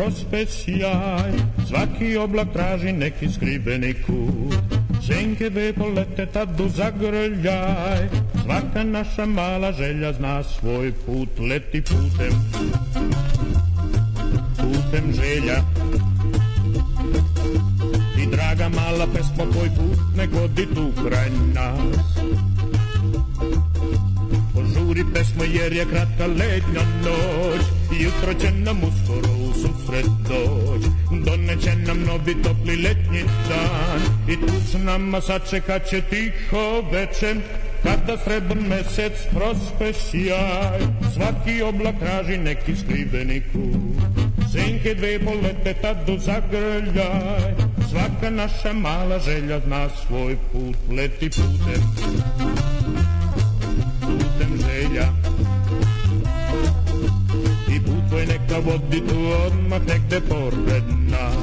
prospe svaki oblak traži neki skriveni kut. Senke dve polete tad u zagrljaj, svaka naša mala želja zna svoj put, leti putem, putem želja. I draga mala pesmo, tvoj put ne godi tu kraj nas. Požuri pesmo jer je kratka letnja noć Jutro će nam uskoro u susret doć Doneće nam novi topli letnji dan. I tu s nama sačekat će tiho večer Kada srebrn mesec prospe sjaj. Svaki oblak traži neki skriveni kut. Senke dve polete tad do zagrljaj. Svaka naša mala želja zna svoj put. Leti putem I put tvoj neka vodi tu odmah negde pored nas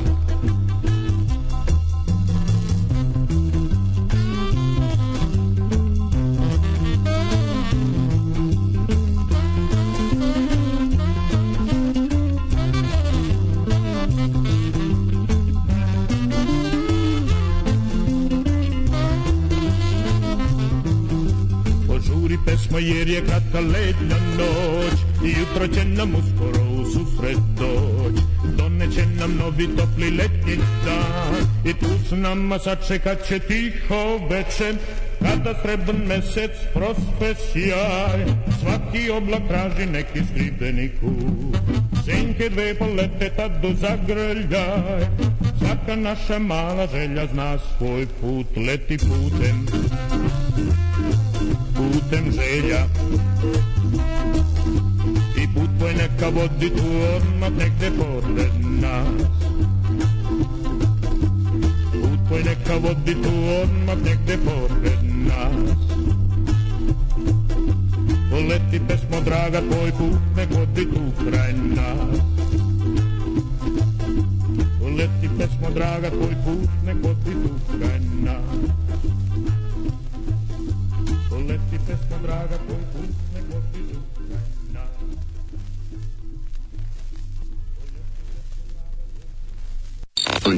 Požuri pesmo jer je kratka lednja noć I jutro će nam uskoro u susret doć. Doneće nam novi topli letnji dan. I tu s nama sačekat će tiho večer Kada srebrn mesec prospe sjaj. Svaki oblak traži neki skriveni kut. Senke dve polete tad do zagrljaj. Svaka naša mala želja zna svoj put. Leti putem putem želja neka vodi tu odmah negde pored nas. Put tvoj neka vodi tu odmah negde pored nas. Poleti pesmo draga, tvoj put ne vodi tu kraj nas. Poleti pesmo draga, tvoj put ne vodi tu kraj nas. Poleti pesmo draga, tvoj put ne vodi tu kraj nas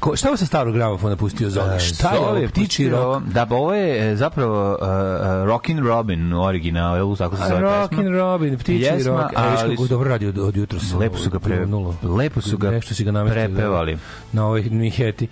Ko- Šta je sa starog gramofona pustio Zoli? Šta je ovo? Ptiči rok? Da, ba, ovo je e, zapravo uh, uh, Rockin' Robin u originalu, tako se zove pesma. Rockin' Robin, ptiči Jesma, rok. E, ali su- dobro radi od, od jutra. Lepo su ga pre, lepo su ga namestio. prepevali. Na ovoj Miheti.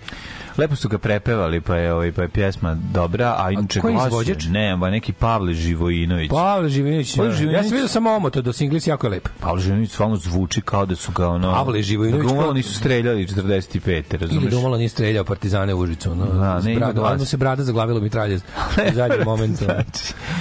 Lepo su ga prepevali, pa je ovaj pa je pjesma dobra, a inače glas je- izvođač? Ne, ba neki Pavle Živojinović. Pavle Živinović. Pavle Ja Živinović. sam vidio samo omoto do singlis jako je lep. Pavle Živojinović stvarno zvuči kao da su ga ono Pavle Živojinović da kao- nisu streljali 45. Ili razumeš? da nije streljao partizane u Užicu. No, Da, ne, brada, odmah se brada zaglavila mitralje u zadnjem momentu.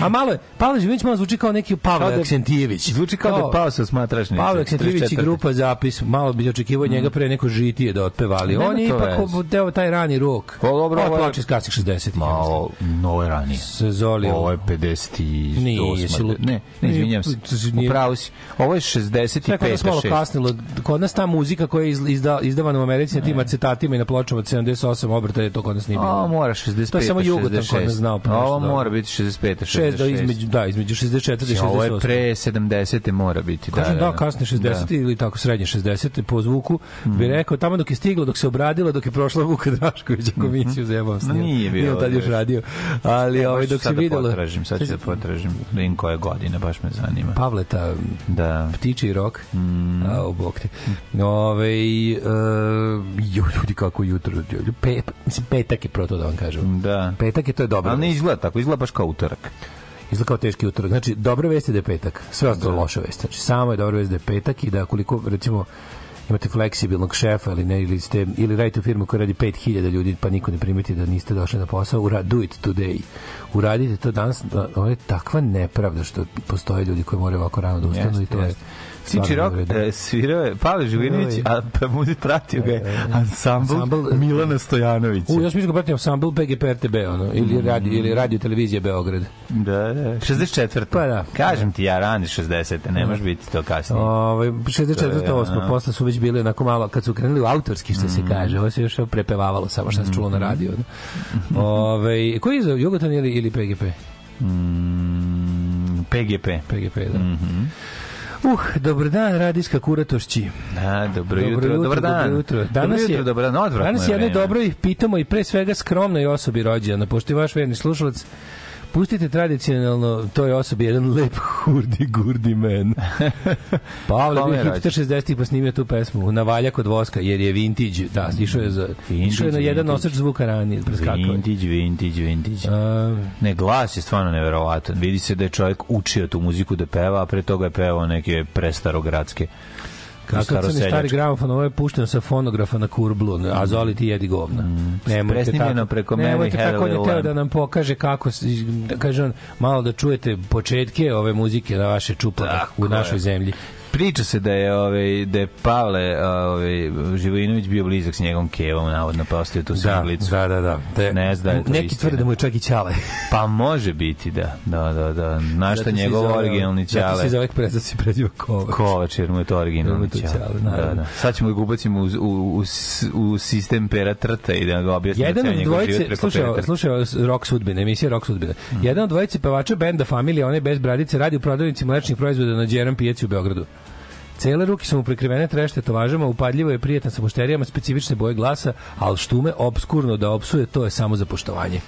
A malo je, Pavle Živinović malo zvuči kao neki Kao Pavle da- Aksentijević. Zvuči kao da je pao sa smatračnice. Pavle Aksentijević i 44.. grupa zapis, malo bi očekivao njega pre neko žitije da otpevali. On je ipak deo taj rani rok. Pa dobro, Ovo je ploča iz kasnih 60-ih. Ma, ovo, no, ovo je ranije. Se Zoli. Ovo je 58. Nije, jesi lu- Ne, ne, izvinjam se. Nije- Upravo si. Ovo je 65. Sve kod nas malo 6. kasnilo. Kod nas ta muzika koja je iz- izda, izdavana u Americi na tim acetatima i na pločama od 78 obrta je to kod nas nije bilo. Ovo mora 65. To je samo Jugotan kod nas znao. pa Ovo mora biti 65. 6 do između da između 64 i 68. Ovo je pre 70. mora biti. Da, Kažem da, da, kasne 60 Da. ili tako srednje 60 po zvuku bi rekao tamo dok je stiglo, dok se obradilo, dok je prošla Vuka Drašković komisiju za jebam s Ma njim. nije bilo Nije tad još radio. Ali Ne, ovaj dok se da videlo potražim, sad ću da potražim. Da koje godine, baš me zanima. Pavleta Da. ptiči rok. Mm. A, o, bog te. Ove, e, jo, ljudi kako jutro. Pe, mislim, petak je proto da vam kažem. Da. Petak je, to je dobro. Ali ne izgleda tako, izgleda baš kao utorak. Izgleda kao teški utorak. Znači, dobra vest je da je petak. Sve ostalo loša vest. Znači, samo je dobra vest da je petak i da koliko, recimo, imate fleksibilnog šefa ili ne, ili, ste, ili radite u firmu koja radi 5000 ljudi pa niko ne primeti da niste došli na posao, ura, do it today. Uradite to danas, da, ovo je takva nepravda što postoje ljudi koji moraju ovako rano da ustanu i to je Tiči Rock nevredno. e, svirao je Pavle Živinović, a pa mu pratio ga je ansambl Ansambl, e, Milana Stojanovića. U, ja sam mislio ga pratim ansambl PGP RTB, ono, ili, radio, ili radio televizija Beograd. Da, da. 64. Pa da. Kažem ti ja, rani 60. Ne može biti to kasnije. Ovaj 64. To je, 8. a. posle su već bili onako malo kad su krenuli u autorski što Mm. se kaže. Ovo se još prepevavalo samo što se čulo na radiju. da. Ovaj koji je za Jugoton ili ili PGP? Mm, PGP. PGP, da. Mhm. Uh, dobar dan, radijska kuratošći. A, dobro, jutro, dobar dan. Dobro jutro. Danas dobro jutro, je, dobar dan, odvratno Danas je jednoj dobroj, pitamo i pre svega skromnoj osobi rođena, pošto je vaš verni slušalac Pustite tradicionalno toj osobi jedan lep hurdi gurdi men. Pavle bio hipster 60-ih pa snimio tu pesmu na valja kod voska jer je vintage. Da, išao je za išao je na jedan vintage. nosač zvuka ranije, preskakao. Vintage, vintage, vintage. A, Ne, glas je stvarno neverovatan. Vidi se da je čovjek učio tu muziku da peva, a pre toga je pevao neke prestarogradske. Kakav crni stari gramofon, ovo je pušteno sa fonografa na kurblu, a Zoli ti jedi govna. Mm. Presnimljeno preko Nemojte tako, on je teo da nam pokaže kako, da kaže on, malo da čujete početke ove muzike na vaše čupove Tako u našoj je. zemlji. Priča se da je ovaj da je Pavle ovaj Živojinović bio blizak s njegovom Kevom, navodno pa ostavio tu Da, singlicu. da, da, da. Te, Ne zna da je Neki istina. tvrde da mu je čak i ćale. Pa može biti, da. Da, da, da. Na šta se njegov zove- originalni Zato se ćale. zove prezad se preziva Kovač. Kovač, jer mu je to originalni ćale. ćale, Da, da. Sad ćemo ga ubacimo u, u, u, u sistem pera trta i da ga objasnimo Jedan od dvojice, slušaj, slušaj, rock sudbine, emisija rock sudbine. Jedan od dvojice pevača benda Familija, one bez bradice, radi u prodavnici mlečnih proizvoda na Đeran pijaci u Beogradu. Cele ruke su mu prekrivene treš tetovažama, upadljivo je prijetan sa mušterijama, specifične boje glasa, ali štume obskurno da opsuje, to je samo za poštovanje.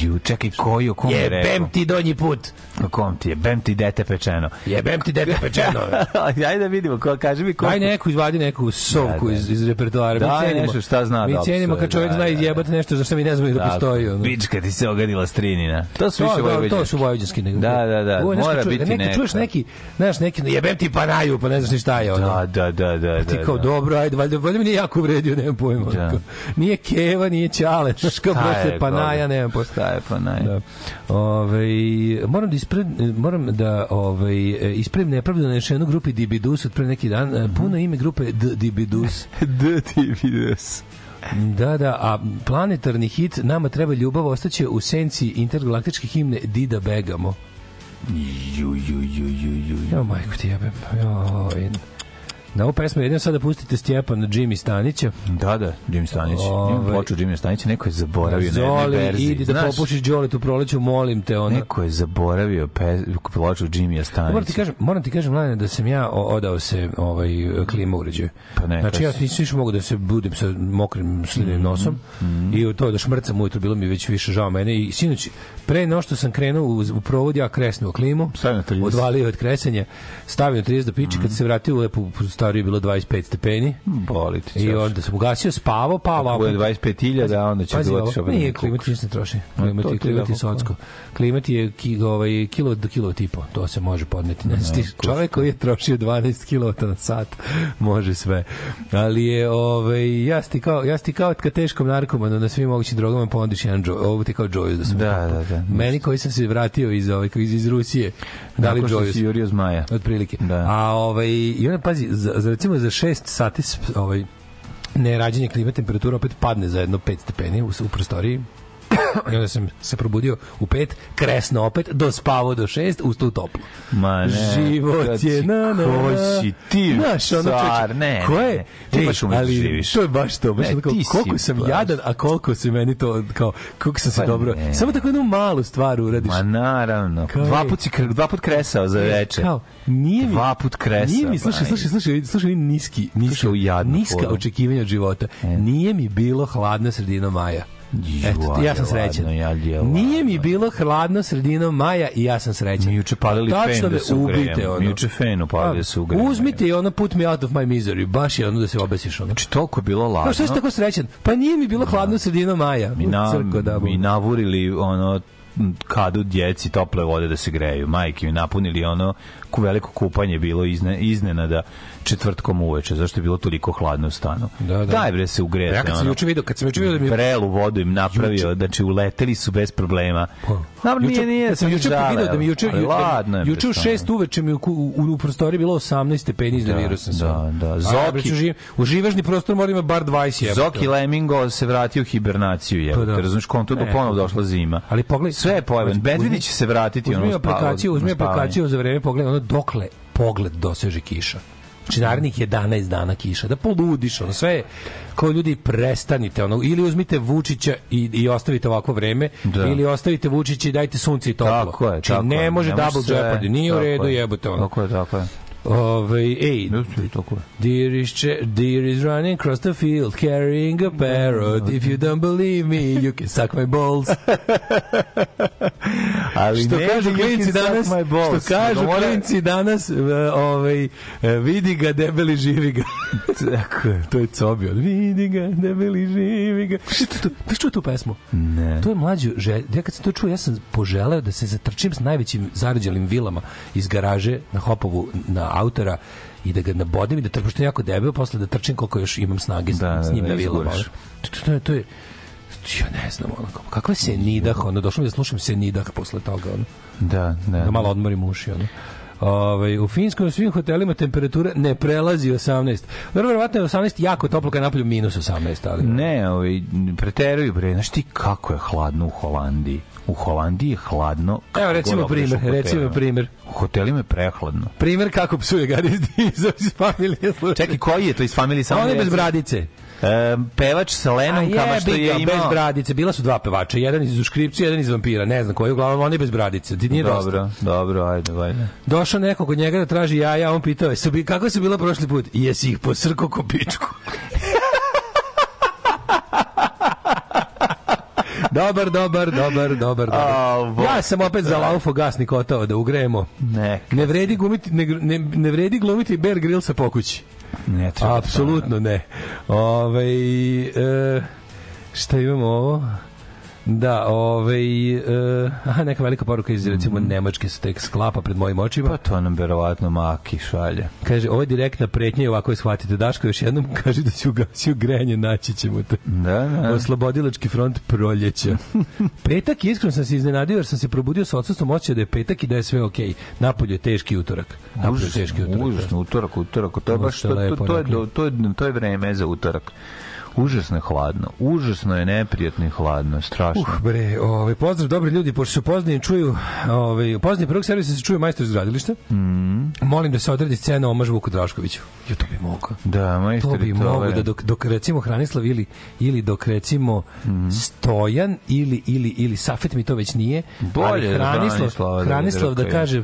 Ju, čekaj, koji, o kom je rekao? Jebem ti donji put! O kom ti je? Bem ti dete pečeno. Jebem ti dete pečeno! Ajde da vidimo, ko, kaži mi ko... Aj neku, izvadi neku sovku Da, da. iz, iz repertoara. Da, mi cenimo, nešto šta zna Mi da cenimo opsuje, kad čovjek da, zna da, izjebati nešto za što mi ne znamo i da postoji. Ono. Bička ti se ogadila strinina. To su To, više to, to vojvođanski. su vojvođanski. Da, da, da, Ovo mora čuješ- biti neki, neka. Čuješ neki, znaš, neki, jebem ti panaju, pa ne znaš ni šta je ono. Da, da, da, da. Ti da, kao da. dobro, ajde, valjda, valjda mi nije jako uvredio, nemam pojma. Da. Kao, Nije Keva, nije Ćale, znaš kao Šta je Panaja, nemam pojma. Šta je Panaja? Da. Ove, moram da ispred, moram da ovaj ispravim nepravdu nanešenu grupi Dibidus od pre neki dan. Mhm. Puno ime grupe D Dibidus. Da ti vidiš. Da, da, a planetarni hit Nama treba ljubav ostaće u senci intergalaktičke himne Dida Begamo. Ju, ju, ju, ju, majko ti jebem. Joj. Na ovu pesmu jedino sada pustite Stjepana Jimmy Stanića. Da, da, Jimmy Stanić. Ovaj- Imam ploču Jimmy Stanića, neko je zaboravio na jednoj Zoli, verziji. idi da Znaš, popušiš Đolet u proleću, molim te. Ono. Neko je zaboravio pe, ploču Jimmy Stanića. Moram ti kažem, moram ti kažem Mladene, da sam ja odao se ovaj klima uređaju. Pa neka znači ja nisam više mogu da se budim sa mokrim slinim Mhm. nosom i to da šmrcam ujutro bilo mi već više žao mene i sinoć pre no što sam krenuo u, u provod ja kresnuo klimu Stavio na 30. odvalio od kresenja stavio na 30 do piče Mhm. kad se vratio u stariju je bilo 25 stepeni Boli ti i onda sam ugasio spavao pa Ako bude 25.000, a onda će ovo, otišao nije klimat ništa ne troši. Klimat je, ti klimat je da, socko. Klimat je ki, ovaj, kilo do kilo tipo. To se može podneti. Ne, ti, čovek koji je trošio 12 kW na sat može sve. Ali je, ovaj, ja sti kao, ja sti kao ka teškom narkomanu na svim mogućim drogama pondiš jedan džoj. Ovo ti kao džoj da sam. Da, da, da. Meni koji sam se vratio iz, ovaj, iz, iz Rusije. Dali Nakon što si jurio zmaja. Otprilike. Da. A ovaj, i onda pazi, za, za, recimo za 6 sati ovaj, ne rađenje klime temperatura opet padne za jedno 5 stepeni u, u prostoriji i onda sam se probudio u pet, kresno opet, dospavao do šest, ustao u toplo. Ma ne. Život je si- na, na, Ko na. si ti, Znaš, ono, car, ne, ko je? Ti Ej, baš ali živiš. To je baš to, baš Ne, si koliko sam baš. jadan, a koliko se meni to, kao, koliko sam se Pa dobro, ne. samo tako jednu malu stvar uradiš. Ma naravno. Kao Dva put, si, kre- dva put kresao za veče. Kao, nije mi, Dva put kresa, Nije mi, slušaj, slušaj, slušaj, slušaj, ovi niski, niska, očekivanja od života. Nije mi bilo hladno sredinom maja. Eto, ja sam srećan. ja, je, Nije mi ladno. bilo hladno sredinom maja i ja sam srećan. Mi juče palili Tačno fen da se ubite, ono. Mi juče fen upalili da se ugrejemo. Uzmite i ono put me out of my misery. Baš je ono da se obesiš. Ono. Znači, toliko je bilo ladno. Pa što si tako srećan? Pa nije mi bilo hladno sredinom maja. mi, na, Crko da mi navurili ono kadu djeci tople vode da se greju. Majke mi napunili ono ku veliko kupanje je bilo izne, iznenada četvrtkom uveče, zašto je bilo toliko hladno u stanu. Da, da. Daj bre se ugrete. Ja kad sam ono. juče video, kad sam juče video da mi vrelu vodu im napravio, znači uleteli su bez problema. Dobro, nije, nije, kad sam juče video da mi juče ali ladno je, juče u bre, 6 uveče mi u, u, u prostoriji bilo 18 stepeni iznervirao sam se. da, da. Zoki, Zoki- živ, u živažni prostor mora ima bar 20 jebote. Zoki Lemingo se vratio u hibernaciju, je. Pa da. Da. Razumeš, kontu da Ne. ponovo došla zima. Ali pogledaj, Sve je pojavan. uzmi- Medvedić će se vratiti uzmi ono spava- aplikaciju, uzmi na spavanje. aplikaciju za vreme pogleda, ono dokle pogled doseže kiša. Znači, narednih 11 dana kiša. Da poludiš, ono sve kao ljudi prestanite, ono, ili uzmite Vučića i, i ostavite ovako vreme, Da. ili ostavite Vučića i dajte sunce i toplo. Tako je, znači, tako ne može double sve. jeopardy, nije u redu je. jebote ono. Tako je, tako je. Ove, ej, tako je. Deer is, deer is running across the field carrying a parrot. If you don't believe me, you can suck my balls. Ali što kažu klinci danas, što kažu mora- klinci danas, ovaj, e, vidi ga, debeli, živi ga. Tako je. to je Cobio. Vidi ga, debeli, živi ga. Što to? Znaš čuo tu pesmu? Ne. To je mlađo, želj... ja kad sam to čuo, ja sam poželeo da se zatrčim s najvećim zarađalim vilama iz garaže na Hopovu na autora i da ga nabodim i da trčim, što je jako debel, posle da trčim koliko još imam snage Da, s njim da, na vilama. to, to, to je, ja ne znam, ono, kako- kakva se nidah, ono, došlo mi da slušam se nidah posle toga, ono, Da, da. da malo odmorim uši, ono. Ove, u Finskoj u svim hotelima temperatura ne prelazi 18. Dobro, verovatno je 18 jako toplo kad napolju minus 18, ali... Ne, ovaj, preteruju bre. Znaš ti kako je hladno u Holandiji? U Holandiji je hladno. Evo, recimo primer, recimo primer. U hotelima je prehladno. Primer kako psuje Dizo iz familije. Čekaj, koji je to iz familije samo? On je mi bez bradice. Pevač sa Lenonkama što je imao... bez bradice. Bila su dva pevača, jedan iz Uškripcija, jedan iz Vampira, ne znam koji, uglavnom on je bez bradice. Ti nije dosta. Dobro, dobro, ajde, ajde. Došao neko kod njega da traži jaja, on pitao je, kako su bila prošli put? Jesi ih posrko ko pičku? dobar, dobar, dobar, dobar, dobar. Ja sam opet za laufo gasni kotao da ugrejemo. Ne, Ne vredi, gumiti, ne, ne, ne vredi glumiti Bear Grillsa po kući. Ne treba. Apsolutno ne. Ove, e, šta imamo ovo? Da, ovaj aha, neka velika poruka iz recimo Nemačke se tek sklapa pred mojim očima. Pa to nam verovatno Maki šalje. Kaže, ovo je direktna pretnja i ovako je shvatite. Daško još jednom kaže da si ugasio grejanje, naći ćemo te. Da, da. Oslobodilački front proljeća. petak, iskreno sam se iznenadio jer sam se probudio sa odsustvom osjećaja da je petak i da je sve okej. Napolju je teški utorak. Napolju je teški utorak. Užasno, utorak, utorak. To je baš to, to, lepo to, je, to, je, to je vreme za utorak. Užasno je hladno. Užasno je neprijatno i hladno. Strašno. Uh, bre, ovaj pozdrav dobri ljudi, pošto se poznajem čuju, ovaj poznajem prvog servisa se čuje majstor iz gradilišta. Mhm. Molim da se odredi scena omaž Vuku Draškoviću. Jo, to bi mogao. Da, To majstori, bi to mogo da dok, dok recimo Hranislav ili, ili dok recimo Mhm. Stojan ili, ili, ili Safet mi to već nije Bolje ali Hranislav, Branislava da Hranislav da kaže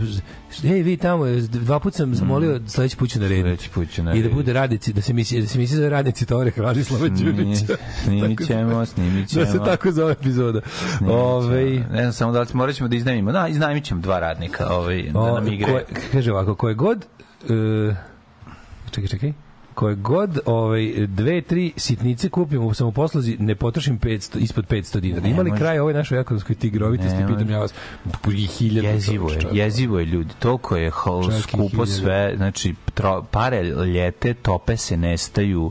ej vi tamo dva puta sam zamolio sledeći put ću narediti Sledeći put ću i da bude radnici da se misli da se misli za radnici Tore Hranislava Đurića Snimit ćemo, snimit ćemo. da se tako zove epizoda ćemo. Ovaj Ne znam, samo da li morat ćemo da iznajmimo. Da, iznajmit ćemo dva radnika ovaj, da nam igre. koje- kaže ovako, koje god e, čekaj, čekaj koje god ovaj dve tri sitnice kupim u samoposluzi ne potrošim 500 ispod 500 dinara. Ima li kraj ovoj našoj ekonomskoj tigrovitosti? Pitam ja vas. I hiljadu Jezivo je, jezivo je ljudi. Toliko je hol, skupo sve, znači tro, pare ljete, tope se, nestaju.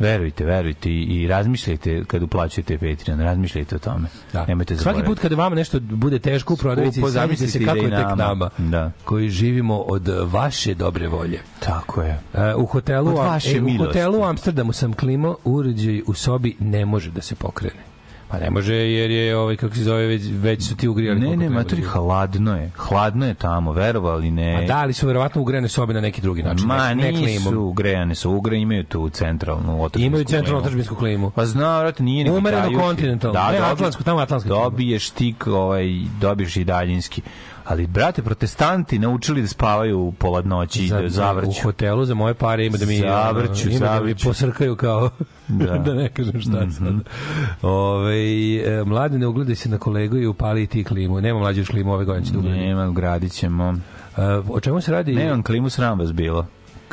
Verujte, verujte i, i razmišljajte kad uplaćujete Patreon, razmišljajte o tome. Da. Nemojte Svaki zaboraviti. put kada vama nešto bude teško u prodavnici, zamislite se kako je tek nama. Da. koji živimo od vaše dobre volje. Tako je. E, u hotelu Od vaše e, u hotelu u Amsterdamu sam klimo uređaj u sobi ne može da se pokrene. Pa ne može jer je ovaj kako se zove već, već su ti ugrijali. Ne, ne, matori, da- hladno je. Hladno je tamo, verovali ne. A da li su verovatno ugrejane sobe na neki drugi znači Ma, ne, ne nisu ugrejane su ugre, imaju tu centralnu otržbinsku Imaju centralnu klimu. otržbinsku klimu. Pa zna, vrati, nije nego Umereno kontinentalno. Ne, dobiješ- atlantsku, tamo atlantska klima. Dobiješ tik, ovaj, dobiješ i daljinski. Ali, brate, protestanti naučili da spavaju u pola noći Za- da zavrću. U hotelu za moje pare ima da mi Zavrću, ima da mi zavrću. posrkaju kao da. Da. ne kažem šta sad. Ove, e, mlade ne ugledaj se na kolegu i upali ti klimu. Nema mlađe još klimu ove godine će da. Nema, gradit ćemo. E, o čemu se radi? Nemam klimu, sram vas bilo.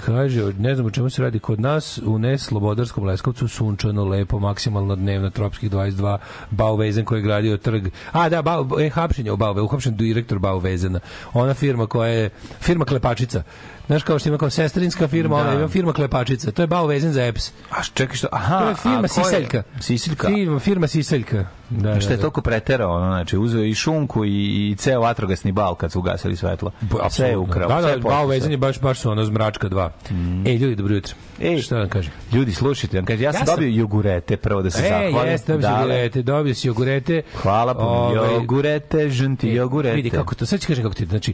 Kaže, ne znam o čemu se radi kod nas, u neslobodarskom Leskovcu sunčano, lepo, maksimalno dnevno, tropskih 22, Bauvezen koji je gradio trg. A, da, Bau, e, hapšenje u Bauve, uhapšen direktor Bauvezena. Ona firma koja je, firma Klepačica. Znaš kao što ima kao sestrinska firma, Da. ona ima firma Klepačica. To je Bauvezen za EPS. A čekaj što, aha, To je firma a ko je? Siseljka. Siseljka. Firma, firma Siseljka. Da, da, Šta je da. toliko preterao, ono, znači, uzeo i šunku i, i ceo vatrogasni bal kad su ugasili svetlo. Sve je ukrao. Da, da, poslušao. vezan je baš, baš su ono zmračka 2. E, ljudi, dobro jutro. Ej. Šta da vam kažem? Ljudi, slušajte, vam kaže, ja sam Ja sam- dobio jogurete, prvo da se E, zahvalim. jeste, dobio si Dale. jogurete, dobio si jogurete. Hvala puno. Ovaj, Jogurete, žunti E, jogurete. Vidi kako to, sad ću kažem kako ti, znači,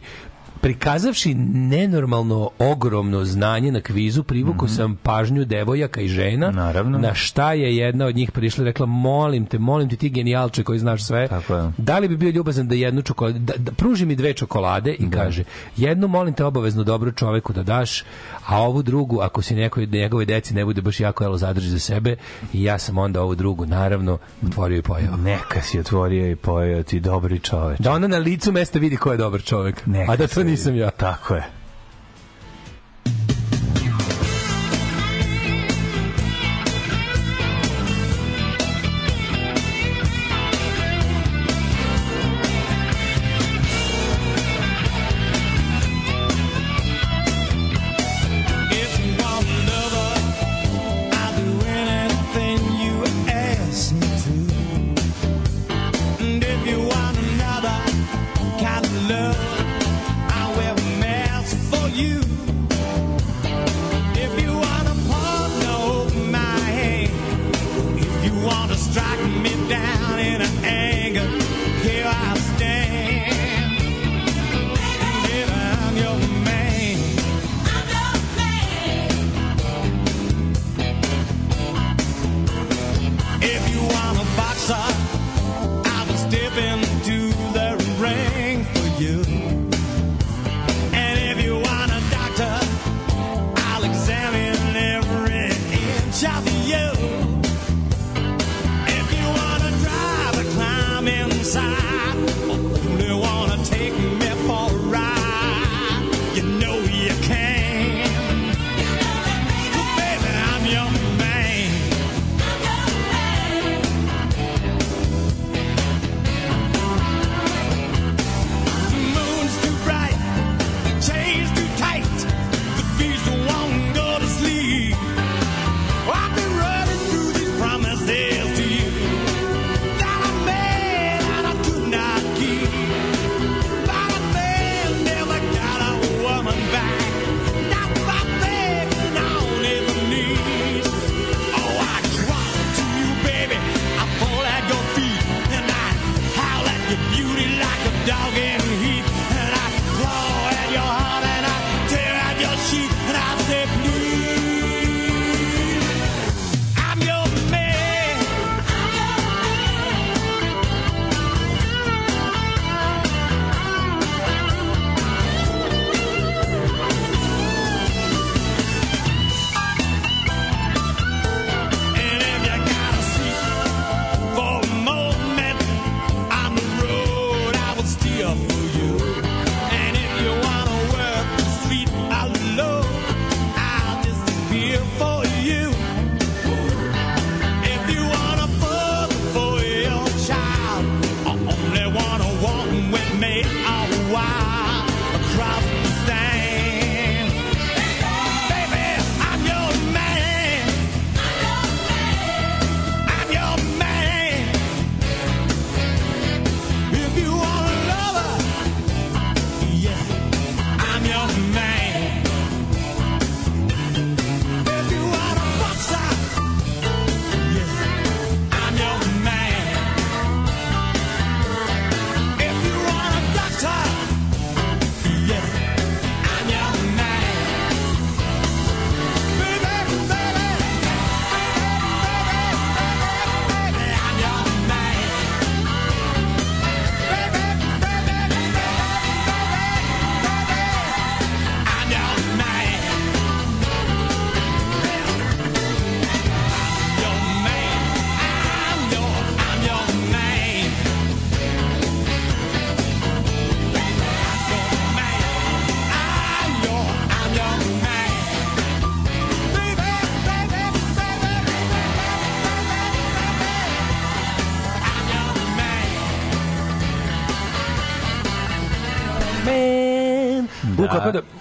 prikazavši nenormalno ogromno znanje na kvizu, privukao sam pažnju devojaka i žena. Naravno. na šta je jedna od njih prišla i rekla molim te, molim te ti genijalče koji znaš sve Tako je. da li bi bio ljubazan da jednu čokoladu da, da pruži mi dve čokolade i kaže jednu molim te obavezno dobro čoveku da daš a ovu drugu ako se nekoj njegove deci ne bude baš jako jelo zadrži za sebe i ja sam onda ovu drugu naravno otvorio i pojeo Neka si otvorio i pojeo ti dobri čoveč. da ona na licu mesta vidi ko je dobar čovek Neka a da to vidi. Nisam ja Tako je.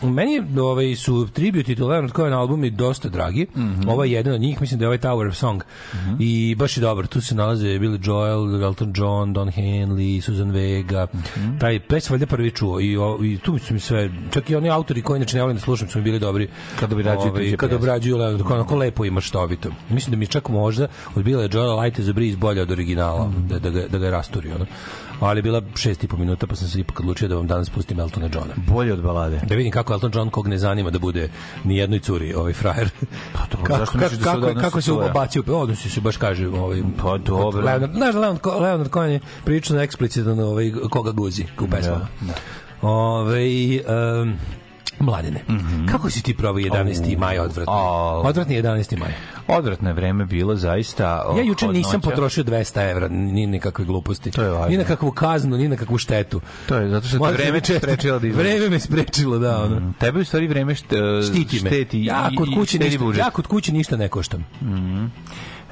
Meni ovaj, su Tribute to Leonard Cohen albumi dosta dragi. Mhm. Ovo je jedan od njih, mislim da je ovaj Tower of Song. I baš je dobar. Tu se nalaze Billy Joel, Elton John, Don Henley, Susan Vega. Mhm. Taj pes valjda prvi čuo. I, o, I tu su mi sve, čak i oni autori koji inače ne volim da slušam, su mi bili dobri. Kad obrađuju Ovaj, tuđe Kad obrađuju Leonard Cohen, onako lepo i maštovito. Mislim da mi čak možda od Billy Joela Light as a Breeze bolje od originala, Mhm. da, da, ga, da ga je rasturio. Ono. Ali bila šest i po minuta, pa sam se ipak odlučio da vam danas pustim Eltona Johna. Bolje od balade. Da vidim kako Elton John kog ne zanima da bude ni jednoj curi ovaj frajer. Pa dobro, kako, zašto kako, da kako, kako se cura? ubacio, odnosi se baš kaže ovaj Pa dobro. Leonard, znaš da Leonard, Leonard Cohen je prilično eksplicitan ovaj, koga guzi u pesmama. Da, da. Ovaj um, Mladene, kako si ti probao 11. maj odvratni? A- Odvratni 11. maj. Odvratno je vreme bilo zaista. Ja juče nisam hladnoća. potrošio 200 evra, ni nikakve gluposti. To je važno. Ni na kakvu kaznu, ni na kakvu štetu. To je zato što te Možda vreme često- sprečilo da. Vreme me sprečilo, da, ono. Tebe u stvari vreme št, Štiti me. šteti ja kod kuće ništa, budžet. ja kod kuće ništa ne koštam. E,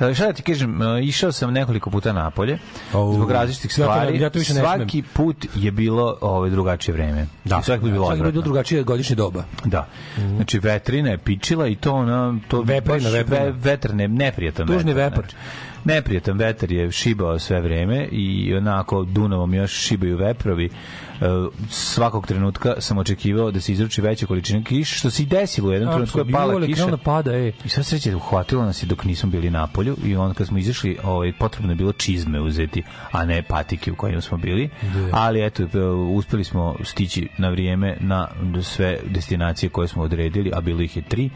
Šta da ti kažem, e, išao sam nekoliko puta napolje Au. zbog različitih Ja stvari. ja to više ne Svaki put je bilo ovaj drugačije vreme. I svaki put je bilo Svaki put drugačije godišnje doba. Da. Znači vetrina je pičila i to ona to Veprina, baš veprina. ve- vetar ne neprijatan Tužni vepar. znači. Neprijatan vetar je šibao sve vreme i onako Dunavom još šibaju veprovi. E, svakog trenutka sam očekivao da se izruči veća količina kiše, što se i desilo u jednom trenutku je pala kiša. da pada, ej. I sad sreće uhvatilo nas je dok nismo bili na polju i on kad smo izašli, ovaj potrebno je bilo čizme uzeti, a ne patike u kojima smo bili. Ali eto e, uspeli smo stići na vrijeme na sve destinacije koje smo odredili, a bilo ih je tri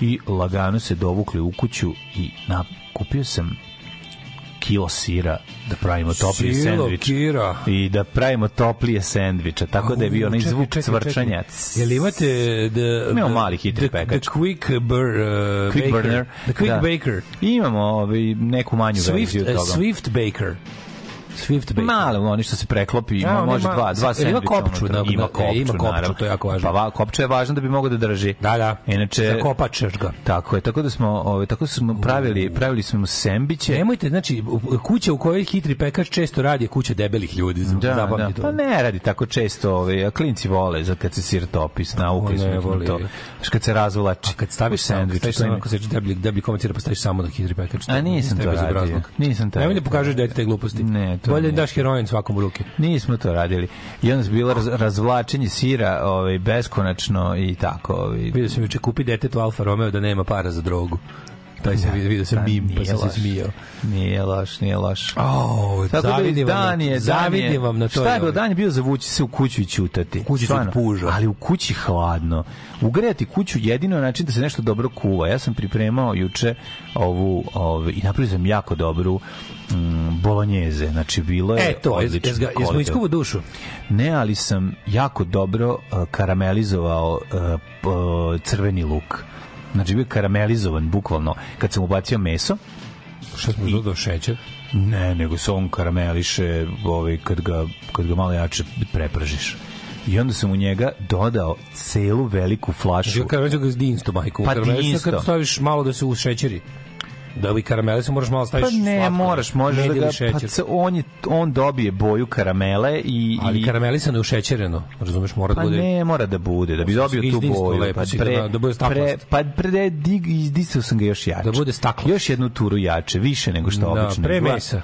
i lagano se dovukli u kuću i na kupio sam kilo sira da pravimo toplije sendvič. kira. I da pravimo toplije sendviče, tako da je bio onaj zvuk čekaj, cvrčanja. Jel imate the, Imamo mali hitri the, pekač. The quick, bur, uh, Quick baker. burner. The quick Da. baker. Imamo ovaj, neku manju Swift, verziju uh, toga. Swift baker. Swift baker. Malo, oni što se preklopi, ima, Ja, može ima- dva, dva ima sendviča kopču unutra. na- ima kopču, e, ima kopču, naravno. to je jako važno. Pa va, kopča je važno da bi mogao da drži. Da, da. Inače, Zakopačeš ga. Tako je, tako da smo, ovaj, tako smo pravili, pravili smo sembiće. Nemojte, znači, kuća u kojoj hitri pekač često radi je kuća debelih ljudi. Da, da. Pa ne radi tako često, ovaj, a klinci vole za kad se sir topi, naukli ne smo ih na voli. to. Znaš, kad se razvlači. A kad staviš kad staviš to ako se deblji, deblji komad sira, pa staviš samo na hitri pekač. A nisam to je radio. Nisam to Nemoj da pokažeš dete te gluposti. Ne, to Bolje da daš heroin svakom u ruke. Nismo to radili. I onda je bilo raz, razvlačenje sira ovaj, beskonačno i tako. Ovaj. Vidio sam juče kupi detetu Alfa Romeo da nema para za drogu. Taj se vidio, vidio sam Da, mim, pa sam se smijao. Nije loš, nije loš. Oh, Tako da zavidim vam, dan je, dan je, zavidim vam na to. Šta je bilo? Dan je bio zavući se u kuću i ćutati. U kući su puža. Ali u kući hladno. Ugrejati kuću jedino je način da se nešto dobro kuva. Ja sam pripremao juče ovu, ovu i napravio sam jako dobru mm, bolonjeze. Znači, bilo je E, to, jes, odlično. jes, ga, jesmo iskuvu dušu. Ne, ali sam jako dobro uh, karamelizovao uh, p- crveni luk. Znači, bio je karamelizovan, bukvalno. Kad sam ubacio meso, Što smo dodao šećer? Ne, nego se on karameliše ovaj, kad, ga, kad ga malo jače prepržiš. I onda sam u njega dodao celu veliku flašu. Znači, karamelizu ga s dinsto, majku. Pa dinsto. Kad staviš malo da se ušećeri. Da bi karamelizu moraš malo staviš Pa ne, slatko, moraš, možeš da ga, šećer. pa on, je, on dobije boju karamele i... Ali i, karamelisano je ušećereno, razumeš, mora da Pa bude... ne mora da bude, da bi dobio tu boju. lepo Pa pre, da- da bude pre, pa pre, dig, izdisao sam ga još jače. Da bude staklast. Još jednu turu jače, više nego što Da, obično. pre mesa.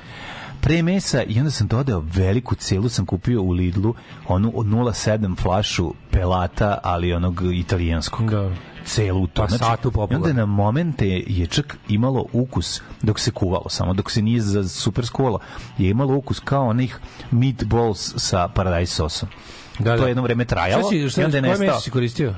pre mesa i onda sam dodao veliku celu sam kupio u Lidlu onu od 0,7 flašu pelata ali onog italijanskog Da. Celu to. Pa satu I popularno. onda na momente je čak imalo ukus dok se kuvalo, samo dok se nije za super skuvalo, je imalo ukus kao onih meatballs sa paradajz sosom. Da, to da. je jedno vreme trajalo Šta si, šta, i onda je nestao. meso si koristio?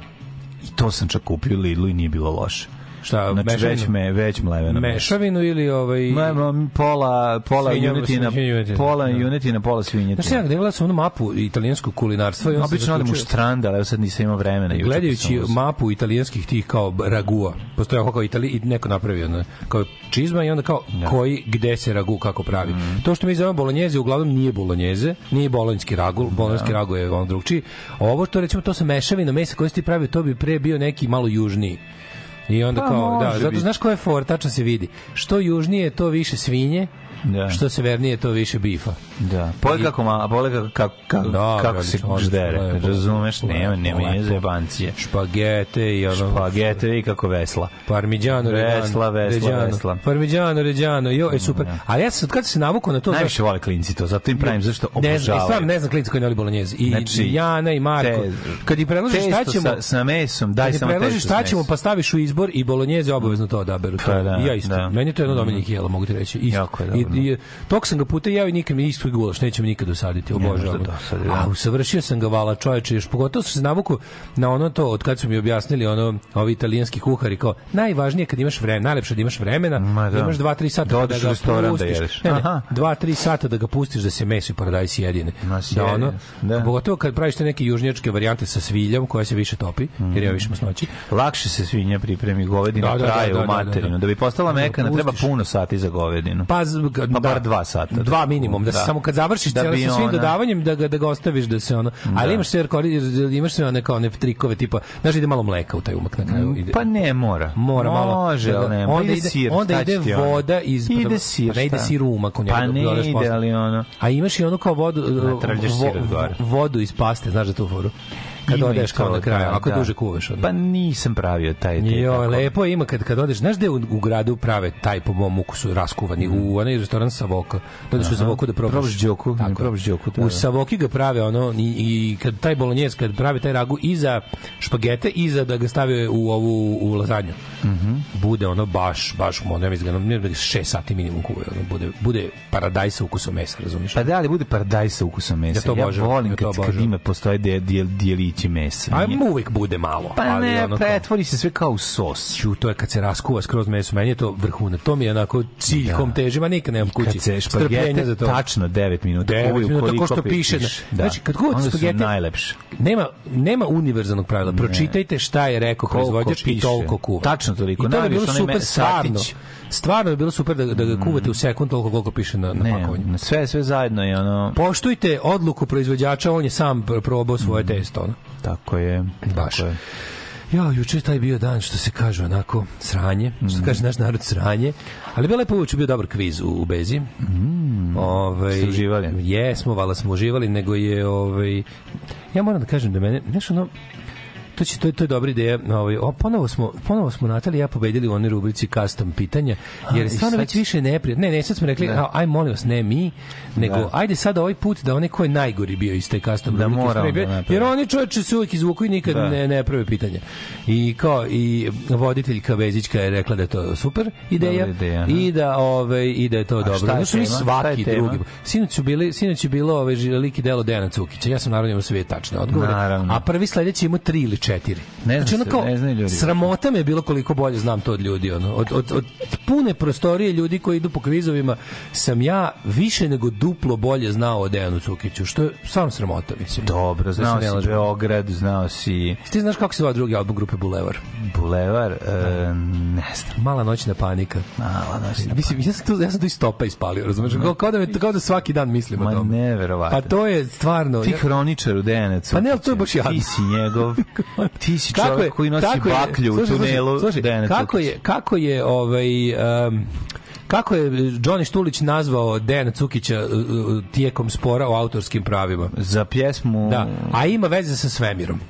I to sam čak kupio Lidlu i nije bilo loše. Šta, Znači mešavinu? već me već mleveno. Mešavinu ili ovaj... Ma, pola pola junetina, junetina. pola Da. junetina, pola svinjetina. Znaš, ja gledala sam onu mapu italijanskog kulinarstva i on Obično odem u štrand, ali sad nisam imao vremena. pa gledajući mapu italijanskih tih kao ragua, postoje kao Itali, i neko napravio ne, kao čizma i onda kao koji, gde se ragu, kako pravi. Mhm. To što mi zovemo bolonjeze, uglavnom nije bolonjeze, nije bolonjski ragul, bolonjski ragu je on drugčiji. Ovo što recimo, to sa mešavina mesa koje si ti pravio, to bi pre bio neki malo južniji. I onda Pa, kao, da, zato znaš koja je for, tačno se vidi. Što južnije, to više svinje, Da. što severnije, to više bifa. Da. Pole kako ma, pole kako, kako, kako, Da, kako se ždere. Razumeš? Nema, nema nije zebancije. Špagete i ono... Špagete i kako vesla. Parmigiano, Reggiano. Vesla, vesla, Reggiano. vesla. Parmigiano, Reggiano, jo, je super. Ali ja sam, kad se navukao na to... Najviše vole klinci to, zato im pravim zašto Ne znam, stvarno ne znam klinca koji ne voli bolognese. I Znači, i Jana i Marko. te- kad ti predložiš šta ćemo... sa, sa mesom, daj samo predložiš testo šta sa ćemo, pa staviš u izbor i bolognese obavezno to odaberu. To, Pa da, I ja isto. da. Meni je to jedno od omiljenih jela, mogu ti reći. Isto. Jako je I, dobro. I, tog sam ga puta jeo i nikad mi isto gulaš, neće mi nikad dosaditi, obožavam. da da. A usavršio sam ga vala čoveče, još pogotovo sam se navuku na ono to, od kad su mi objasnili ono, ovi italijanski kuhari, kao, najvažnije kad imaš vremena, najlepše da imaš vremena, Ma da. da imaš 2-3 sata Da pa da ga restoran da. Ne, ne, Aha. 2-3 sata da ga pustiš da se meso i paradajz jedine. Da ono, da. pogotovo kad praviš te neke južnjačke varijante sa sviljom koja se više topi, jer ja više masnoći. Lakše se svinja pripremi, govedina Da, da, da, da, da, da, materinu. da. Da bi postala Da, mekana, treba puno sati za govedinu. Pa, Pa bar dva sata. Dva minimum, da, se Da. samo kad završiš Da da sa svim ona- dodavanjem da ga da ga ostaviš da se ono. Ali imaš sve imaš sve one kao one trikove tipa, znaš ide malo mleka u taj umak na kraju ide. Pa ne mora. Mora malo. Može, da, ali ne. Onda ide sir, onda ide voda iz Ide sir, ne ide sir umak u njega. Pa ne ide, ali ono... A imaš i ono kao vodu, vo- vodu iz paste, znaš da tu foru. Kad odeš kao na kraju, da, ako da. duže kuvaš. Ono. Pa nisam pravio taj te. Jo, tako. lepo je, ima kad kad odeš, znaš gde u, u gradu prave taj po mom ukusu raskuvani u onaj restoran Savoka. Dođeš u Savoku da probaš. Probaš đoku, Tako probaš đoku, da, U da. Savoki ga prave ono i, i kad taj bolognese kad prave taj ragu i za špagete i za da ga stave u ovu u lazanju. Mhm. Bude ono baš baš ono ne mislim ne znam 6 sati minimum kuva, ono bude bude paradajz sa ukusom mesa, razumiješ? Pa da li bude paradajz sa ukusom mesa? Ja to ja volim ja kad, kad ima postoje de, dijelići mesa. A Nije- uvek bude malo. Pa ali ne, ono pretvori se sve kao u sos. Ću, to je kad se raskuva skroz meso, meni je to vrhunac. To mi je onako ciljkom težim, a nikad nemam kući. Kad se špagete za to. tačno 9 minuta 9 kuvaju minuta, koliko ko što piše. na- Znači, kad su špagete- najlepše. Nema, nema univerzalnog pravila. Pročitajte šta je rekao proizvođač i toliko kuva. Tačno toliko. I to Nabiš bilo super, stvarno. Stvarno bi bilo super da, da ga kuvate u sekund toliko koliko piše na, na Ne, pakovanju. sve, sve zajedno je ono... Poštujte odluku proizvođača, on je sam pr- probao svoje testo. Ono. Tako je. Baš. Tako je. Ja, juče je taj bio dan što se kaže onako sranje, što se kaže naš narod sranje, ali bilo je povuče bio dobar kviz u, u Bezi. Mm. Ovaj uživali? Jesmo, vala smo uživali, nego je ovaj ja moram da kažem da mene, znaš ono to će to je to je dobra ideja. Ovaj o, ponovo smo ponovo smo Natalija ja pobedili u onoj rubrici custom pitanja, jer je i stvarno već više neprijatno. Ne, ne, sad smo rekli, a, aj molim vas, ne mi, nego Da. ajde sad ovaj put da onaj ko je najgori bio iz te custom Da rubrike, mora da jer oni čovječe se uvijek izvuku i nikad Da. ne, ne prave pitanja. I kao i voditeljka Vezićka je rekla da je to super ideja, ideja, i da ovaj i da je to dobro. šta je Znači mi tema? Šta svaki drugi. Sinoć su bili sinoć je bilo ovaj lik i delo Dejana Cukića. Ja sam naravno imao sve tačne odgovore. Naravno. A prvi sledeći ima tri ili četiri. Ne zna znači, ono kao, ne znaju ljudi. Sramota me je bilo koliko bolje znam to od ljudi. Ono. Od, od, od pune prostorije ljudi koji idu po kvizovima sam ja više nego duplo bolje znao o Dejanu Cukiću, što je stvarno sramota, mislim. Dobro, znao ne si. Beograd, znao si Ti znaš kako se zove drugi album grupe Bulevar? Bulevar, e, ne znam. Mala noćna panika. Mala noćna Mislim, ja sam to, ja sam to iz topa ispalio, razumeš? Kao, kao, da, me, kao da svaki dan mislim o Ma tome. neverovatno. Pa to je stvarno... Ti hroničar u Denecu. Pa ne, ali to je baš jadno. Ti si njegov, ti si Kako čovjek je- koji nosi kako je- baklju u slušaj, slušaj, tunelu slušaj, Denecu. kako je, kako je ovaj... Um, kako je Johnny Štulić nazvao Dejana Cukića uh, uh, tijekom spora o autorskim pravima? Za pjesmu... Da, a ima veze sa svemirom.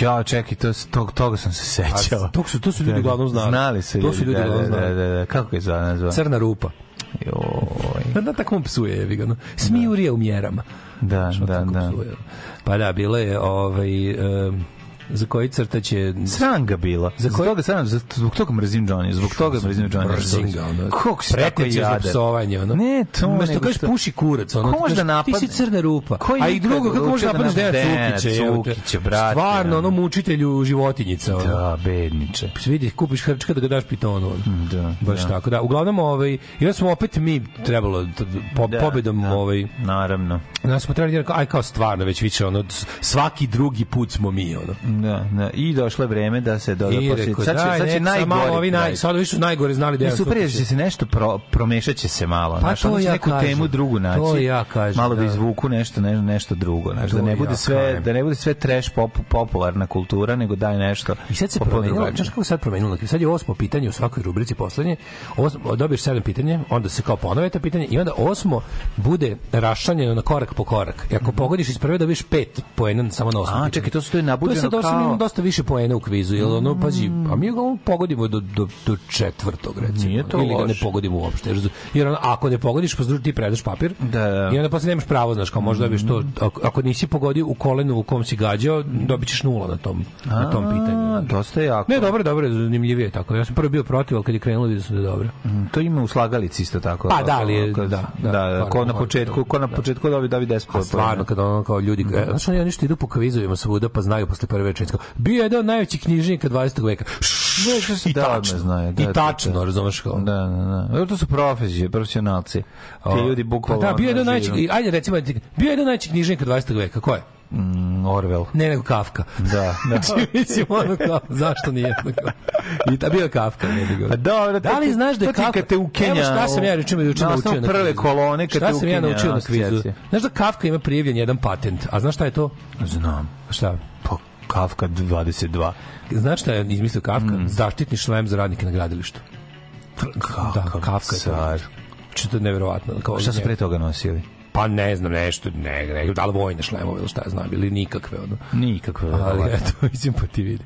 Ja, čekaj, to, tog, toga sam se sećao. A, to su- to su ljudi uglavnom znali. Znali su To su ljudi da, uglavnom da, znali. da, da, Kako je zove nazvao? Crna rupa. Joj. Da, tako mu psuje, jebi ga. No. Smijurija u mjerama. Da, Što da, da. psuje. Pa da, bilo je ovaj... Um, za koji crtač je... Sram ga bilo. Za koji- toga sram, zbog toga mrzim Johnny, zbog toga mrzim Johnny. Mrzim ga, ono. Kako si tako jadan? psovanje, ono. Ne, to Umesto nego kažeš što- puši kurac, ono. Ko ti može da napadne? Ti si crna rupa. Ko je A i drugo, kako može da napadneš napadne Cukića? Cukića, brate, Stvarno, ono. mučitelju životinjica, ono. Da, bedniče. Vidi, kupiš hrčka da ga daš pitonu. Da, Baš da. tako, da. Uglavnom, ovaj, i smo opet mi trebalo, po, Da, pobedom, da. ovaj, Naravno. Nas smo trebali da aj kao stvarno već više ono svaki drugi put smo mi ono. Da, da. I došlo je vreme da se doda I rekao, Sad će, daj, sad će nek, sad najgori. malo ovi naj, sad ovi su najgore znali da ja super je da će se nešto pro, promešat će se malo. Pa znaš, to ja neku kažem. temu drugu naći. To ja kažem, Malo da izvuku nešto, ne, nešto drugo. Znaš, da ne bude ja sve, da ne bude sve trash pop, popularna kultura, nego daj nešto. I sad se promenilo, znaš kako sad promenilo? Sad je osmo pitanje u svakoj rubrici poslednje. Osmo, dobiješ sedam pitanje, onda se kao ponove to pitanje i onda osmo bude raščlanjeno na korak po korak. I ako pogodiš iz prve dobiješ pet poena samo na osmo A, čekaj, to su to je je nabuđeno kao... imamo dosta više poena u kvizu, jel ono, pazi, a mi ga pogodimo do, do, do četvrtog, recimo. Nije to Ili ga ne pogodimo uopšte. Jer, ono, ako ne pogodiš, pa ti predaš papir Da, da. i onda posle nemaš pravo, znaš, kao možda dobiješ to, ako, ako nisi pogodio u kolenu u kom si gađao, dobit ćeš nula na tom, na tom pitanju. A, dosta je jako. Ne, dobro, dobro, zanimljivije je tako. Ja sam prvi bio protiv, ali kad je krenulo vidio sam da je dobro. Mm, To ima u slagalici isto tako. Pa da, ali je- Kad- da, da, da, da, ko na početku, ko na da. početku dobi dobi 10 A stvarno, kada ono kao ljudi, e, znaš oni što idu po kvizovima svuda, pa znaju posle prve rečenice, kao, bio je jedan od najvećih knjižnika 20. veka. I I tačno, znaju. Da, i da, tačno, da. razumeš kao. Da, da, da. To su profesije, profesionalci. Ti ljudi bukvalno... Pa da, bio je jedan najveći, ajde recimo, bio je jedan od najvećih knjižnika 20. veka, ko je? Mm, Orwell. Ne, nego Kafka. Da, da. Znači, mislim, ono kao, zašto nije? I ta bio Kafka, ne bi. Pa dobro, Da li znaš da je Kafka... te ukenja... Evo šta sam ja recimo juče na naučio na prve kolone kad Šta te sam ja ukenja naučio na kvizu? Znaš da Kafka ima prijavljen jedan patent, a znaš šta je to? Znam. Šta? Pa Kafka 22. Znaš šta je izmislio Kafka? Zaštitni šlem za radnike na gradilištu. Da, Kafka je car. Što to je neverovatno. Kao Šta su pre toga nosili? Pa ne znam, nešto, ne, ne, da li vojne šlemove ili šta ja znam, ili nikakve, ono. Nikakve. Ali ovaj. eto, mislim, pa ti vidi.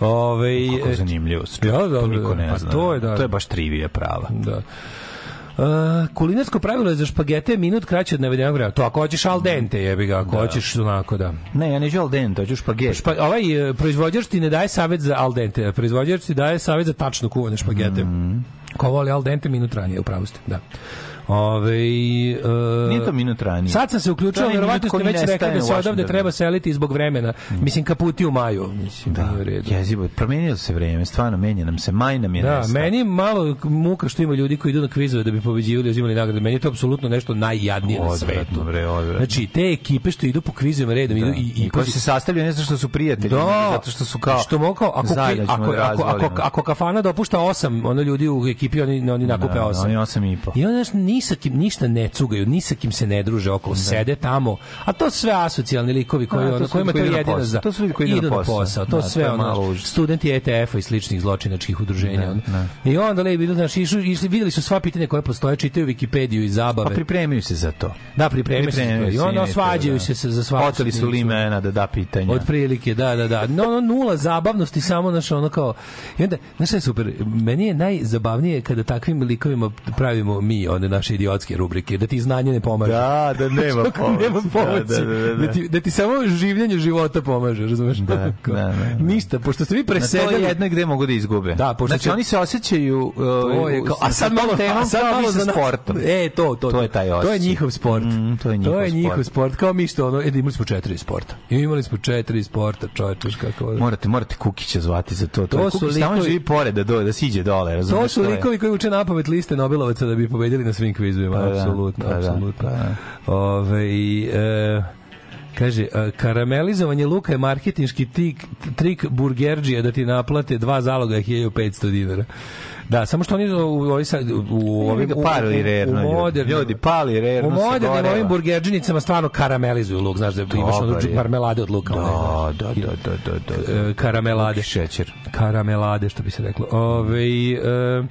Ove, Kako zanimljivost. Ja, dobro, To niko ne pa zna. to je, da. To je baš trivija prava. Da. Uh, kulinarsko pravilo je za špagete minut kraće od navedenog vremena. To ako hoćeš al dente, jebi ga, ako hoćeš onako da. Ne, ja neću al dente, hoću špaget. Špa, ovaj e, proizvođač ti ne daje savet za al dente, proizvođač ti daje savet za tačno kuvane špagete. Mhm. Ko voli al dente minut ranije, upravo ste, da. Ove, uh, Nije to minut ranije. Sad sam se uključio, verovatno ste već rekli da se odavde treba seliti zbog vremena. Mislim, kaputi u maju. Mislim, Da, jezivo, promenilo se vreme, stvarno menja nam se, maj nam je Da, nestao. meni malo muka što ima ljudi koji idu na kvizove da bi pobeđivali i uzimali nagrade. Meni je to apsolutno nešto najjadnije na Odvratno, svetu. bre, odvratno. Znači, te ekipe što idu po kvizovima redom idu i, I, koji se sastavljaju ne zato što su prijatelji, Da, zato što su kao što mogu kao ako, ako, da ako, ako, ako, kafana dopušta osam ono ljudi u ekipi oni oni nakupe Da, osam oni osam i po. i onda znaš, ni sa kim ništa ne cugaju ni sa kim se ne druže okolo sede tamo a to sve asocijalni likovi koji Da, to ono kojima to na jedino za To su ljudi koji idu na posao. to Da, sve to je ono studenti ETF-a i sličnih zločinačkih udruženja Da, ono. da. i onda lebi idu znači išli, išli videli su sva pitanja koja postoje čitaju Wikipediju i Pa zabave pripremaju se za to. da pripremaju se Pripremaju i onda da. se za svaku Oteli su limena da da pitanja. Otprilike, da, da, da. No, no, nula zabavnosti, samo naš ono kao... I onda, znaš je super? Meni je najzabavnije kada takvim likovima pravimo mi, one naše idiotske rubrike, da ti znanje ne pomaže. Da, da nema Kako pomoći. nema pomoći. Da, da, da, da. Da ti, da ti samo življenje života pomaže, razumeš? Da, da, da, da. Ništa, pošto ste vi Na to presedali... je jedno gde mogu da izgube. Da, pošto znači će- oni se osjećaju uh, To je kao, a sad malo, temom a sad malo sa sportom. E, to, to, To je taj To je osjećaj. njihov sport. Mm, to je njihov to je njihov sport. sport. Kao mi što ono, e, da imali smo četiri sporta. Imali smo četiri sporta, čovječe, kako... Morate, morate Kukića zvati za to. To To, su likovi- živi pored da, do, da siđe dole, razumeš? To su likovi koji uče napamet liste Nobelovaca da bi pobedili na svim kvizovima, Pa da, apsolutno, pa da, apsolutno. pa da. Ove, e, kaže, e, karamelizovanje luka je marketinški tik, trik burgerđija da ti naplate dva zaloga 1500 dinara. Da, samo što oni u, ovoj sad- u, u ovim u- pali rerno, u ljudi. modernim- Ljudi, pali rerno U modernim ovim burgerđinicama stvarno karamelizuju luk, znaš da imaš ono Dobar marmelade od luka. one, Da, znaš. da, da, da, da, da. E, karamelade. Šećer. Karamelade, što bi se reklo. Ove, e,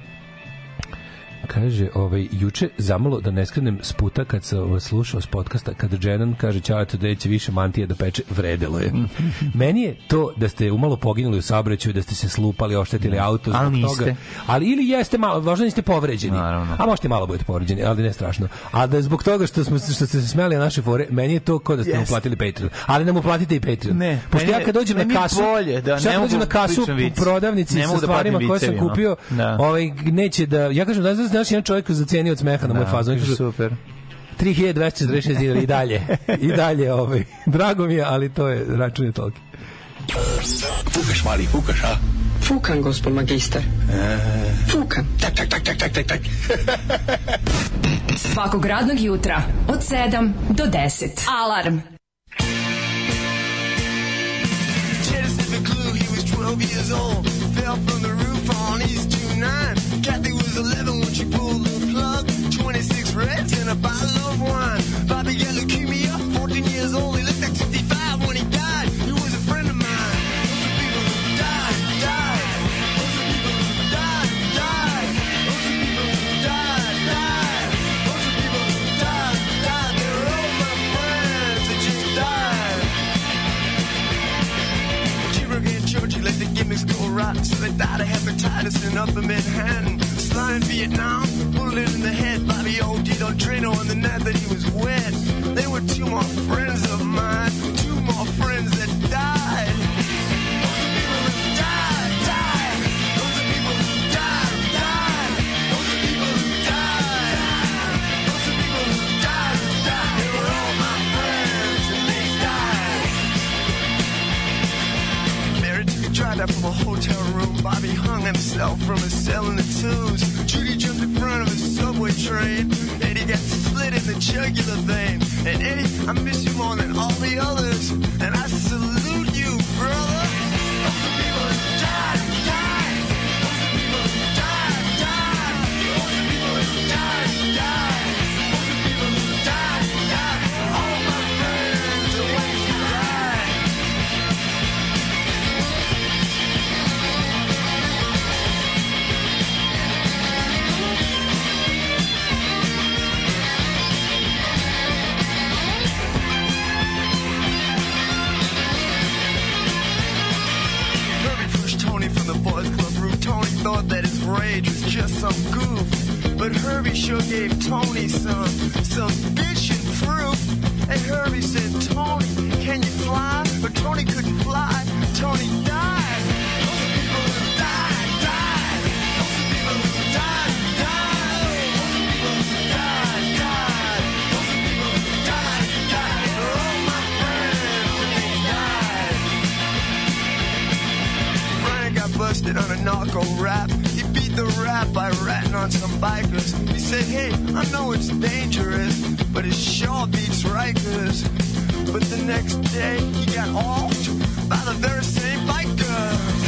kaže, ovaj, juče zamalo da ne skrenem s puta kad sam ovaj, slušao s podcasta, kad Dženan kaže ćao, da će više mantije da peče, vredelo je. Meni je to da ste umalo poginuli u saobraćaju, da ste se slupali, oštetili auto zbog Ali toga. Ali ili jeste malo, važno niste povređeni. Naravno. A možete malo budete povređeni, ali ne strašno. A da je zbog toga što smo što ste se smeli na naše fore, meni je to kao da ste nam Jeste. platili Patreon. Ali nam uplatite i Patreon. Ne, Pošto ja kad dođem na kasu, bolje da ne kad dođem mogu na kasu pričam u prodavnici Ne sa mogu da stvarima koje sam kupio, Da. ovaj neće da ja kažem da znaš, jedan čovjek zacenio od smeha na moj da, fazon. Super. 3246 dinara i dalje. I dalje, ovaj. Drago mi je, ali to je, račun je toliko. Fukaš, mali, fukaš, a? Fukan, gospod magister. E. Fukan. Tak, tak, tak, tak, tak, tak, tak. Svakog radnog jutra od 7 do 10. Alarm. Chase is a clue, he was 12 years old. Fell from the roof on his 2-9. Kathy 11 when she pulled the plug. 26 reds and a bottle of wine. Bobby got leukemia, 14 years old. He looked like 55 when he died. He was a friend of mine. Those people died, died. Those people died, died. Those people died, died. Those people died, died. They were all my friends that just died. Let the gimmicks go rotten. So they died of hepatitis in Upper Manhattan slide in Vietnam, bullet in the head by the old Dino Drano on the night that he was wet. They were two more friends of mine. Bobby hung himself from a cell in the tubes. Judy jumped in front of a subway train. Eddie got split in the jugular vein. And Eddie, I miss you more than all the others. And I thought that his rage was just some goof. But Herbie sure gave Tony some, some vision proof. And Herbie said, Tony, can you fly? But Tony couldn't fly, Tony died. busted on a narco rap. He beat the rap by ratting on some bikers. He said, hey, I know it's dangerous, but it sure beats Rikers. But the next day, he got off by the very same bikers.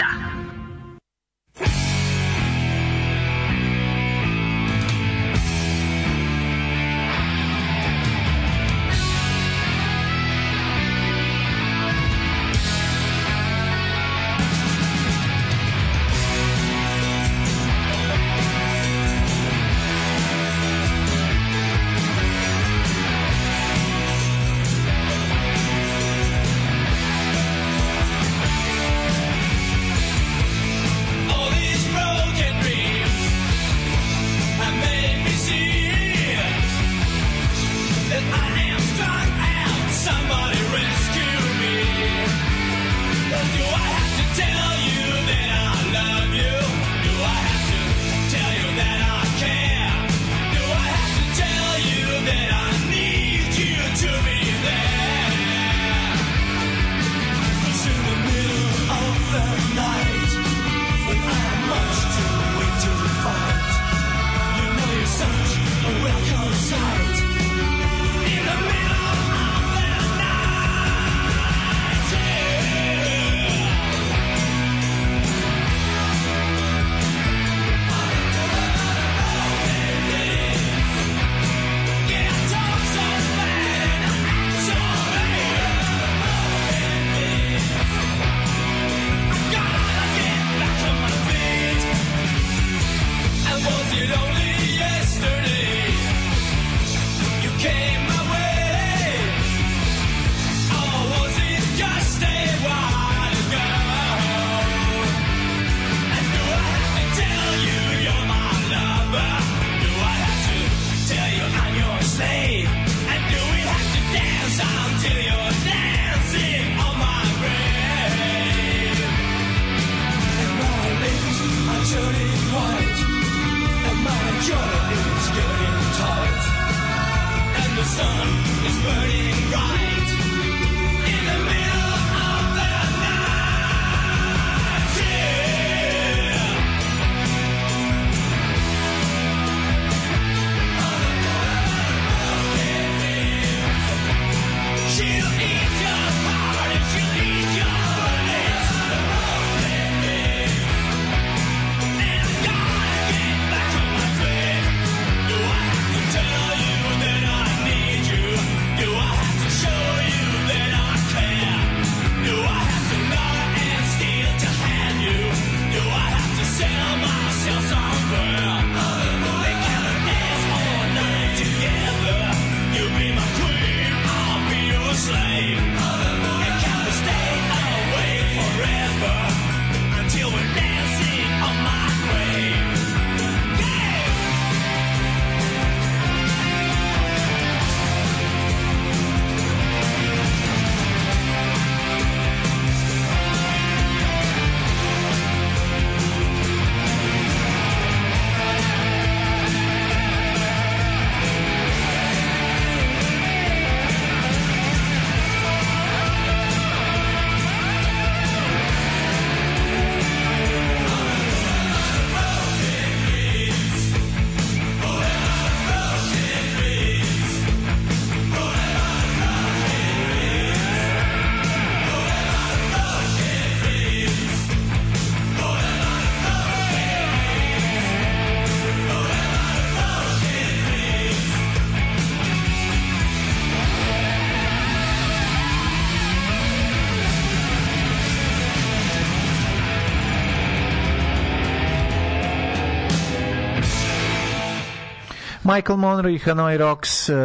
Michael Monroe i Hanoi Rocks uh,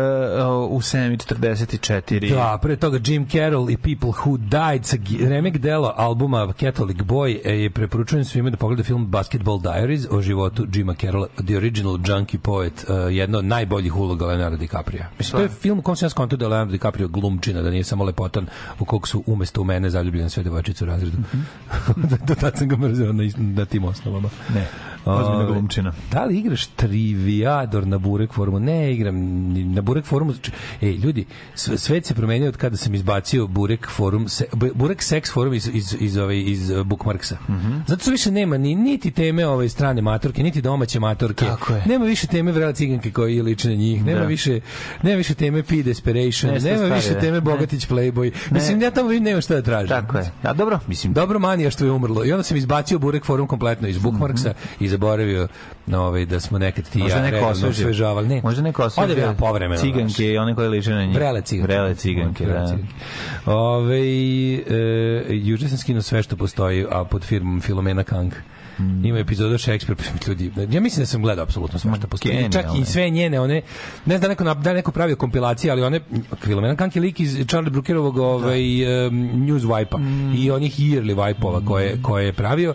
u 7.44. Da, pre toga Jim Carroll i People Who Died sa remek dela albuma Catholic Boy je preporučujem svima da pogleda film Basketball Diaries o životu Jima Carrolla, The Original Junkie Poet, uh, jedna od najboljih uloga Leonardo DiCaprio. Mislim, to je film u kom se ja skontao da Leonardo DiCaprio glumčina, da nije samo lepotan u kog su umesto u mene zaljubljene sve devojčice u razredu. Mm -hmm. Do tad sam ga mrzio na, na tim osnovama. Ne. Ozbiljna glumčina. Da li igraš Triviador na Burek forumu? Ne igram na Burek forumu. Ej, ljudi, sve- svet se promenio od kada sam izbacio Burek forum, se, Burek sex forum iz, iz, iz, ovaj, iz uh, Bookmarksa. Mhm. Zato što više nema ni, niti teme ove strane matorke, niti domaće matorke. Tako je. Nema više teme vrela ciganke koji liče na njih. Nema Da. više nema više teme P Desperation. Ne, nema više teme Ne. Bogatić Playboy. Mislim, ja tamo vidim nema šta da tražim. Tako je. A dobro, mislim, Dobro manija što je umrlo. I onda sam izbacio Burek forum kompletno iz Bookmarksa i zaboravio na ovaj, da smo nekad ti možda ja neko osvežavali. Ne. Možda neko Ode osvežio. ja povremeno. Ciganke i one koje liče na njih. Vrele ciganke. Vrele ciganke, Vrele da. ciganke. Ove, e, juče sam skinuo sve što postoji, a pod firmom Filomena Kang. Mm. Ima epizoda Shakespeare, pa ljudi. Ja mislim da sam gledao apsolutno sve što postoji. Čak i je. sve njene, one ne znam da neko da neko pravio kompilacije, ali one Filomena Kang je lik iz Charlie Brookerovog ovaj um, News Wipe-a Mm. i onih yearly Wipe-ova koje koje je pravio.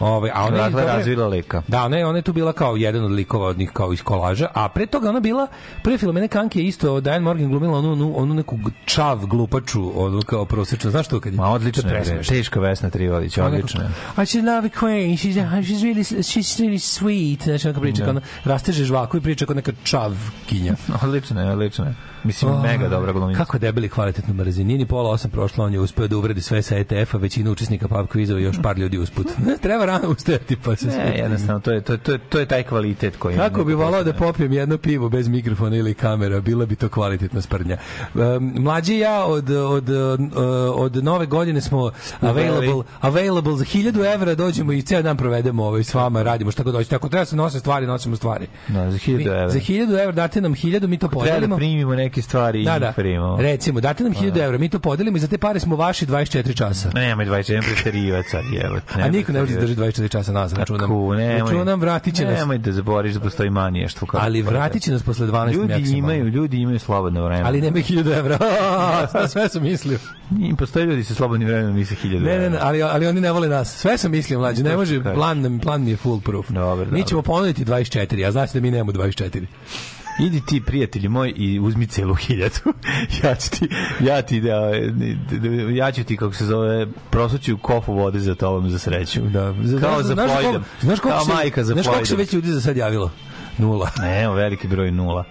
Ovaj, a ona je Dakle, dobra- razvila lika. Da, ona je, ona je tu bila kao jedan od likova od njih kao iz kolaža, a pre toga ona bila, pre Filomene Kanke je isto Diane Morgan glumila onu, onu, onu neku čav glupaču, onu kao prosečnu, znaš to kad je? Ma odlično je je, teška Vesna Trivalić, odlično je. I love a queen, she's, she's, really, she's really sweet, znači onako priča, Da. kao ona rasteže žvaku i priča kao neka čavkinja. Odlično je, odlično je. Mislim, mega dobra glumica. Kako debeli kvalitetno mrzini. Nije ni pola osam prošla, on je uspeo da uvredi sve sa ETF-a, većina učesnika pub kvizova i još par ljudi usput. Treba rano ustajati pa se Ne, jednostavno, to je, to, je, to, je, to je taj kvalitet koji... Kako bi volao da popijem jedno pivo bez mikrofona ili kamera, bila bi to kvalitetna sprdnja. Um, mlađi ja od, od, uh, od nove godine smo available, available za 1000 evra, dođemo i ceo dan provedemo ovaj, s vama, radimo šta god dođete. Ako treba se nose stvari, nosimo stvari. Da, za 1000 Mi- evra. Za 1000 evra date nam 1000, mi to Treba da podelimo. primimo neke stvari i Da, da. njih primimo. Recimo, date nam 1000 evra, mi to podelimo i za te pare smo vaši 24 časa. Nemoj 21 preterivac sad. A niko ne može da drži 24 časa nazad, računam. Kako, nemoj. Računam, vratit će nas. Nemoj da zaboriš da postoji maniještvo. kako Ali vratit će nas posle 12 Ljudi maksimalno. imaju, ljudi imaju slobodno vreme. Ali nema 1000 evra. Sve- Sve sam mislio. I postoje ljudi sa slobodnim vremenom misle 1000 Ne, ne, ne, evra. ali, ali oni ne vole nas. Sve sam mislio, mlađe. Ne može, plan, plan mi je full proof. Dobro, Mi ćemo ponuditi 24, a znači da mi nemamo 24. Idi ti, prijatelji moj, i uzmi celu hiljadu. ja ću ti, ja ti, da, da, ja ću ti, kako se zove, prosuću kofu vode za tobom za sreću. Da, Kao za znaš koliko- Znaš koliko Kao se, majka za Znaš koliko se već ljudi za sad javilo? Nula. Ne, evo, veliki broj nula.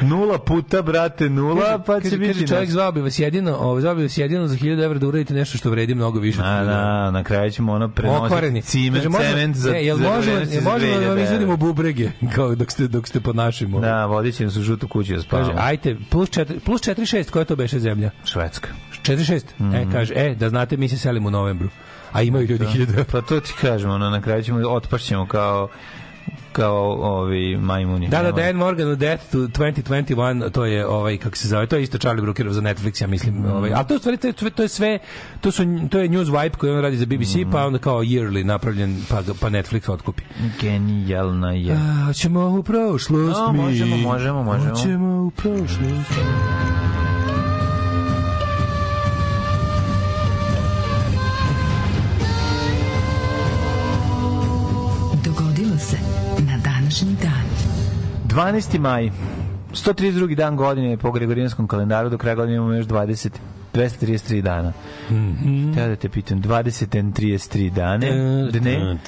Nula puta, brate, nula, pa će kaže, biti... kaže, čovjek zvao bi vas jedino, ovo, zvao bi vas jedino za 1000 evra da uradite nešto što vredi mnogo više. od A, 1000 evra. da, na kraju ćemo ono prenositi ciment, Kaže, možemo- cement za, ne, jel možemo, jel možemo da vam 2000 izvodimo bubrege kao dok ste, dok ste pod našim. ovo? Da, vodit će nas u žutu kuću da Kaže, spavamo. ajte, plus 4, plus 4 6, koja to beše zemlja? Švedska. 4 6. E, kaže, e, da znate, mi se selimo u novembru. A imaju ljudi 1000 evra. Pa to ti kažemo, ono, na kraju ćemo, otpašćemo kao kao ovi majmuni. Da, da. Dan Morgan u Death to 2021, to je ovaj kako se zove, to je isto Charlie Brookerov za Netflix, ja mislim, Mm. ovaj. A to u stvari to, je- to je sve, to su to je News Vibe koji on radi za BBC, Mm. pa onda kao yearly napravljen pa pa Netflix otkupi. Genijalna je. A, ćemo u prošlost A, mi. možemo, možemo, možemo. Hoćemo u prošlost. Današnji dan. 12. maj. 132. dan godine po Gregorijanskom kalendaru, do kraja godine imamo još 20 233 dana. Mm -hmm. da te pitam, 20 33 dane, dne,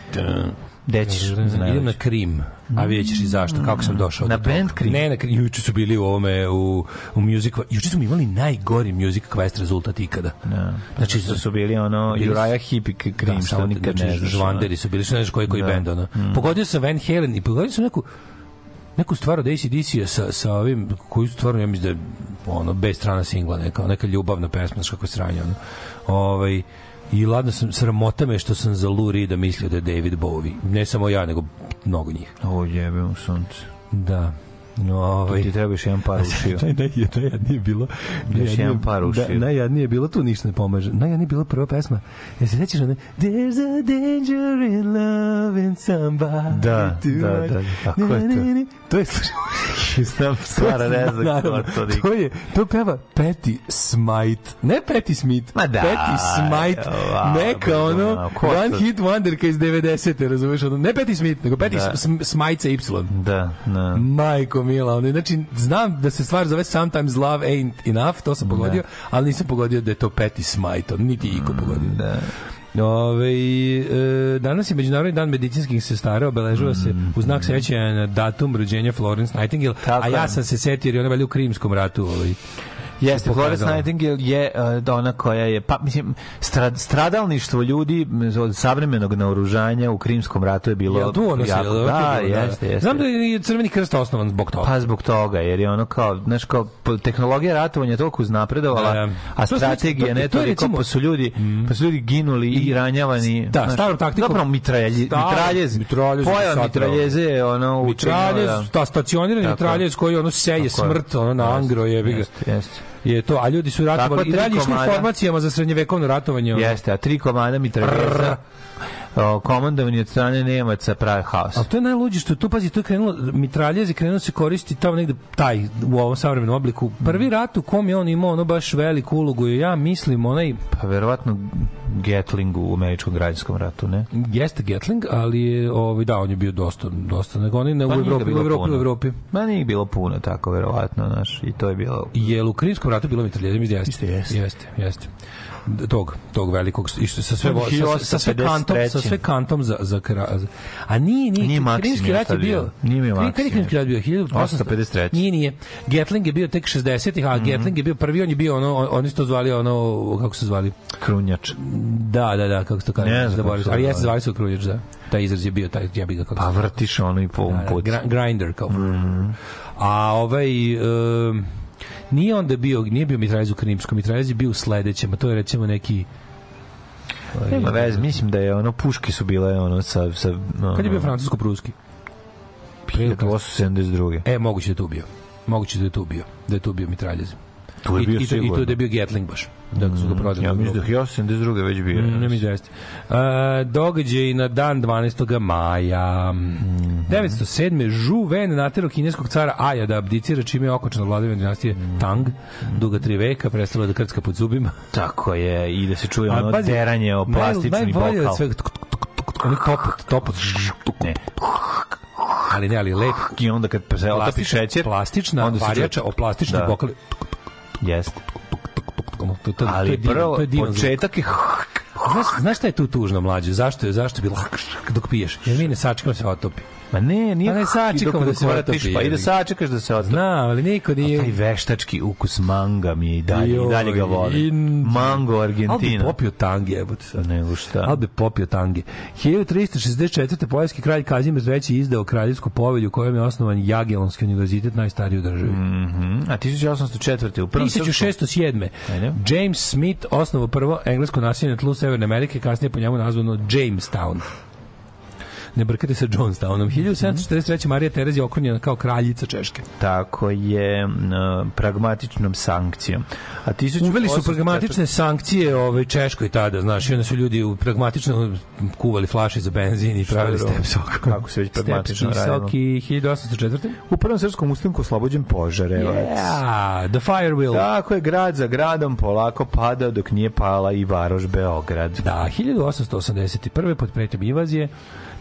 gde ćeš? Idem na Krim. A vidjet ćeš i zašto, kako sam došao. Na toga. band Krim? Ne, na Krim. Juče su bili u ovome, u, u music... Juče smo imali najgori music quest rezultat ikada. Da. Znači, Znači, su bili ono, Bili su- Uriah Heep i Krim, Da, što nikad znači, ne. Žvanderi su bili, što ne znaš koji koji Da. bend, ono. Mm. Pogodio sam Van Halen i pogodio sam neku neku stvar od ACDC-a sa, sa ovim, koju stvarno, ja mislim da je ono, bez strana singla, neka, neka ljubavna pesma, znaš kako je sranje, ono. Ovaj, I ladno sam, sramota me što sam za Lou Reeda mislio da je David Bowie. Ne samo ja, nego mnogo njih. O, jebe mu sunce. Da. No, ovaj, Tu ti treba još jedan par ušiju. Naj, naj, najjadnije je bilo Još jedan par da, ušiju. najjadnije je bilo tu ništa ne pomaže najjadnije je bila prva pesma ja se sećaš one There's a danger in loving somebody Da, da, much. da, kako je to? Ne, ne, ne. to je Znam stvara, ne znam ko to dik- to je to peva Patty Smite ne Patty Smith Ma da, Patty Smite wow, neka ono ko one hit wonderka iz 90. razumeš ne Patty Smith nego Da. Sm- Smite sa Y Da, da. Majko Mila, ono, znači, znam da se stvar zove Sometimes Love Ain't Enough, to sam pogodio, ali nisam pogodio da je to Patty Smite, on niti iko pogodio. Da. Ove, e, danas je Međunarodni dan medicinskih sestara, obeležava se u znak sećanja na datum rođenja Florence Nightingale, Tako a ja sam se setio jer je ona valjda u Krimskom ratu. Ovaj, Jeste, Florence. Nightingale je uh, ona koja je, pa mislim, strad, stradalništvo ljudi od savremenog naoružanja u Krimskom ratu je bilo Jel tu ono se, jako, da, bilo, jeste, jeste. Znam da je Crveni krst osnovan zbog toga. Pa zbog toga, jer je ono kao, znaš, kao tehnologija ratovanja je toliko uznapredovala, Da, da. a strategija znači- to- ne to toliko, pa su ljudi, pa su ljudi ginuli i ranjavani. Da, starom taktikom- Zapravo mitralje, Staro- mitraljez, mitraljez je pojava mitraljeze je ono učinila, Mitraljez, da. ta stacionirani mitraljez koji ono seje smrt ono na Angro je. Jeste, jeste. Je to, a ljudi su ratovali i dalje išli komada. formacijama za srednjevekovno ratovanje. ono. Jeste, a tri komada mitraljeza o, komandovani od strane Nemaca prave haos. Ali to je najluđe što je to, pazi, to je krenulo, mitraljez je krenuo se koristi tamo negde taj, u ovom savremenom obliku. Prvi rat u kom je on imao ono baš veliku ulogu je, ja mislim, onaj, Pa verovatno Gatling u američkom građanskom ratu, ne? jeste Gatling, ali je, ovaj, da, on je bio dosta, dosta, nego on je ne, u Pa ga Evropi, u Evropi, u. Evropi. Ma nije bilo puno tako, verovatno, znaš, i to je bilo... Je u Krimskom ratu bilo mitraljeza, mislim da jeste. Jeste, Jeste, jeste. Tog tog velikog i sa sve sa, sa sve 1853. kantom sa sve kantom za za, kra, a nije nije, Nije krimski rat je bio. Nije je Maksim. krimski rat bio 1853 853. nije nije Gatling je bio tek 60-ih a Gatling je bio prvi on je bio ono on- oni su to zvali ono kako se zvali Krunjač. da da da kako se to kaže Ne zaboravio ali jeste zvali. se krunjač da taj izraz je bio taj ja bih ga kako Pa vrtiš ono i po Da, da, grinder kao a ovaj um, nije onda bio nije bio mitraljez u Krimskom mitraljez je bio u sledećem a to je recimo neki Nema veze, mislim da je ono, puške su bile ono sa... sa ono, kad je bio francusko-pruski 1872. E, moguće da je tu bio. Moguće da je tu bio. Da je tu bio mitraljez. Tu je I, bio i, I to da je bio Gatling baš. Da su ga prodali. Ja mislim da je 1872. već bio. Mm, ne mi jeste. Uh, događaj na dan 12. maja. Mhm. 907. Žu Ven natero kineskog cara Aja da abdicira čime je okončana vladavina dinastije Mhm. Tang. Duga tri veka, prestala da krcka pod zubima. Tako je, i da se čuje ono pazi, deranje o naj- plastični najbolje od bokal. svega, tuk, tuk, tuk, tuk, oni topot, topot, Ne. ali ne, ali lep. I onda kad se Plastična, šećer, plastična onda se varjača o plastični Da. bokali. Jeste. Ali prvo, početak je... Znaš, znaš šta je tu tužno, mlađe? Zašto je, zašto je bilo dok piješ? Jer mi ne sačekamo da se otopi. Ma ne, nije... Pa ne sačekamo da dok se vratiš, Pa i da jebi. sačekaš da se otopi. Znam, ali niko A nije... taj veštački ukus manga mi je i dalje, i dalje ga Joj, volim. in- Mango Ali Argentina. popio tange, jebote sad. Nego šta? Ali bi popio tange. 1364. poljski kralj Kazimir III. izdao kraljevsku povelju kojom je osnovan Jagiellonski univerzitet, najstariji u državi. Mhm. A 1804. u prvom srpskom- 1607. Ajde. James Smith osnovao prvo englesko naselje na tlu Severne Amerike, kasnije po njemu nazvano Jamestown. Ne brkate sa Johnstownom. 1743. Marija Terezija okrunjena kao kraljica Češke. Tako je pragmatičnom sankcijom. A 1804. Uveli su pragmatične sankcije ovaj Češkoj tada, znaš, i onda su ljudi u pragmatično kuvali flaše za benzin i pravili step sok. Kako se već pragmatično Step radilo? sok i 1804. U prvom srpskom ustanku oslobođen Požarevac. Yeah, the fire will. Tako je grad za gradom polako padao dok nije pala i Varoš Beograd. Da, 1881. pod pretnjom invazije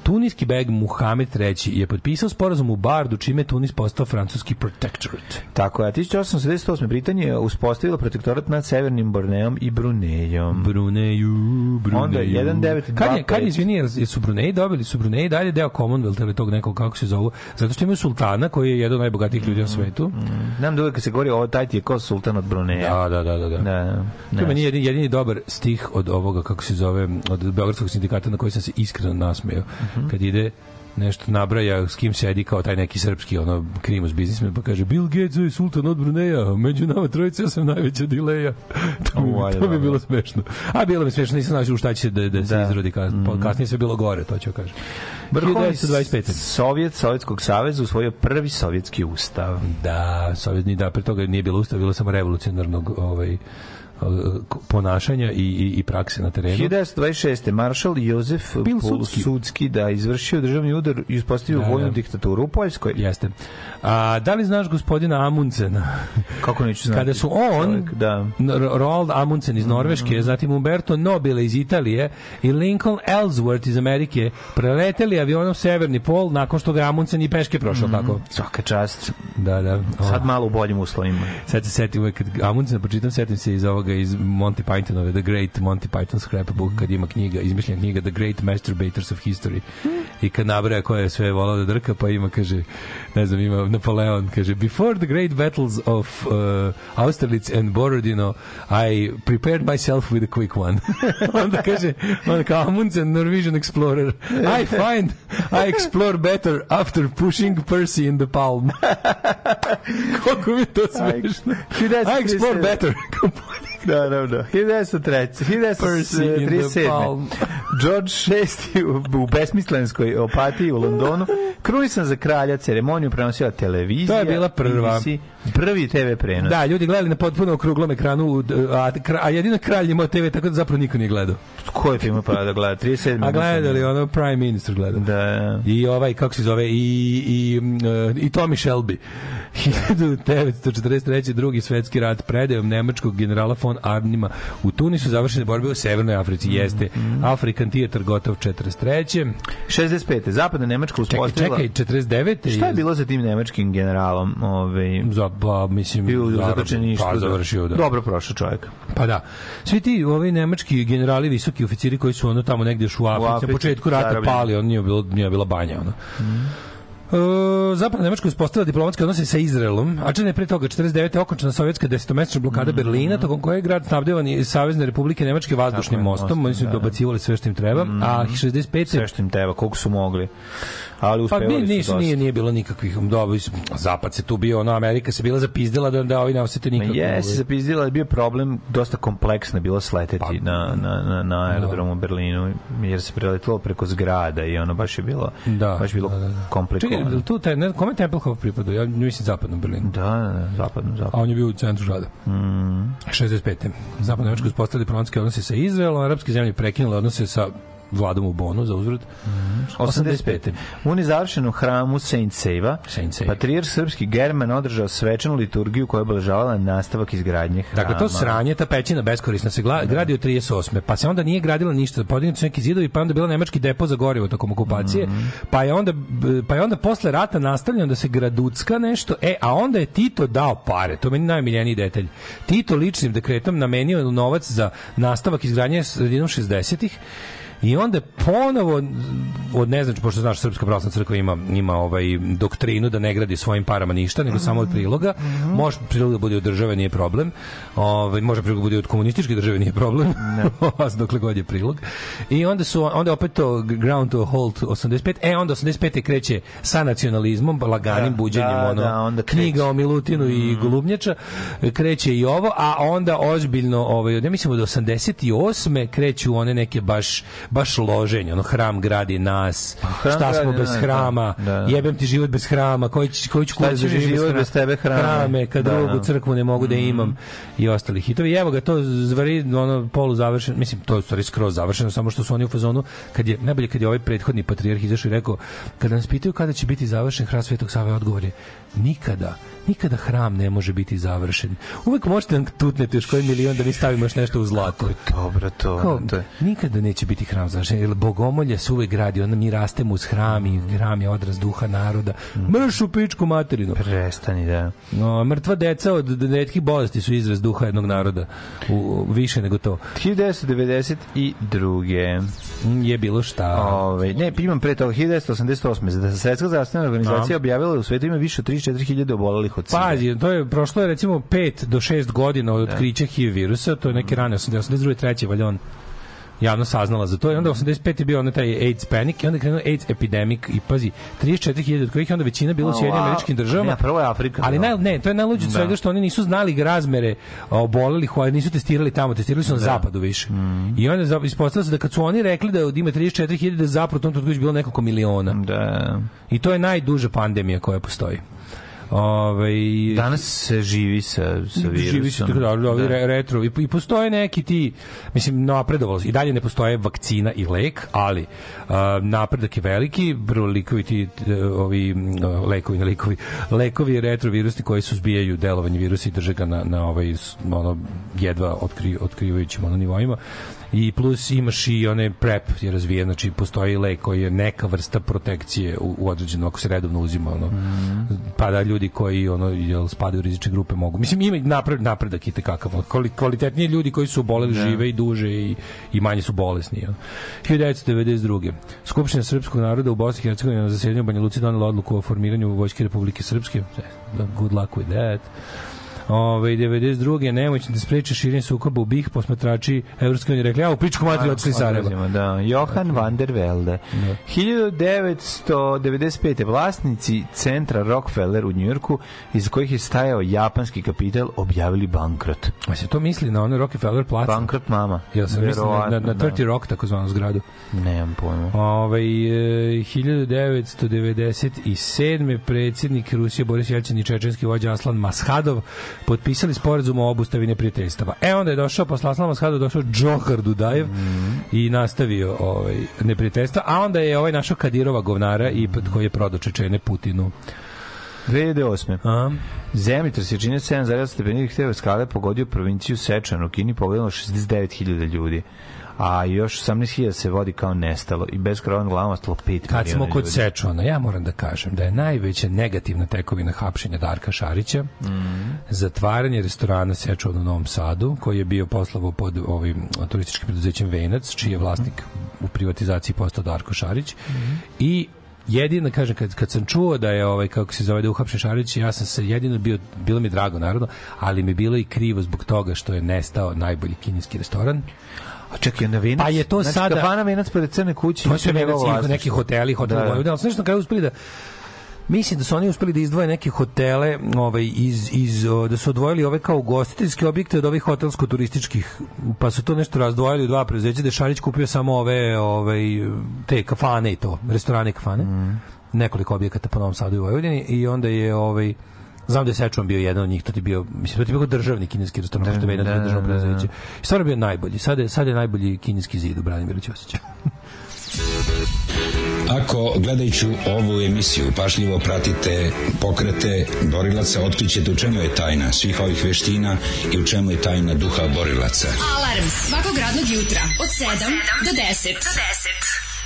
Tuniski beg Muhamed III je potpisao sporazum u Bardu čime je Tunis postao francuski protectorate. Tako je, a 1878. Britanija je uspostavila protektorat nad Severnim Borneom i Brunejom. Bruneju, Bruneju. Onda 1925. Kad je, kad je, izvini, su Bruneji dobili, su Bruneji dalje deo Commonwealth ili tog nekog, kako se zovu, zato što imaju sultana koji je jedan od najbogatijih ljudi na svetu. Znam da uvek kad se govori ovo, taj ti je kao sultan od Bruneja. Da, da, da, da. da. Da, da. To je meni jedini, jedini dobar stih od ovoga, kako se zove, od Beogradskog sindikata na koji sam se iskreno nasmeo. Mhm. Kad ide nešto nabraja s kim sedi kao taj neki srpski ono krimus biznismen pa kaže Bill Gates je sultan od Bruneja među nama trojica ja sam najveća dileja to, U, ajde, to dobro. bilo smešno a bilo mi smešno nisam u šta će se da, da, se Da. izrodi kasnije, Mhm. kasnije sve bilo gore to ću kažem Vrhovni 1925. Sovjet Sovjetskog saveza usvojio prvi sovjetski ustav. da sovjetni da pre toga nije bilo ustav bilo samo revolucionarnog ovaj ponašanja i, i, i prakse na terenu 1926. maršal Jozef Pilsudski. Da izvršio državni udar i uspostavio Da, vojnu da. diktaturu u Poljskoj. Jeste. A, da li znaš gospodina Amundsena? Kako neću znati? Kada su on, Čovjek, da. Roald Amundsen iz Norveške, zatim Umberto Nobile iz Italije i Lincoln Ellsworth iz Amerike preleteli avionom Severni pol nakon što ga Amundsen i peške prošao tako. Svaka čast. Da, da. Sad malo u boljim uslovima. Sad se setim kad Amundsen pročitam, setim se iz ovog ovoga iz Monty Pythonove The Great Monty Python Scrapbook kad ima knjiga, izmišljena knjiga The Great Masturbators of History. I kad nabraja ko je sve volao da drka pa ima kaže ne znam ima Napoleon kaže before the great battles of uh, Austerlitz and Borodino I prepared myself with a quick one. Onda kaže onda kao Amundsen Norwegian explorer. I find I explore better after pushing Percy in the palm. Koliko mi je to smešno. I explore better Da, da, da. 1903. Percy in the 1937. palm. George VI u, u besmislenskoj opatiji u Londonu krunisan za kralja ceremoniju prenosila televizija. To je bila prva. BBC, prvi TV prenos. Da, ljudi gledali na potpuno okruglom ekranu, a, a jedino kralj imao TV, tako da zapravo niko nije gledao. Ko je ima pravo da gleda? 37. A gledali, ono, Prime Minister gledao. Da. I ovaj, kako se zove, i, i, e, i Tommy Shelby. 1943. drugi svetski rat predajom nemačkog generala von Arnima u Tunisu završene borbe u Severnoj Africi. Jeste African Theater gotov 43. 65. Zapadna Nemačka Čekaj, uspostavila... čekaj, 49. Šta je bilo sa tim nemačkim generalom? Ovaj, Za, ba, mislim, bio u zarad- zatočeništvu. Pa, završio, da. Dobro prošao čovjek. Pa da. Svi ti ovi nemački generali, visoki oficiri koji su ono tamo negde još u Africi, Africi, na početku rata zarobljeni. pali, on nije bilo nije bila banja ono. E, Zapadna Nemačka uspostavila diplomatske odnose sa Izraelom, a čine pre toga 49. okončana sovjetska desetomesečna blokada Berlina, tokom koje je grad snabdevan iz Savezne republike Nemačke vazdušnim Mhm. Je, mostom, mostom, oni su da, da. dobacivali sve što im treba, a 65. Sve što im teba, koliko su mogli. Ali Pa uspevali su nisu, dosta. nije, nije bilo nikakvih dobro, zapad se tu bio, ono, Amerika se bila zapizdila da, da ovi ne osete nikako. jesi zapizdila, je bio problem dosta kompleksno bilo sleteti Pa, na, na, na, na aerodromu u Berlinu, jer se preletilo preko zgrada i ono baš je bilo, Da, baš bilo da, da, da. komplikovano. Čekaj, tu taj, ne, kome Tempelhof pripadao? Ja mislim zapadnom Berlinu. Da, da, da, zapadno, A on je bio u centru grada. Mm. 65. Zapadna Nemačka uspostavila diplomatske odnose sa Izraelom, arapske zemlje prekinule odnose sa vladom u Bonu za uzvrat. 85. U nezavršenom hramu Saint Seiva, Saint Seiva. patrijar srpski German održao svečanu liturgiju koja je obeležavala nastavak izgradnje hrama. Dakle, to sranje, ta pećina beskorisna se gla- gradi od 38. Pa se onda nije gradila ništa. Podignuti su neki zidovi, pa onda bila nemački depo za gorivo tokom okupacije. Pa je onda pa je onda posle rata nastavljeno da se graducka nešto. E, a onda je Tito dao pare. To meni najmiljeniji detalj. Tito ličnim dekretom namenio novac za nastavak izgradnje sredinom 60-ih I onda ponovo od ne znam pošto znaš srpska pravoslavna crkva ima ima ovaj doktrinu da ne gradi svojim parama ništa nego samo od priloga. Može prilog da bude od države nije problem. Ovaj može prilog da bude od komunističke države nije problem. Ne. dokle god je prilog. I onda su onda opet to ground to halt 85. E onda 85 kreće sa nacionalizmom, laganim Da, buđenjem da, ono da, onda kreće. knjiga o Milutinu i Golubnjača kreće i ovo, a onda ozbiljno ovaj ja mislim od 88. kreću one neke baš baš loženje, ono hram gradi nas. hram šta smo bez nas, hrama? da, da. Jebem ti život bez hrama. Koji će koji ću kurac da živim život hra- bez tebe hrame? Hrame, kad Da, drugu da. crkvu ne mogu da imam i ostali hitovi. Evo ga to zvari ono polu završeno, mislim to je stvari skroz završeno, samo što su oni u fazonu kad je najbolje kad je ovaj prethodni patrijarh izašao i rekao kada nas pitaju kada će biti završen hram Svetog Save odgovor je nikada nikada hram ne može biti završen. Uvek možete nam tutneti još koji milion da mi stavimo još nešto u zlato. Dobro, to, Kao, to je. nikada neće biti hram završen, jer bogomolje se uvek gradi, onda mi rastemo uz hram i hram je odraz duha naroda. Mrš u pičku materinu. Prestani, da. No, mrtva deca od retkih bolesti su izraz duha jednog naroda. U, više nego to. 1992. Je bilo šta. Ove, ne, imam pre toga 1988. Da se Svetska zdravstvena organizacija objavila da u svetu ima više od 34.000 obolelih od sida. Pazi, to je prošlo je recimo 5 do 6 godina od otkrića HIV virusa, to je neke rane 80, 82. treće valjda on javno saznala za to i onda 85 je bio onaj taj AIDS panic i onda je krenuo AIDS epidemic i pazi 34.000 od kojih je onda većina bila u Sjedinim američkim državama. Ne, prvo je Afrika Ali naj, ne, to je najluđe od Da. svega što oni nisu znali razmere obolelih, koji nisu testirali tamo, testirali su na zapadu više. I onda ispostavilo se da kad su oni rekli da ima 34.000 da je zapravo u tom trenutku već bilo nekoliko miliona. Da. I to je najduža pandemija koja postoji. Ove, Danas se živi sa, sa virusom. živi se tako da, da, ovi re- retro i, i postoje neki ti mislim napredovalo i dalje ne postoje vakcina i lek ali a, napredak je veliki prvo likovi ti ovi m, lekovi ne likovi lekovi retrovirusni koji suzbijaju delovanje virusa i drže ga na, na ovaj ono jedva otkri, otkrivajućim ono nivoima i plus imaš i onaj prep je razvijen, znači postoji lek koji je neka vrsta protekcije u, u određenom, ako se redovno uzima ono, pa da ljudi koji ono jel spadaju u rizične grupe mogu. Mislim ima napred, napredak i kakav. Kvalitetniji ljudi koji su oboleli žive i duže i, i manje su bolesni. Jel. 1992. Skupština srpskog naroda u Bosni i Hercegovini na zasedanju u Banja Luci donela odluku o formiranju Vojske Republike Srpske. Good luck with that. Ove, 92. nemoćni da spreče širenje sukoba u BiH, posmatrači Evropske unije rekli, ja u pičku matri otišli iz Sarajeva. Da, Johan van der Velde. 1995. vlasnici centra Rockefeller u Njujorku, iz kojih je stajao japanski kapital, objavili bankrot. A se to misli na ono Rockefeller placa? Bankrot mama. Jel sam mislim na, na, na Verovatno, 30 Rock, takozvanu zgradu. Da. Nemam pojma. Ove, 1997. predsjednik Rusije Boris Jelcin i čečenski vođa Aslan Mashadov potpisali sporazum o obustavi neprijateljstava. E onda je došao, posle Aslana Mashadov došao Džohar Dudajev i nastavio ovaj, neprijateljstva, a onda je ovaj našao Kadirova govnara i koji je prodao Čečene Putinu. 2008. A? Zemljotres je činio 7,8 stepeni Richtera skale pogodio provinciju Sečan u Kini, pogledalo 69.000 ljudi a još 18.000 se vodi kao nestalo i bez krova na glavom ostalo 5 miliona Kad smo kod ljudi. Sečuana, ja moram da kažem da je najveća negativna tekovina hapšenja Darka Šarića zatvaranje restorana Sečuan u Novom Sadu, koji je bio poslavo pod ovim turističkim preduzećem Venac, čiji je vlasnik u privatizaciji postao Darko Šarić i jedino kažem kad kad sam čuo da je ovaj kako se zove da uhapšen Šarić ja sam se jedino bio bilo mi drago naravno ali mi je bilo i krivo zbog toga što je nestao najbolji kineski restoran A čekaj, onda Venac? Pa je to znači, sada- kafana Venac pored Crne kuće. To su njegovo neki, hoteli, hotel Da, da, ali su nešto na kraju uspeli da Mislim da su oni uspeli da izdvoje neke hotele, ovaj iz iz da su odvojili ove kao ugostiteljske objekte od ovih hotelsko-turističkih, pa su to nešto razdvojili u dva preduzeća, da je Šarić kupio samo ove ovaj te kafane i to, restorane i kafane. Nekoliko objekata po Novom Sadu i Vojvodini i onda je ovaj Znam da je Sečuan bio jedan od njih, to ti bio, mislim, to ti bio državni kineski restoran, Da, pošto je Venac bio da, državno da, da. preduzeće. I stvarno je bio najbolji. Sad je, sad je najbolji kineski zid u Branimiru Ćosića. Ako gledajući ovu emisiju pašljivo pratite pokrete borilaca, otkrićete u čemu je tajna svih ovih veština i u čemu je tajna duha borilaca. Alarm svakog radnog jutra od 7 do 10. Do 10.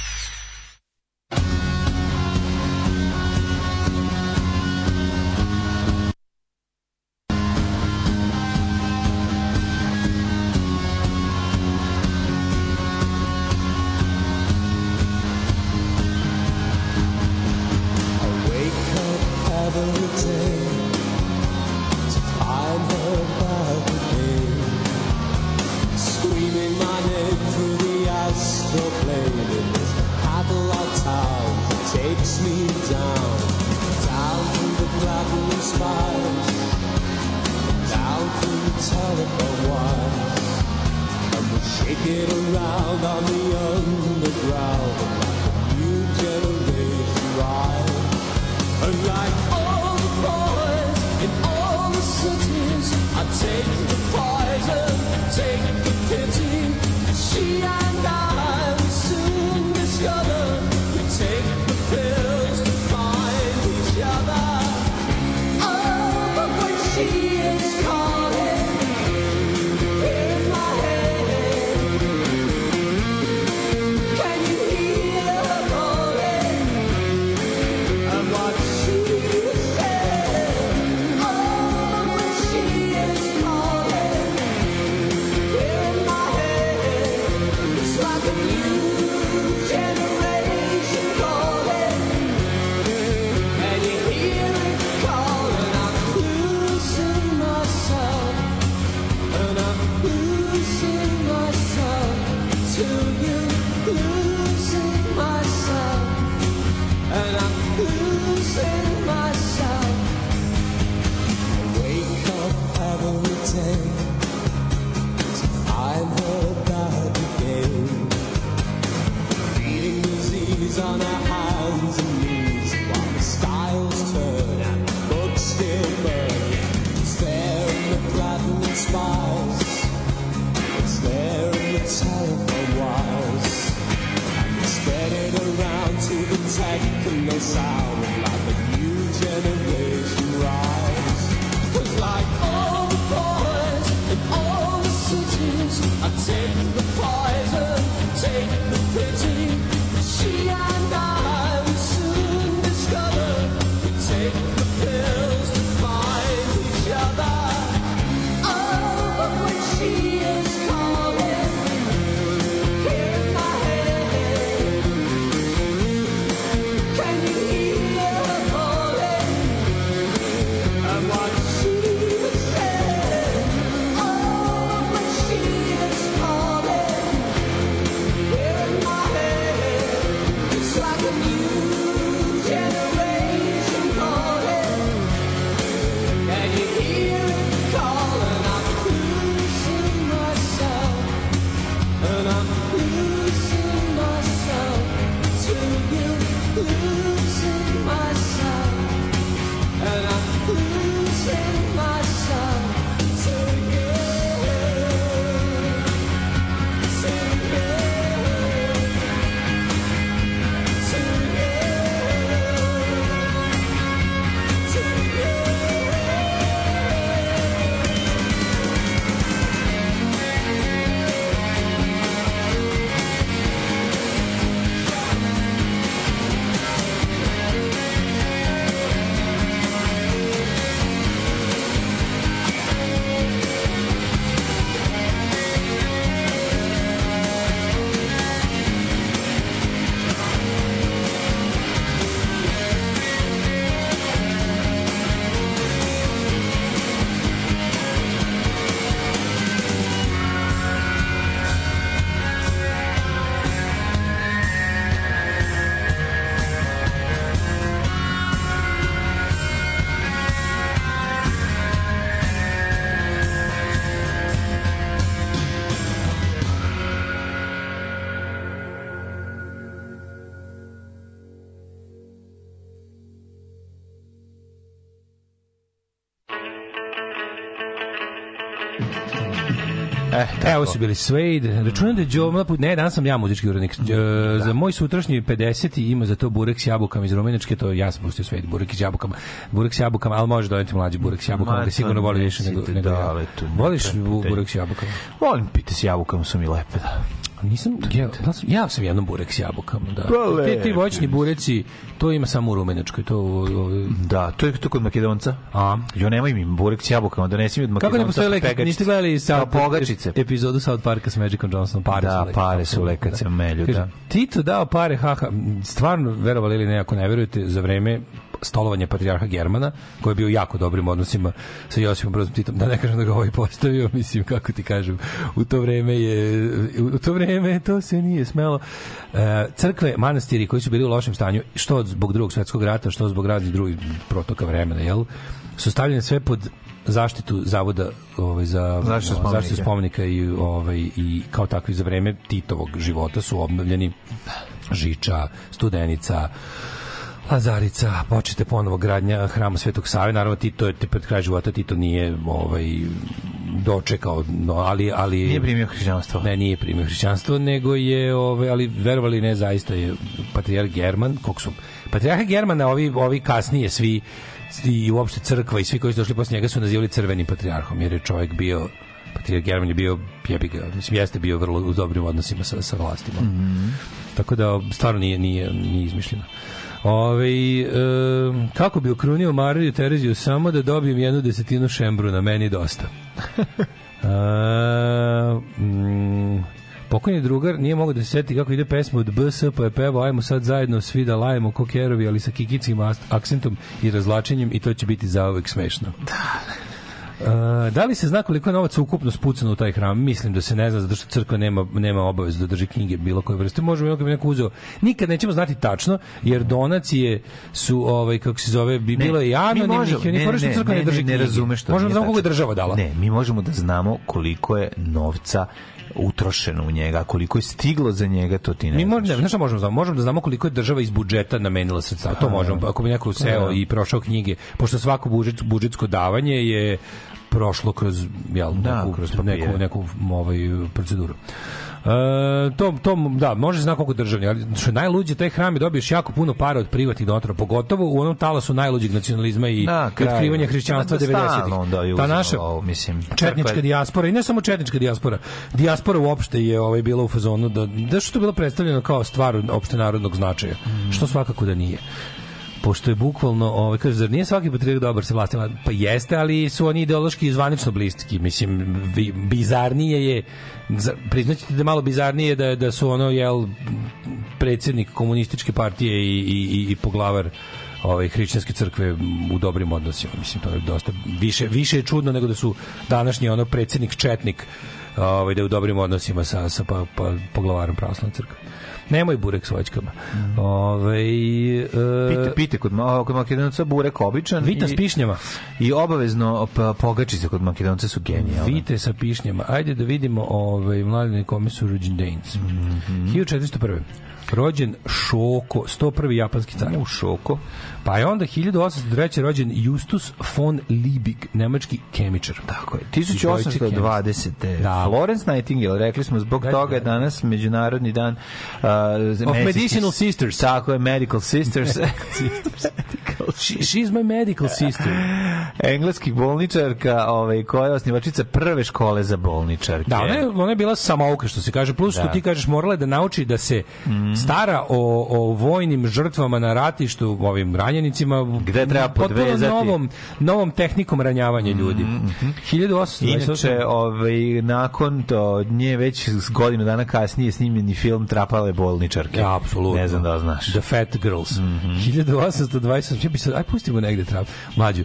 Evo su bili Suede. Računam da je Mlaput... Ne, danas sam ja muzički urednik. E, Za moj sutrašnji 50. ima za to burek s jabukama iz Rumenečke, to ja sam pustio Suede, burek s jabukama. Burek s jabukama, ali može doneti mlađi burek s jabukama, Ma, ga sigurno voli više nego, nećete nego ja. Voliš burek s jabukama? Volim pite s jabukama, su mi lepe, da. Nisam, ja, ja sam, jednom burek s jabukama, da. Pa Ti, ti voćni bureci, to ima samo u Rumenečkoj, to... o- Da, to je to kod Makedonca. A? Jo, nemoj mi burek s jabukama, donesi mi od Makedonca. Kako ne postoji lek? pegačice. Niste gledali South Pa pogačice. epizodu South Parka s Magicom Johnsonom? Pare Da, su pare su lek kad se melju, da. Tito dao pare, haha, stvarno, verovali ili ne, ako ne verujete, za vreme stolovanja patrijarha Germana, koji je bio u jako dobrim odnosima sa Josipom Brozom Titom, da ne kažem da ga ovaj postavio, mislim, kako ti kažem, u to vreme je, u to vreme to se nije smelo. E, crkve, manastiri koji su bili u lošem stanju, što zbog drugog svetskog rata, što zbog raznih drugih protoka vremena, jel? su stavljene sve pod zaštitu zavoda ovaj za Zaštitu spomenika. zaštitu spomenika i ovaj i kao takvi za vreme Titovog života su obnovljeni Žiča, Studenica, Lazarica, počete ponovo gradnja hrama Svetog Save, naravno Tito je pred kraj života Tito nije ovaj dočekao, no, ali ali Nije primio hrišćanstvo. ne, nije primio hrišćanstvo, nego je, ovaj, ali verovali ne, zaista je patrijarh German, kog su, patrijarha Germana, ovi, ovi kasnije svi, i uopšte crkva i svi koji su došli posle njega su nazivali crvenim patrijarhom, jer je čovjek bio patrijarh German je bio jebi ga, mislim jeste bio vrlo u dobrim odnosima sa, sa vlastima. Tako da stvarno nije, nije, nije izmišljeno. Ove, e, kako bi okrunio Mariju Tereziju samo da dobijem jednu desetinu šembru na meni dosta. A, mm, pokojni drugar nije mogao da se seti kako ide pesma od BS, pa je pevao ajmo sad zajedno svi da lajemo ko kerovi, ali sa kikicim akcentom i razlačenjem i to će biti zauvek smešno. Da. Da li se zna koliko je novaca ukupno spucano u taj hram? Mislim da se ne zna, zato što crkva nema, nema obavezu da drži knjige bilo koje vrste. Možemo jednog neko uzeo. Nikad nećemo znati tačno, jer donacije su, ovaj, kako se zove, bi bilo je i anonimnih, i oni fore što crkva ne, drži ne knjige. razumeš što Možemo da znamo koga je država dala. Ne, mi možemo da znamo koliko je novca utrošeno u njega, koliko je stiglo za njega, to ti ne Mi možemo, znaš šta možemo da znamo? Možemo da znamo koliko je država iz budžeta namenila sredstava. To možemo, ako bi neko seo Da. i prošao knjige, pošto svako budžet, budžetsko davanje je prošlo kroz jel, Da, neku, kroz neku, neku ovaj, proceduru. E, to, to, da, može se zna koliko državni, ali što je najluđe, taj hram je dobiješ jako puno para od privatnih donatora, pogotovo u onom talasu najluđeg nacionalizma i Da, kraj. otkrivanja hrišćanstva Da, 90-ih. stalno onda je Ta naša mislim, četnička crkva- dijaspora i ne samo četnička dijaspora. Dijaspora uopšte je ovaj bila u fazonu da da što je bilo predstavljeno kao stvar opšte narodnog značaja, što svakako da nije pošto je bukvalno, ovaj kaže zar nije svaki patrijarh dobar sa vlastima? Pa jeste, ali su oni ideološki i zvanično bliski. Mislim bizarnije je priznaćete da malo bizarnije da da su ono jel predsjednik komunističke partije i i i, poglavar ovaj hrišćanske crkve u dobrim odnosima. Mislim to je dosta više više je čudno nego da su današnji ono predsjednik četnik ovaj da je u dobrim odnosima sa sa pa, pa poglavarom pravoslavne crkve. Nemoj burek s voćkama. Ovaj e, Pite, pite kod, kod Makedonca burek običan. Vita i- s pišnjama. I obavezno pogačice kod Makedonca su genijalne. Vite sa pišnjama. Ajde da vidimo ovaj mladine kome su rođendanici. Mhm. 1401. Rođen Šoko, 101. japanski car. U šoko. Pa je onda 1803. rođen Justus von Liebig, nemački kemičar. Tako je. I dvojice 1820. Da. Florence Nightingale, rekli smo, zbog Da, toga je da. danas Međunarodni dan uh, Of medicinal sisters. Tako je, Medical Sisters. She, she's my medical sister. Engleskih bolničarka, ovaj, koja je osnivačica prve škole za bolničarke. Da, ona je, ona je bila samouka, što se kaže. Plus, što Da. Mhm. ti kažeš, morala je da nauči da se stara o, o vojnim žrtvama na ratištu, ovim ranjenicima, Gde treba podvezati. Mhm, novom, novom tehnikom ranjavanja ljudi. 1828. Inače, ovaj, nakon to, nje već s godinu dana kasnije snimljeni film Trapale bolničarke. Ja, apsolutno. Ne znam da znaš. The Fat Girls. Mhm. 1820. Ja bi sad, aj pustimo negde trap. Mlađu.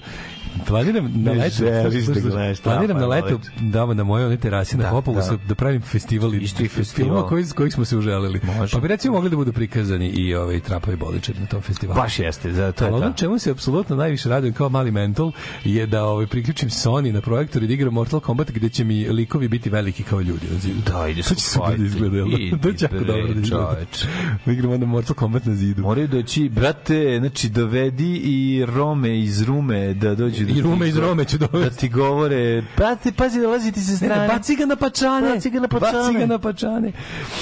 Planiram na letu, želiš da gledaš planiram na Trapa, letu da na mojoj onoj terasi na Da, Hopovu da. da. da pravim festival i Isti festival. filmova koji kojih smo se uželili. Može. Pa bi recimo mogli da budu prikazani i ovaj trapovi boličari na tom festivalu. Baš jeste, za to je ono to. čemu se apsolutno najviše radujem kao mali mental je da ovaj priključim Sony na projektor i da igram Mortal Kombat gde će mi likovi biti veliki kao ljudi na. Da, ide to će se super da fajti. izgleda, da? To će jako dobro da izgleda. Da igramo onda Mortal Kombat na zidu. Moraju doći, brate, znači dovedi i Rome iz Rume da dođu I rume iz Rome ću da dovesti. ti govore, pazi, pazi, dolazi ti se Ne, strane. ne, baci ga na pačane. Baci ga na pačane. Baci ga na pačane.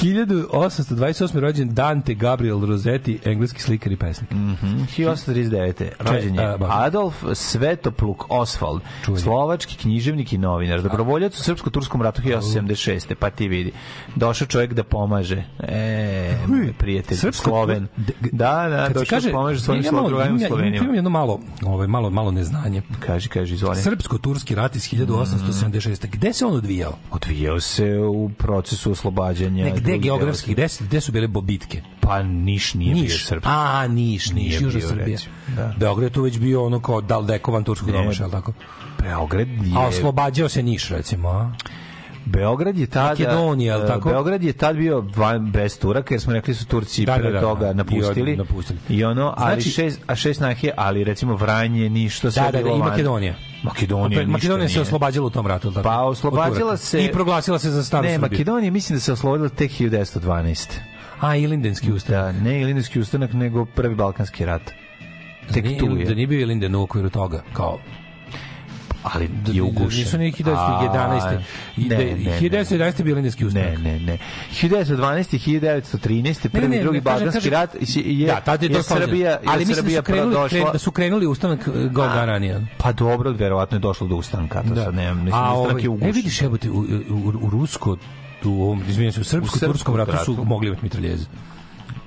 1828. rođen Dante Gabriel Rossetti, engleski slikar i pesnik. Mhm, 1839. rođen je ba. Adolf Svetopluk Osvald, slovački književnik i novinar, dobrovoljac u srpsko-turskom ratu 1876. Pa ti vidi, došao čovjek da pomaže. E, moj prijatelj, Srpsko- Sloven. Da, da, došao da pomaže svojim Slovenima. Imam jedno malo, ovaj, malo, malo neznanje. Kaži, kaži, izvoli. Srpsko-turski rat iz 1876. Gde se on odvijao? Odvijao se u procesu oslobađanja. Ne, gde geografski, gde, gde su bile bobitke? Pa Niš nije bio Niš. srpski. A, Niš, Niš, Nije Južna bio, Srbija. da. Beograd tu već bio ono kao daldekovan turskog Ne. domaša, li tako? Beograd je... A oslobađao se Niš, recimo, a? Beograd je tada Makedonija, jel e, tako? Beograd je tad bio van, bez Turaka jer smo rekli su Turci Da, pre da, da, toga da. napustili. I od- napustili. I ono, ali Znači- šest, a šest nahije, ali recimo Vranje, ništa sve Da, da, da, bilo i. Makedonija. Makedonija, Opet, ništa Makedonija se oslobađala u tom ratu, tako? Pa oslobađala se... I proglasila se za staru Ne, Srbiju. Makedonija mislim da se oslobodila tek 1912. A, i Lindenski ustav. Da, ne Ilinski ustanak, nego prvi Balkanski rat. Tek Nije- tu Da je. nije bio i Linden u okviru toga, kao Ali da, je da, ugušen. nisu ni 1911. I Ne, da, ne, ne. 1911. je bio Lindenski ustav. Ne, ne, ne. 1912. 1913. prvi ne, drugi ne, kažem, Balkanski rat je, je, da, tad je, je Srbija, je ali mislim da Srbija su krenuli, došla, kren, da su krenuli ustanak eh, god dana ranije. Pa dobro, verovatno je došlo do ustanka, to sad nemam, mislim, A ustanak ovaj, je e ugušen. vidiš, evo ti, u, u, u Rusko, tu, u izvinjam se, u srpsko-turskom ratu su mogli imati mitraljeze.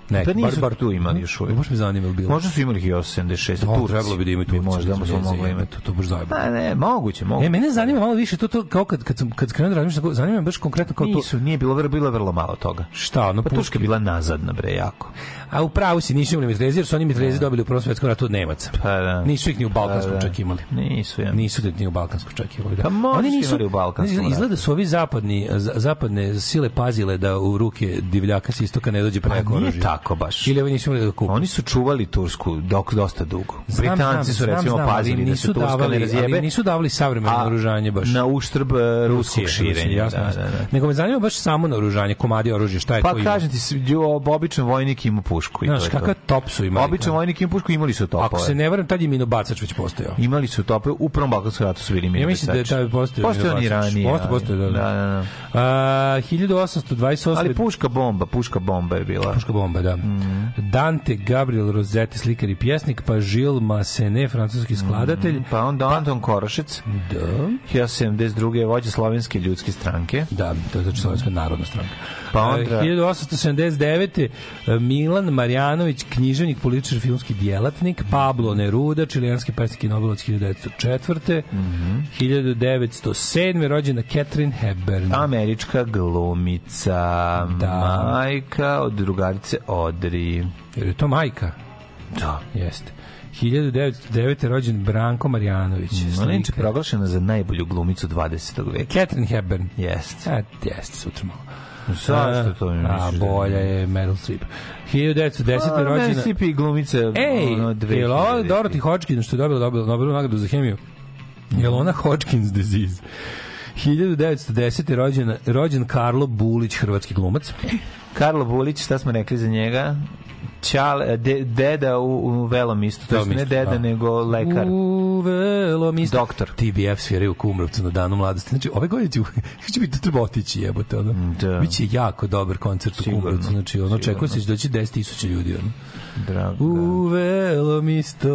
Ne, Pa nisu tu imali još uvijek. Baš me zanima bilo. Možda su imali 1976. No, Turci. trebalo bi da imaju Turci. Možda mislim, smo mogli imati. To, to baš zajebano. Pa ne, moguće, moguće. E, mene zanima malo više to, to kao kad, kad, sam, kad skrenuo da razmišljam, zanima me baš konkretno kao to, Nisu, nije bilo, bilo vrlo malo toga. šta, ono, Pa je bila nazadna, bre, jako. A u pravu si, nisu imali mitrezi, jer su oni mitrezi dobili u Prvom svetskom ratu od Nemaca. Pa da. Nisu ih ni u Balkanskom Pa da. čak imali. Nisu, ja. Nisu da ni u Balkanskom čak imali. Da. Pa možda Oni su nisu, imali u Balkanskom Izgleda ratu. su ovi zapadni, za- zapadne sile pazile da u ruke divljaka sa istoka ne dođe Pa preko nije oružja. tako baš. Ili ovi nisu imali da kupe. Oni su čuvali Tursku dok dosta dugo. Znam, Britanci su recimo znam, pazili da se Turska davali, ne razjebe. Ali nisu davali savremeno oružanje baš. Na uštrb e, ruskog širenja. Jasno, da, da, da. Nego me zanima baš samo na oružanje, komadi oružja, šta je Pa ko ima. kažem ti, s- običan vojnik ima pušku. i to Znaš, to. kakav top su imali. Običan vojnik ima pušku, imali su topove. Ako se ne varam, tad je minobacač već postojao. Imali su topove, u prvom Balkanskom ratu su bili Ja mislim da je postojao. Postoje oni minobacač. ranije. Postoje, ali- postoje, da, da. da, da, da. A, 1828. Ali puška bomba, puška bomba je bila. Puška bomba, da. Mhm. Dante Gabriel Rossetti, slikar i pjesnik, pa Gilles Massenet, francuski skladatelj. Pa onda Anton Korošec, Da. 1972. vođa slovenske ljudske stranke. Da, to je znači Slovenska narodna stranka. Pa onda- 1879. e, Milan Marjanović, književnik, političar, filmski djelatnik, Pablo Neruda, čilijanski pesnik i Nobelovac 1904. Mhm. 1907. rođena Catherine Hepburn. Američka glumica, Da. majka od drugarice Odri. Jer je to majka? Da. Jeste. 1909. rođen Branko Marjanović. Ona je proglašena za najbolju glumicu 20. veka. Catherine Hepburn. Jeste. A, jeste, sutra malo. Zašto to mi A, misliš da- bolja je Meryl Streep. 1910. Pa, rođena... meni Sipi glumice Ej, ono, je li ova 2000. Dorothy Hodgkin što je dobila Nobel- Nobelovu nagradu za hemiju? Je li ona Hodgkin's disease? 1910. rođen, rođen Karlo Bulić, hrvatski glumac. Karlo Bulić, šta smo rekli za njega? Čale, de, deda u, u velom isto, to jest ne deda, da. nego lekar. U velom isto. Doktor. TBF sviraju u Kumrovcu na danu mladosti. Znači, ove godine će, će biti treba otići jebote. Ono. Da. Biće jako dobar koncert u Kumrovcu. Znači, ono, očekuje se da će doći 10.000 ljudi. Ono. Drago. U velom isto.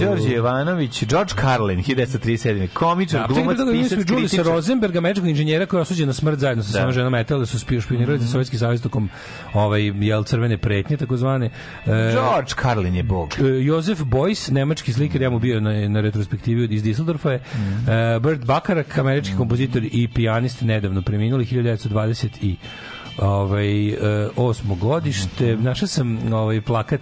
Đorđe Jovanović, George Carlin, 1937. Komičar, Da, glumac, toga pisac, kritičar. Rosenberga, američkog inženjera koji je osuđen na smrt zajedno sa Da. svojom ženom Etel, da su spio špionirali za Sovjetski savez tokom ovaj, jel, crvene pretnje, takozvane. E, George Carlin je bog. E, Josef Beuys, nemački slikar, ja mu bio na, na retrospektivi od- iz Düsseldorfa je. Mhm. E, Bert Bakarak, američki kompozitor i pijanist, nedavno preminuli, 1920 i ovaj, e, osmo godište. Mhm. Našao sam ovaj, plakat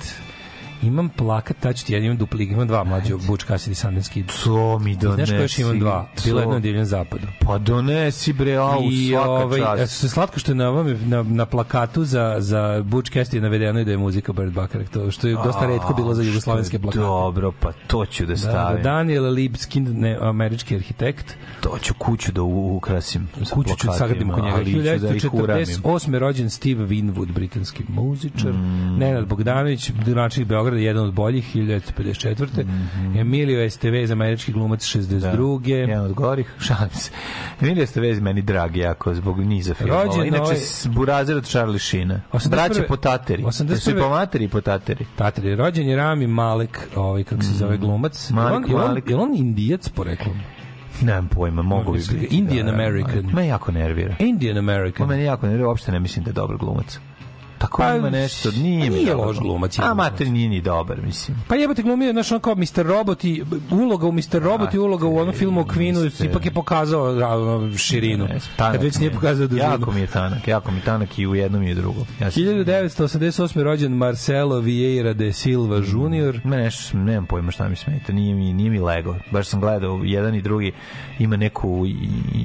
Imam plakat, taču ti, ja imam duplik, imam dva mlađe Butch Cassidy Sundance Kid. To mi donesi. Znaš koje imam dva? Bilo jedno na divljem zapadu. Pa donesi bre, au, I svaka ovaj, čast. e, se slatko što je na, ovome, na, na plakatu za, za Butch Cassidy navedeno i da je muzika Bert Bakarak, to što je dosta redko bilo za jugoslovenske je plakate. Dobro, pa to ću da Da, stavim. da, Daniel Lipskind, ne, američki arhitekt. To ću kuću da ukrasim. sa Kuću ću plakatima, sagradim oko njega. ali ću da ih uramim. 1948. rođen Steve Winwood, britanski muzičar. Nenad Bogdanović, načelnik Beogradske Beograda, jedan od boljih, 1954. Mhm. Emilio Estevez, američki glumac, 62. Jedan od gorih, šalim se. Emilio ste vez meni drag jako zbog niza filmova. Rođen Inače, ovaj- s Burazer od Charlie Sheena. 81. Braće po tateri. 81. Su i po materi i po tateri. Tatri, rođen je Rami Malek, ovaj, kako se zove glumac. Malik on, je on, Malik. je on indijac poreklom? Nemam pojma, mogu bi biti. Indian da, da. American. Me jako nervira. Indian American. meni jako nervira, uopšte ne mislim da je dobar glumac. Tako Pa, ima nešto, nije mi nije loš glumac, A mater nije ni dobar, mislim. Pa jebate glumio, znaš, on kao Mr. Robot i uloga u Mr. Robot i uloga u onom filmu o Queenu ipak je pokazao širinu. Ne, tanak Kad već nije je. pokazao dužinu. Jako mi je tanak, jako mi je tanak i u jednom i u drugom. Ja sam- 1988. rođen Marcelo Vieira de Silva Jr. Me nešto, nemam pojma šta mi smeta, nije mi, nije mi lego. Baš sam gledao, jedan i drugi ima neku,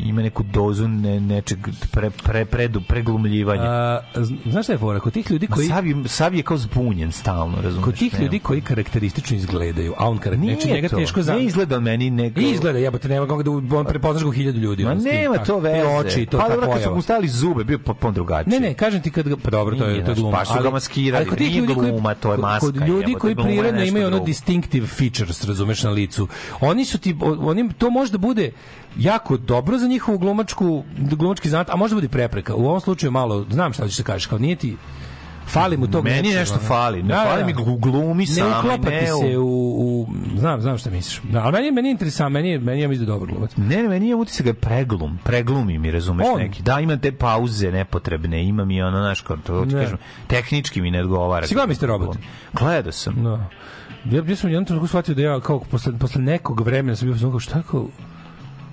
ima neku dozu ne, nečeg pre, pre, predu, preglumljivanja. A, znaš šta je fora? Kod tih ljudi Ma koji... sav, je, sav je kao zbunjen stalno, razumiješ? Kod tih ljudi koji karakteristično izgledaju, a on karakteristično, njega to, teško za... ne izgleda meni nego... Izgleda, jebote, nema kako da on prepoznaš ga hiljadu ljudi. Ma nema tako. to veze. oči, to pa dobro, kad su mu stavili zube, bio potpuno drugačiji. Ne, ne, kažem ti kad ga, pa dobro, to je to je gluma. baš su ga maskirali, ali kod tih nije ljudi koji- gluma, to je maska, Kod ljudi koji prirodno imaju ono distinctive features, razumeš, na licu. Oni su ti o- oni to može da bude jako dobro za njihovu glumačku glumački zanat, a može da bude prepreka. U ovom slučaju malo, znam šta ćeš da kažeš, kao nije ti fali mu to Meni nečega, nešto ono. fali, ne fali mi glu- glumi ne sama, uklapa ti ne se u, u, znam, znam šta misliš. Da, ali meni, meni je interesant, meni, je- meni je mislim da dobar glumac. Ne, ne, meni je utisak da preglum, preglumi mi, razumeš On? neki. Da, imam te pauze nepotrebne, imam i ono, znaš, kao to ti Ne. kažem, tehnički mi ne odgovara. Si gledao Mr. Robot? Gledao sam. No. Ja, ja sam jednom trenutku shvatio da ja kao posle, posle nekog vremena sam bio kao šta kao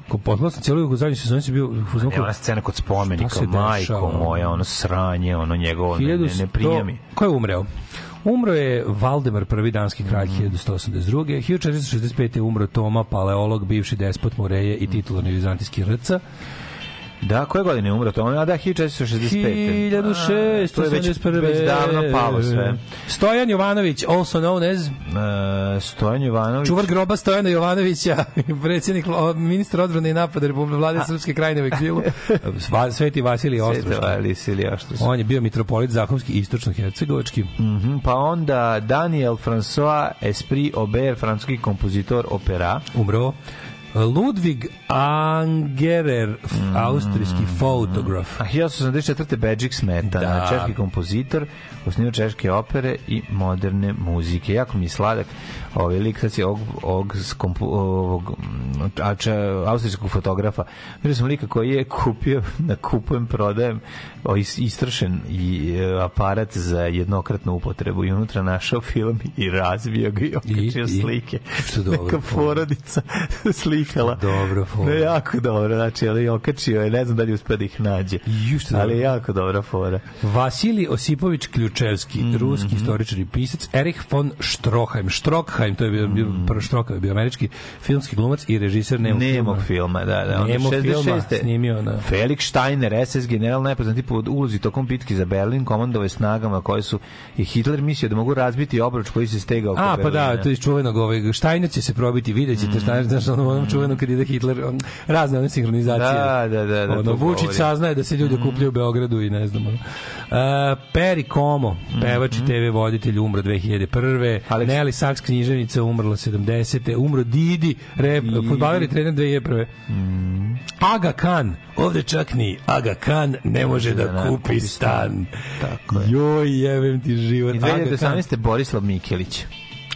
Ko pogledao sam cijelu zadnju sezonu sam bio u fazonu kao ona scena kod spomenika, se majko dešava? moja, ono sranje, ono njegovo, ne, ne, ne 1100 prija mi. Ko je umreo? Umro je Valdemar, prvi danski kralj Mhm. 1182. 1465. je umro Toma, paleolog, bivši despot Moreje i titularni vizantijski rca. Da, koje godine je umro to? A da, 1465. 1681. to je već, već davno palo sve. Stojan Jovanović, also known as E, Stojan Jovanović. čuvar groba Stojana Jovanovića, predsjednik ministar odbrane i napada Republike vlade Srpske krajine u eksilu, Sva- Sveti Vasilij Ostroški. Vasilij Ostroški. On je bio mitropolit Zahumski i istočno-hercegovački. Mhm, pa onda Daniel François Esprit Aubert, francuski kompozitor opera. Umro. Ludwig Angerer, austrijski fotograf. A 1884. Bedžik Smetana, Da. češki kompozitor, osnio češke opere i moderne muzike. Jako mi je sladak ovaj lik, sad si ovog, ovog, skompu, ovog mm, a, če, austrijskog fotografa. Vidio sam lika koji je kupio, na kupujem, prodajem, o, is- istrošen i e, aparat za jednokratnu upotrebu i unutra našao film i razvio ga i okačio I- slike. Što dobro, Neka porodica slikala. Dobro, fora. Ne, jako dobro, znači, ali okačio je, ne znam da li uspe da ih nađe. Ju, što ali dobro. jako dobra fora. Vasilij Osipović Ključevski, Mhm. ruski istoričar i pisac, Erich von Stroheim, Strockheim, to je bio, bio Strockheim, je bio američki filmski glumac i režiser nemog, Nemog filma. filma, da, da. Nemog filma 66. snimio na... Felix Steiner, SS general, najpoznati po ulozi tokom bitke za Berlin, komandove snagama koje su je Hitler mislio da mogu razbiti obruč koji se stegao A, pa Berlina. da, to je iz čuvenog ovog, Štajner će se probiti, vidjet ćete, Štajner, znaš, ono, ono čuveno kad ide Hitler, on, razne one sinhronizacije. Da, da, da, da, ono, Vučić saznaje da se ljudi okupljaju u Beogradu i ne znam, ono. Uh, Peri Como, pevač i TV voditelj, umro 2001. Alex- Nelly Sachs, književnica, umrla 70. Umro Didi, rep, futbaler i trener 2001. Aga Khan, ovde čak ni Aga Khan ne može da, da kupi stan. Tako je. Joj, jevem ti život. I Aga Khan. 2018. Borislav Mikelić.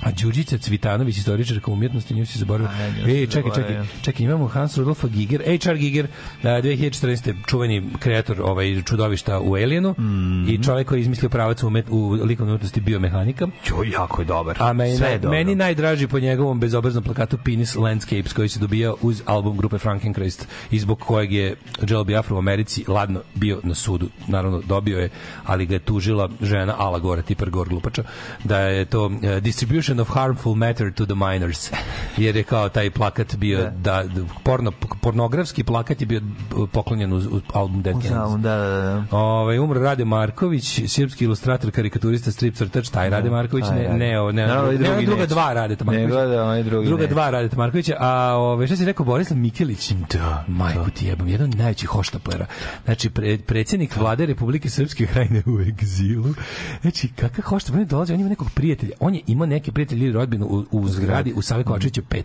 A Đurđica Cvitanović, istoričarka umjetnosti, nju si zaboravio. Ej, čekaj, čekaj, čekaj, imamo Hans Rudolfa Giger, HR Giger, a, 2014. čuveni kreator ovaj, čudovišta u Alienu Mhm. i čovjek koji je izmislio pravac u, u likovnoj umetnosti biomehanika. Jo, jako je dobar. A meni, Sve je dobro. meni najdraži po njegovom bezobraznom plakatu Penis Landscapes koji se dobija uz album grupe Frankenchrist i zbog kojeg je Joel Biafra u Americi ladno bio na sudu. Naravno, dobio je, ali ga je tužila žena Ala Gora, tipar Gor glupača, da je to uh, distribution Dissemination of harmful matter to the minors. Jer je kao taj plakat bio da, da porno, pornografski plakat je bio poklonjen uz, uz album Dead Kennedys. da, da, da. Ovaj umro Rade Marković, srpski ilustrator, karikaturista, strip crtač, taj Rade Marković, taj ne Rade. ne, ne, ne, ne, druga dva Radeta Markovića. Ne onaj drugi Druga dva Radeta Markovića, a ove šta si rekao Borislav Mikelić? Da, majku ti jebam, jedan od najvećih hoštaplera. Znači pre, predsjednik vlade Republike Srpske krajine u egzilu. Znači kakav hoštapler dolazi, on ima nekog prijatelja. On je imao neke prijatelje ili rodbinu u, u zgradi. u Save Kovačevića 5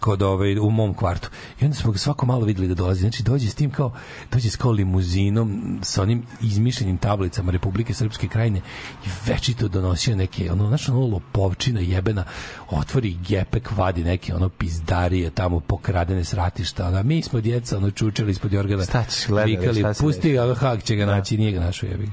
kod ovaj u mom kvartu. I onda smo ga svako malo videli da dolazi. Znači dođe s tim kao dođe s kao limuzinom sa onim izmišljenim tablicama Republike Srpske krajine i večito donosio neke ono znači ono lopovčina jebena otvori gepek vadi neke ono pizdarije tamo pokradene sratišta a mi smo djeca ono čučali ispod jorgana Šta ćeš gledati, vikali pusti ga hak će ga naći nije ga našao jebi ga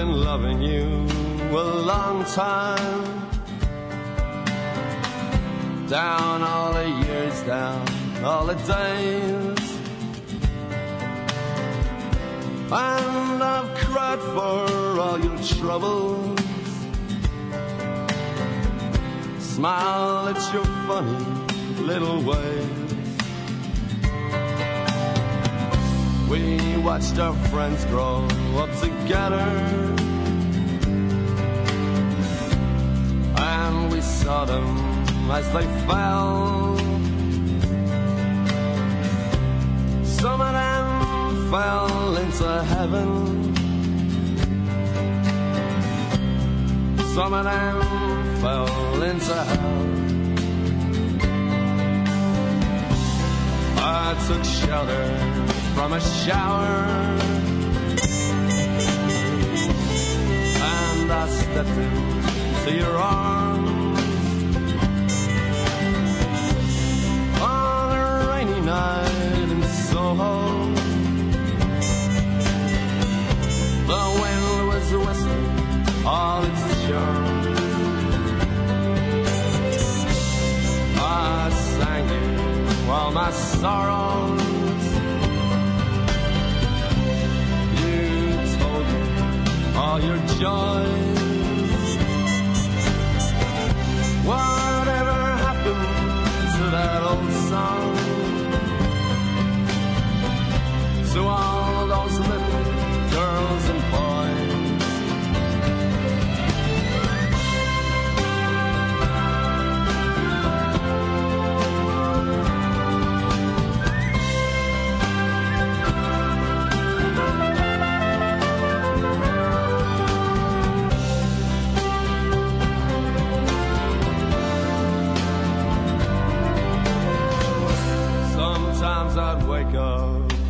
Been loving you a long time. Down all the years, down all the days. And I've cried for all your troubles. Smile at your funny little ways. We watched our friends grow up together. And we saw them as they fell. Some of them fell into heaven. Some of them fell into hell. I took shelter from a shower. And I stepped into your arms. On a rainy night in Soho. The wind was whistling all its charm. I sang you all my sorrows. All your joys. Whatever happened to that old song? To all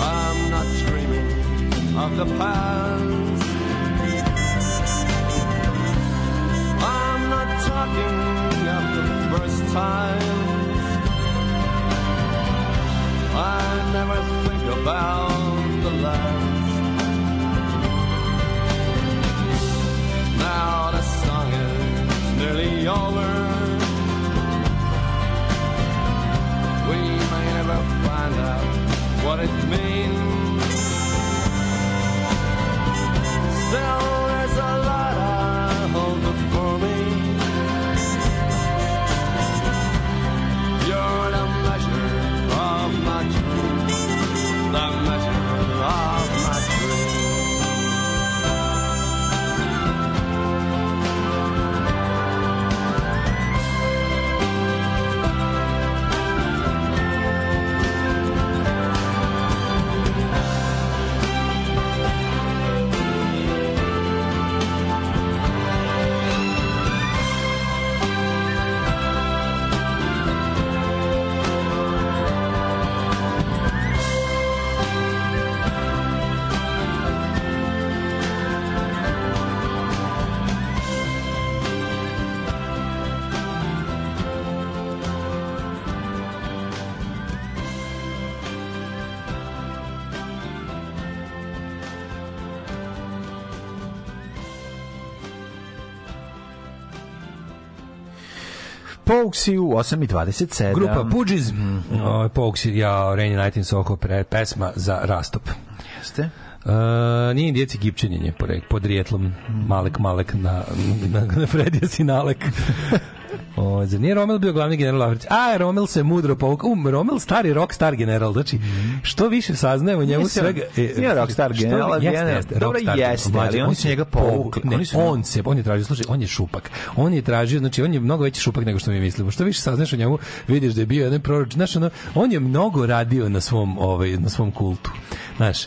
I'm not dreaming of the past. I'm not talking of the first time. I never think about the last. Now the song is nearly over. We may never find out what it means. Still, there's a Pouksi u 8.27. Grupa Pudžiz, Mhm. mm. uh, Pogues, ja, Rainy Night in Soho, pre, pesma za rastop. Jeste? Uh, nije indijac Egipćanin je porek, pod rijetlom Malek Malek na, na, na Fredija Sinalek. O, zar nije Romel bio glavni general Africi? A, Romel se mudro povukao. Um, Romel stari rock star general. Znači, što više saznajemo njemu Nisam- svega... nije rockstar general, ali jeste, jeste, Dobro, rockstar jeste, ali oni su se njega povukli. Ne, on se, on je tražio, slušaj, on je šupak. On je tražio, znači, on je mnogo veći šupak nego što mi mislimo. Što više saznaš o njemu, vidiš da je bio jedan proroč. Znaš, ono, on je mnogo radio na svom, ovaj, na svom kultu. Znaš,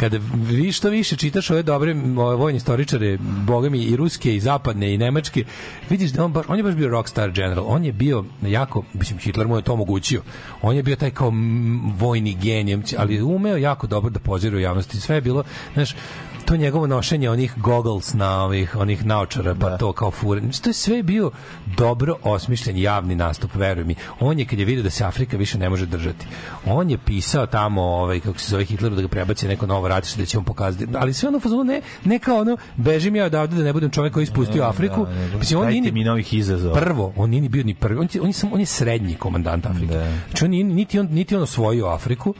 kada vi što više čitaš ove dobre ove vojne istoričare, bogami i ruske i zapadne i nemačke, vidiš da on baš on je baš bio rockstar general. On je bio jako, mislim Hitler mu je to omogućio. On je bio taj kao vojni genij, ali umeo jako dobro da pozira u javnosti. Sve je bilo, znaš, to njegovo nošenje onih goggles na ovih onih naočara pa to kao fure. Znači, to je sve bio dobro osmišljen javni nastup, veruj mi. On je kad je vidio da se Afrika više ne može držati. On je pisao tamo ovaj kako se zove Hitleru da ga prebaci neko novo ratište da će on pokazati. Ali sve ono u fazonu ne ne kao ono bežim ja odavde da ne budem čovjek koji ispustio Afriku. Da, nego, Mislim on nije ni- mi novih izazova. Prvo, on nije ni bio ni prvi, on, je- on, je, on je srednji komandant Afrike. Znači on niti on niti on osvojio Afriku.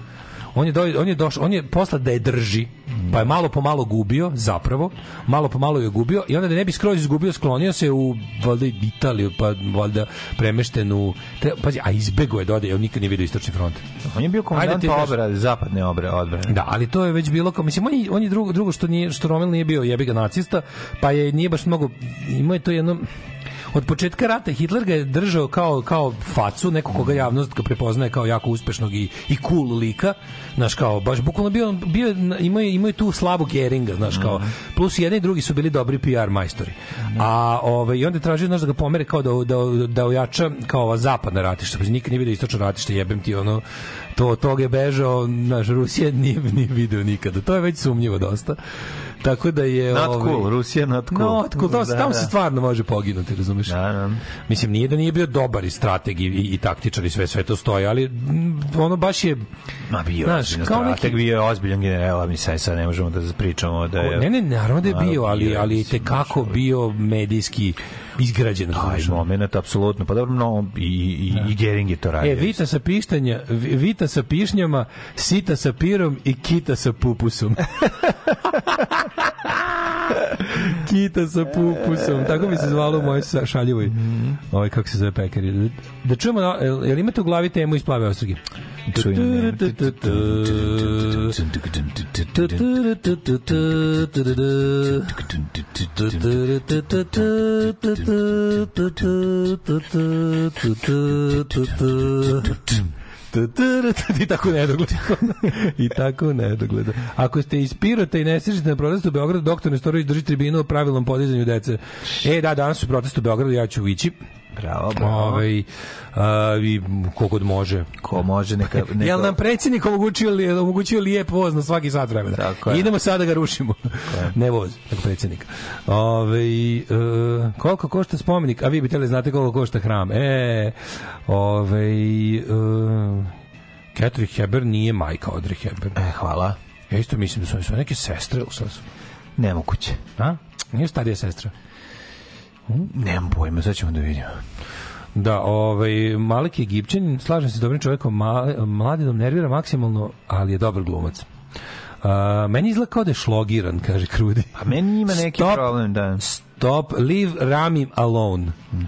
On je, do, on je došao, on je posla da je drži, pa je malo po malo gubio, zapravo, malo po malo je gubio i onda da ne bi skroz izgubio, sklonio se u valjda Italiju, pa valjda premešten u, tre, pazi, a izbego je dode, on nikad nije vidio istočni front. On je bio komandant ti daš- obrade, zapadne obre, odbrane. Da, ali to je već bilo kao mislim on je, on je drugo drugo što nije što Rommel nije bio jebi ga nacista, pa je nije baš mnogo imao je to jedno od početka rata Hitler ga je držao kao kao facu, neko koga javnost ga prepoznaje kao jako uspešnog i, i cool lika, znaš kao baš bukvalno bio bio imao je, imao je tu slabu Geringa, znaš kao plus jedan i drugi su bili dobri PR majstori. A ovaj i onda je tražio znaš da ga pomere kao da da da ojača kao ova zapadna ratišta, pa nikad nije video istočno ratište, jebem ti ono to od toga je bežao, naš Rusija nije, nije video nikada. To je već sumnjivo dosta. Tako da je... Not ovaj, cool, Rusija not cool. Not cool, tamo, Da, tamo da. se stvarno može poginuti, razumeš? Da, da. Mislim, nije da nije bio dobar i strateg i, i, i taktičar i sve, sve to stoji, ali mm, ono baš je... Ma bio, Znaš, kao neki- strateg, bio je ozbiljan general, a mi sad, sad ne možemo da pričamo da je... Ne, ne, naravno da je bio, ali, ali te kako bio medijski izgrađen. Taj moment, apsolutno. Pa dobro, no, i, i, i Gering je to radio. E, Vita sa pištanja, Vi- Vita sa pišnjama, Sita sa pirom i Kita sa pupusom. Kita sa pupusom. Tako bi se zvalo u mojoj šaljivoj. Ovaj, kako se zove pekari. Da čujemo, na- jel, jel imate u glavi temu iz plave ostrige? Čujemo. I tako nedogled. I tako nedogled. Ako ste iz Pirota i ne stižete na protest u Beogradu, doktor Nestorović drži tribinu o pravilnom podizanju dece. E, da, danas su protest u Beogradu, ja ću ići. Bravo, bravo. Ovaj, a, i kogod može. Ko može, neka... neka... Jel nam predsjednik omogućio, li, omogućio lijep voz na svaki sat vremena? Tako je. Idemo sada da ga rušimo. ne voz, nego predsjednik. Ove, e, koliko košta spomenik? A vi bi teli znate koliko košta hram. E, ove, e, Catherine Heber nije majka Audrey Heber. E, hvala. Ja isto mislim da su, su neke sestre. ili šta su? Nemoguće. A? Nije starija sestra. Nemam pojma, sad ćemo da vidimo. Da, ovaj Malik je Egipćanin, slažem se s dobrim čovjekom, ma, mladinom nervira maksimalno, ali je dobar glumac. A, meni izgleda kao da je šlogiran, kaže Krudi. A meni ima neki Stop. problem, da. Stop, leave Rami alone.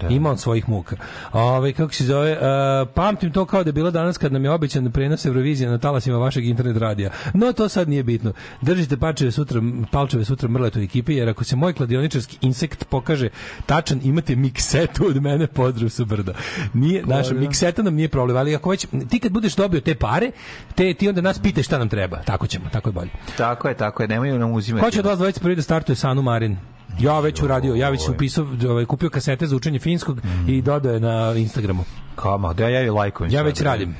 Ima on svojih muka. Ove, kako se zove, uh, pamtim to kao da je bilo danas kad nam je obećan prenos Eurovizije na talasima vašeg internet radija. No, to sad nije bitno. Držite palčeve sutra, palčeve sutra mrletoj ekipi, jer ako se moj kladioničarski insekt pokaže tačan, imate miksetu od mene, pozdrav sa brda. Nije, naša mikseta nam nije problem, ali ako već, ti kad budeš dobio te pare, te, ti onda nas pitaj šta nam treba. Tako ćemo, tako je bolje. Tako je, tako je, nemaju nam uzimati. Ko će od vas dvojice prvi da startuje Sanu Marin? Ja već uradio, ja već upisao, ovaj, kupio kasete za učenje finskog i dodao je na Instagramu. Kama, da ja i lajkujem. Ja već radim.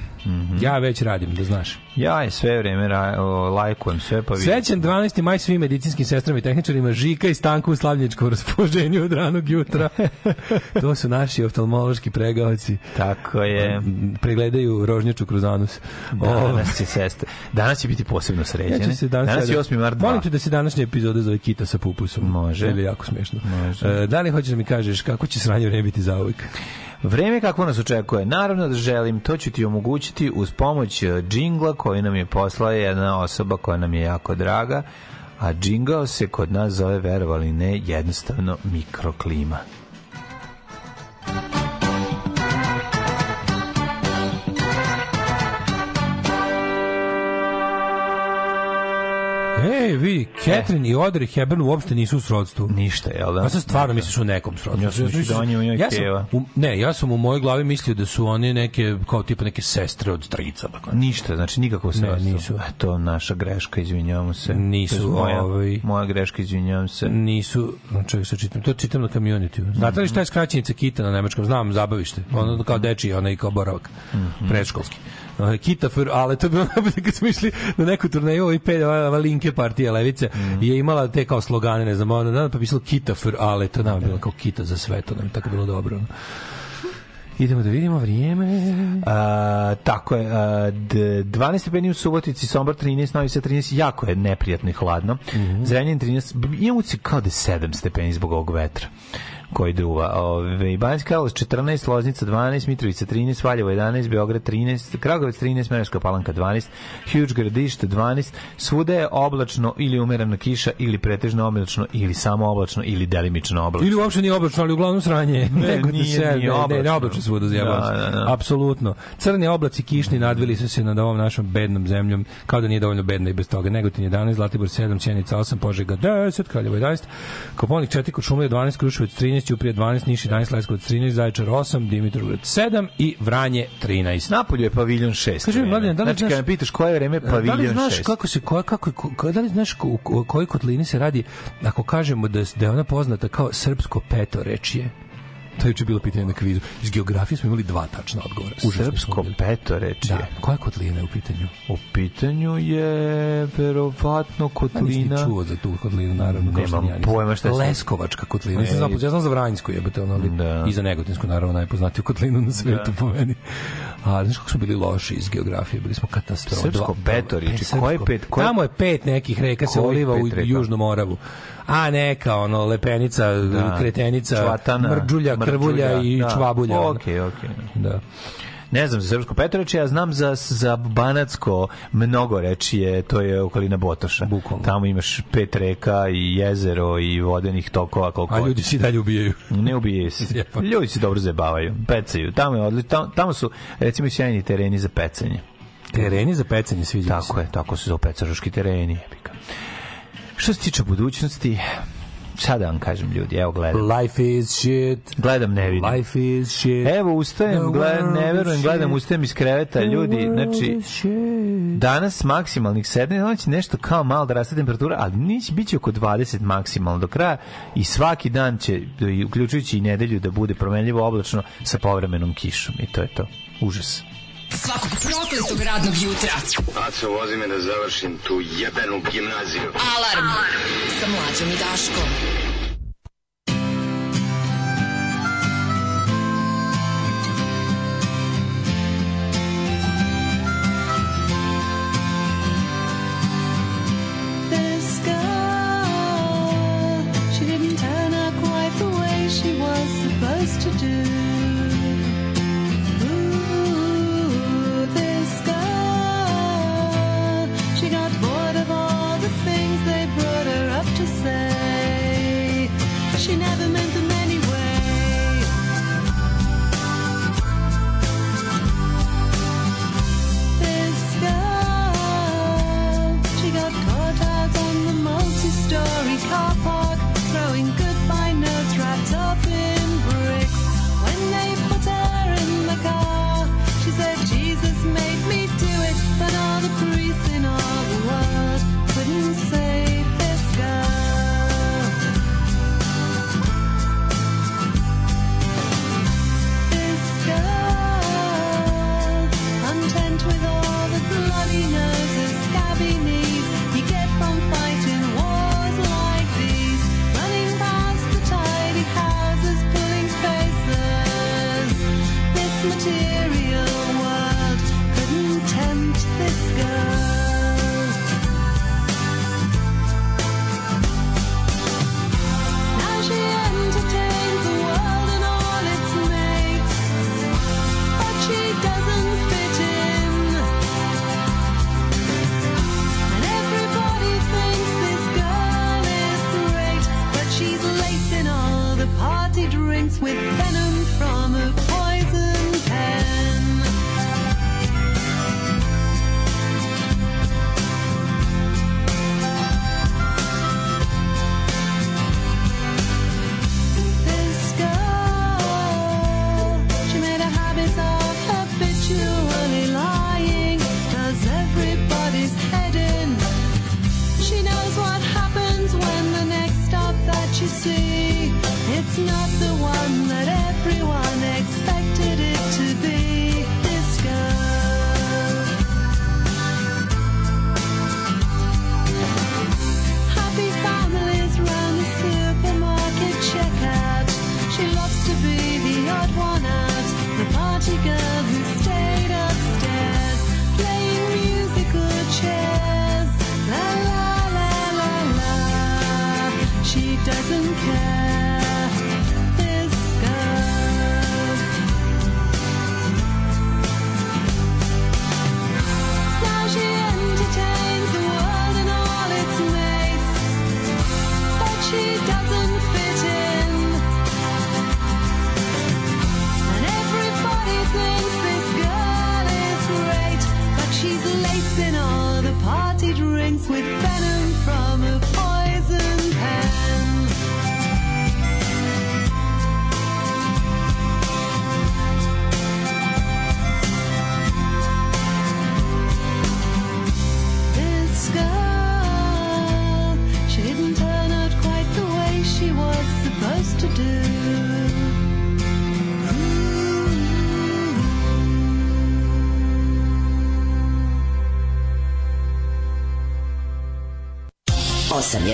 Ja već radim, da znaš. Ja je sve vreme ra, o, lajkujem sve, pa vidim. Srećan 12. maj svim medicinskim sestrama i tehničarima Žika i Stanku u slavljičkom raspoloženju od ranog jutra. to su naši oftalmološki pregaoci. Tako je. Pregledaju rožnjaču kroz anus. Danas će sestre. Danas će biti posebno Ja sređene. ću se danas, danas je 8. mart 2. Molim te da se današnja epizoda zove Kita sa pupusom. Može. Ili jako smešno. Može. E, da li hoćeš da mi kažeš kako će sranje vreme biti zauvek? Vreme kako nas očekuje, naravno da želim, to ću ti omogućiti uz pomoć e, džingla koji nam je poslala jedna osoba koja nam je jako draga, a džingao se kod nas zove, verovali ne, jednostavno mikroklima. Ej, vidi, Catherine i Audrey Hepburn uopšte nisu u srodstvu. Ništa, jel da? Ja sad stvarno misliš u nekom srodstvu. Ja sam mislio da njoj ja sam, keva. u, ne, ja sam u mojoj glavi mislio da su oni neke, kao tipa neke sestre od strica. Kao. Ništa, znači nikako se Ne, nisu. To naša greška, izvinjavamo se. Nisu, moja, ovaj- moja greška, izvinjavam se. Nisu, čekaj sad čitam, to čitam na community. Znate li šta je skraćenica kita na nemačkom? Znam, zabavište. Ono kao dečiji, onaj kao boravak. Predškolski. Uh, Kita für ale, to je bilo najbolje kad smo išli na neku turneju, ovih pet, ova, ova linke partija Levice, je imala te kao slogane, ne znam, ono, da, pa pisalo Kita für ale, to nam je bilo kao Kita za sve, to nam je tako bilo dobro. Idemo da vidimo vrijeme. A, tako je, a, d- 12 stepeni u Subotici, Sombor 13, Novi Sad 13, jako je neprijatno i hladno. Zrenjanin 13, b- imam uci kao da je 7 stepeni zbog ovog vetra koji duva. Ove, Banjska Karlovac 14, Loznica 12, Mitrovica 13, Valjevo 11, Beograd 13, Kragovec 13, Merevska Palanka 12, Huge Gradište 12, svuda je oblačno ili umerena kiša ili pretežno oblačno ili samo oblačno ili delimično oblačno. Ili uopšte nije oblačno, ali uglavnom sranje. Ne, Nego nije, se- nije ne, Ne, oblačno. ne oblačno svuda zjebalo Da, da, da. Apsolutno. Crni oblaci kišni nadvili su se nad ovom našom bednom zemljom, kao da nije dovoljno bedna i bez toga. Negotin 11, Zlatibor 7, Sjenica 8, Požega 10, Kraljevo 11, Koponik 4, Kočumlija 12, Kruševac 13, Ćuprije 12, Niš 11, Leskovac 13, Zaječar 8, Dimitrovgrad 7 i Vranje 13. Napolju je paviljon 6. Kaži mi, Mladen, da li znači, znaš- me pitaš koje je vreme, Da li paviljon znaš 6. kako se koja kako ko, da li znaš ko, kojoj kotlini se radi ako kažemo da da je ona poznata kao srpsko petorečje? To je juče bilo pitanje na kvizu. Iz geografije smo imali dva tačna odgovora. Užasno Srpsko bili. petorečje. Da, koja kotlina je u pitanju? U pitanju je verovatno kotlina. čuo za tu kotlinu, naravno. Nemam ja pojma šta je- Leskovačka kotlina. Ne. Znao, ja znam za Vranjsku jebate, ono, ali Da. i za Negotinsku, naravno, najpoznatiju kotlinu na svetu po meni. A, znaš kako smo bili loši iz geografije? Bili smo katastrofa. Srpsko petorečje, Srpsko- koje pet- koje- Tamo je pet nekih reka se Kojih uliva u pet reka? A neka, ono, Lepenica, Kretenica, Čvatana, Mrđulja, Krvulja i da. Čvabulja. Okej, okej. Da. Ne znam za Srpsko Petroviće, ja znam za, za Banatsko mnogo rečije, to je okolina Botoša. Bukvalno. Tamo imaš pet reka i jezero i vodenih tokova koliko A ljudi se i dalje ubijaju. Ne ubije se. Ljudi se dobro zabavaju, pecaju. Tamo, je odli, tamo, tamo su, recimo, sjajni tereni za pecanje. Tereni za pecanje sviđa mi se. Tako je, tako se zove pecaroški tereni. jebika. Što se tiče budućnosti, šta da vam kažem ljudi, evo gledam. Life is shit. Gledam, ne vidim. Life is shit. Evo, ustajem, gledam, ne verujem, gledam, ustajem iz kreveta, ljudi, znači, danas maksimalnih 7, noći nešto kao malo da raste temperatura, ali niće, bit će oko 20 maksimalno do kraja i svaki dan će, uključujući i nedelju, da bude promenljivo oblačno sa povremenom kišom i to je to. Užas. Svakog prokletog radnog jutra. Aco, vozi me da završim tu jebenu gimnaziju. Alarm. Sa mlađom i Daškom. This girl, she didn't turn out quite the way she was supposed to do.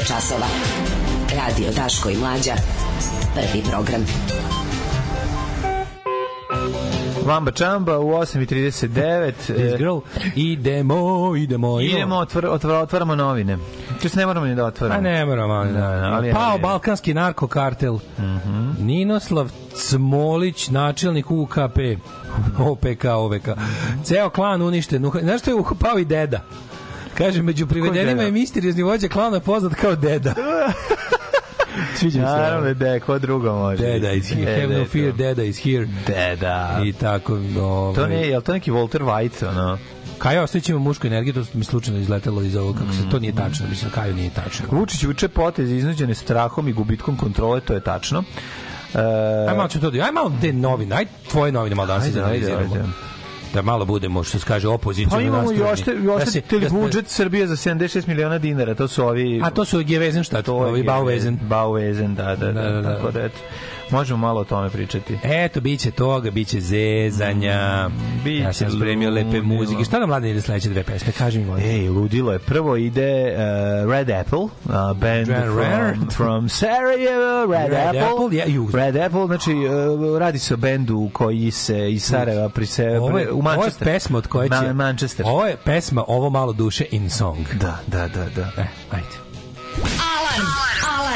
Časova. Radio Daško i Mlađa. Prvi program. Vamba Čamba u 8.39. This girl. Idemo, idemo. Idemo, otvor, otvor, otvaramo novine. Se ne moramo ni da otvaramo. A ne moramo, ali, Da, da, ali- Pao ali- balkanski narkokartel. Ninoslav Cmolić, načelnik UKP. OPK, OVK. Ceo klan uništen. Znaš što je uh- pao i deda? Kaže, među privedenima deda? je misteriozni vođa klana poznat kao deda. Sviđa mi se. Naravno da je, ko drugo može. Deda is here. Deda Have no fear, deda is here. Deda. I tako, ovaj. To ne, je li to neki Walter White, ono? Kaja Ostojić ima mušku energiju, to mi slučajno izletelo iz ovog, kako se, to nije tačno, mislim, Kajo nije tačno. Vučić uče poteze iznuđene strahom i gubitkom kontrole, to je tačno. E, Aj malo ću to, da- aj malo te novine, aj tvoje novine malo danas Ajde, ajde, izanaliziramo. ajde. Da malo budemo, što se kaže, opozicijno Pa imamo još, te, Da još se- te da budžet Srbije za 76 miliona dinara, to su ovi... A to su Gevezenštat, to je ovi Bauvezen. Bauvezen, da, da, da, Da, da, da. tako da, eto. Možemo malo o tome pričati. Eto, bit će toga, bit će zezanja. Biće ja sam spremio lepe muzike. Šta nam mlade ide sledeće dve pesme? Kaži mi, molim. Ej, ludilo je. Prvo ide uh, Red Apple, uh, band Red- from, Red. from Sarajevo, Red, Red Apple. Apple, ja, ju. Red Apple, znači uh, radi se o bendu koji se iz Sarajeva prise, Ovo je, u ovo je Manchester. pesma od koje će... Ma- Manchester. Ovo je pesma, ovo malo duše in song. Da, da, da, da. E, ajde. Alarm.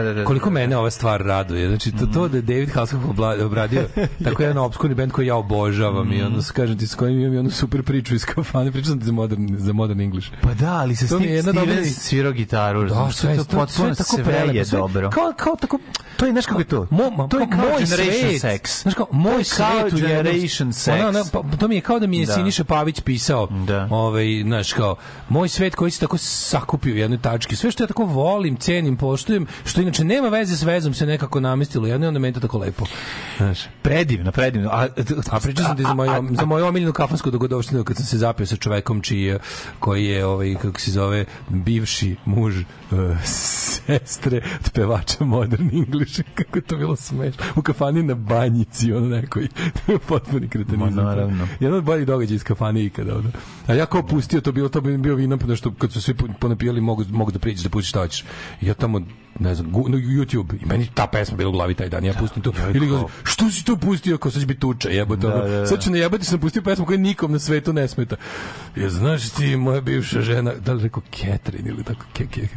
Da, da, da. Koliko mene ova stvar raduje. Znači, to, to da je David Hasselhoff obradio tako jedan obskurni band koji ja obožavam i ono, kažem ti, s kojim imam i onu super priču iz kafane, pričam ti za modern, za modern English. Pa da, ali se To jedna dobra- Steven svirao gitaru. Da, sve, to, potpuno sve tako sve prelepo, je sve- dobro. Kao, kao tako, To je, znaš kako je to? Mo, to je kao moj Generation svet. Sex. Znaš kao, moj svet Generation Sex. Ono, ono, pa, to mi je kao da mi je Da. Siniša Pavić pisao, Da. ovaj, znaš, kao, moj svet koji se tako sakupio u jednoj tački. Sve što ja tako volim, cenim, poštujem, što inače nema veze s vezom se nekako namestilo. Jedno i onda meni to tako lepo. Znaš. Predivno, predivno. A, A pričao sam ti za moju, za moju omiljenu kafansku dogodovštinu kad sam se zapio sa čovekom čiji je, koji je, ovaj, kako se zove, bivši muž uh, sestre od pevača Modern English. Kako je to bilo smešno. U kafani na banjici, ono nekoj. Potpuni kretenizam. Ma, naravno. Jedan od boljih događaja iz kafane ikada. Ono. A ja kao pustio, to bilo, to bi bio vino, nešto kad su svi ponapijali, mogu, mogu da priđeš, da pustiš šta hoćeš. Ja tamo ne znam, gu- na YouTube i meni ta pesma bila u glavi taj dan, ja pustim to. Ili ga, što si to pustio, kao sad će biti tuča, jebote. Da, da, da. Sad ću najebati sam pustio pesmu koja nikom na svetu ne smeta. Ja znaš ti, moja bivša žena, da li rekao Catherine ili tako, ke, ke,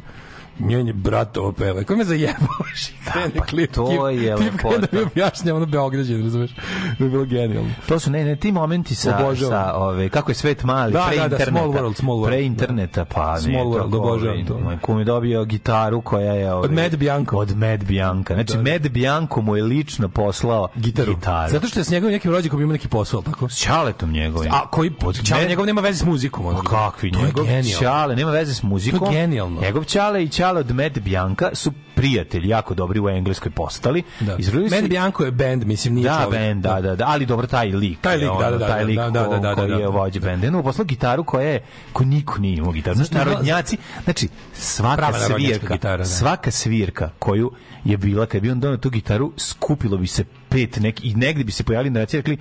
njenje bratovo peva. Ko me zajebavaš? Krene klip. pa to tip- je tip krene da mi lepota. objašnja, ono Beograđan, razumeš? To je bilo genijalno. To su ne, ne, ti momenti sa, Obožavam. sa ove, kako je svet mali, Da, pre da, da, interneta. small world, small world. Pre interneta, pa ne. Small world, obožavam to. Moj kum je dobio gitaru koja je... Ove, Od Mad Bianco. Od Mad Bianca. Znači, Mad Bianco mu je lično poslao Gitaru. gitaru. Zato što je s njegovim nekim rođakom ima neki posao, tako? S Čaletom njegovim. A koji Čale njegov nema veze s muzikom. Pa kakvi? Njegov. Ćale, nema veze s muzikom. To je genijalno. Njegov Ćale i Ćale od Mad Bianca su prijatelji, jako dobri u Engleskoj postali. Da. Izrodili su- Bianco je band, mislim, nije Da, čovjek. band, da, da, da, ali dobro taj lik. Taj lik, je da, da, da, taj lik da, da, da, da, koji da. je vođa benda. Jedno poslao gitaru koja je, ko niko nije imao gitaru. Znači, narodnjaci, znači, svaka svirka, gitara, da. svaka svirka koju je bila, kad bi on donao tu gitaru, skupilo bi se pet neki, i negde bi se pojavili na i rekli,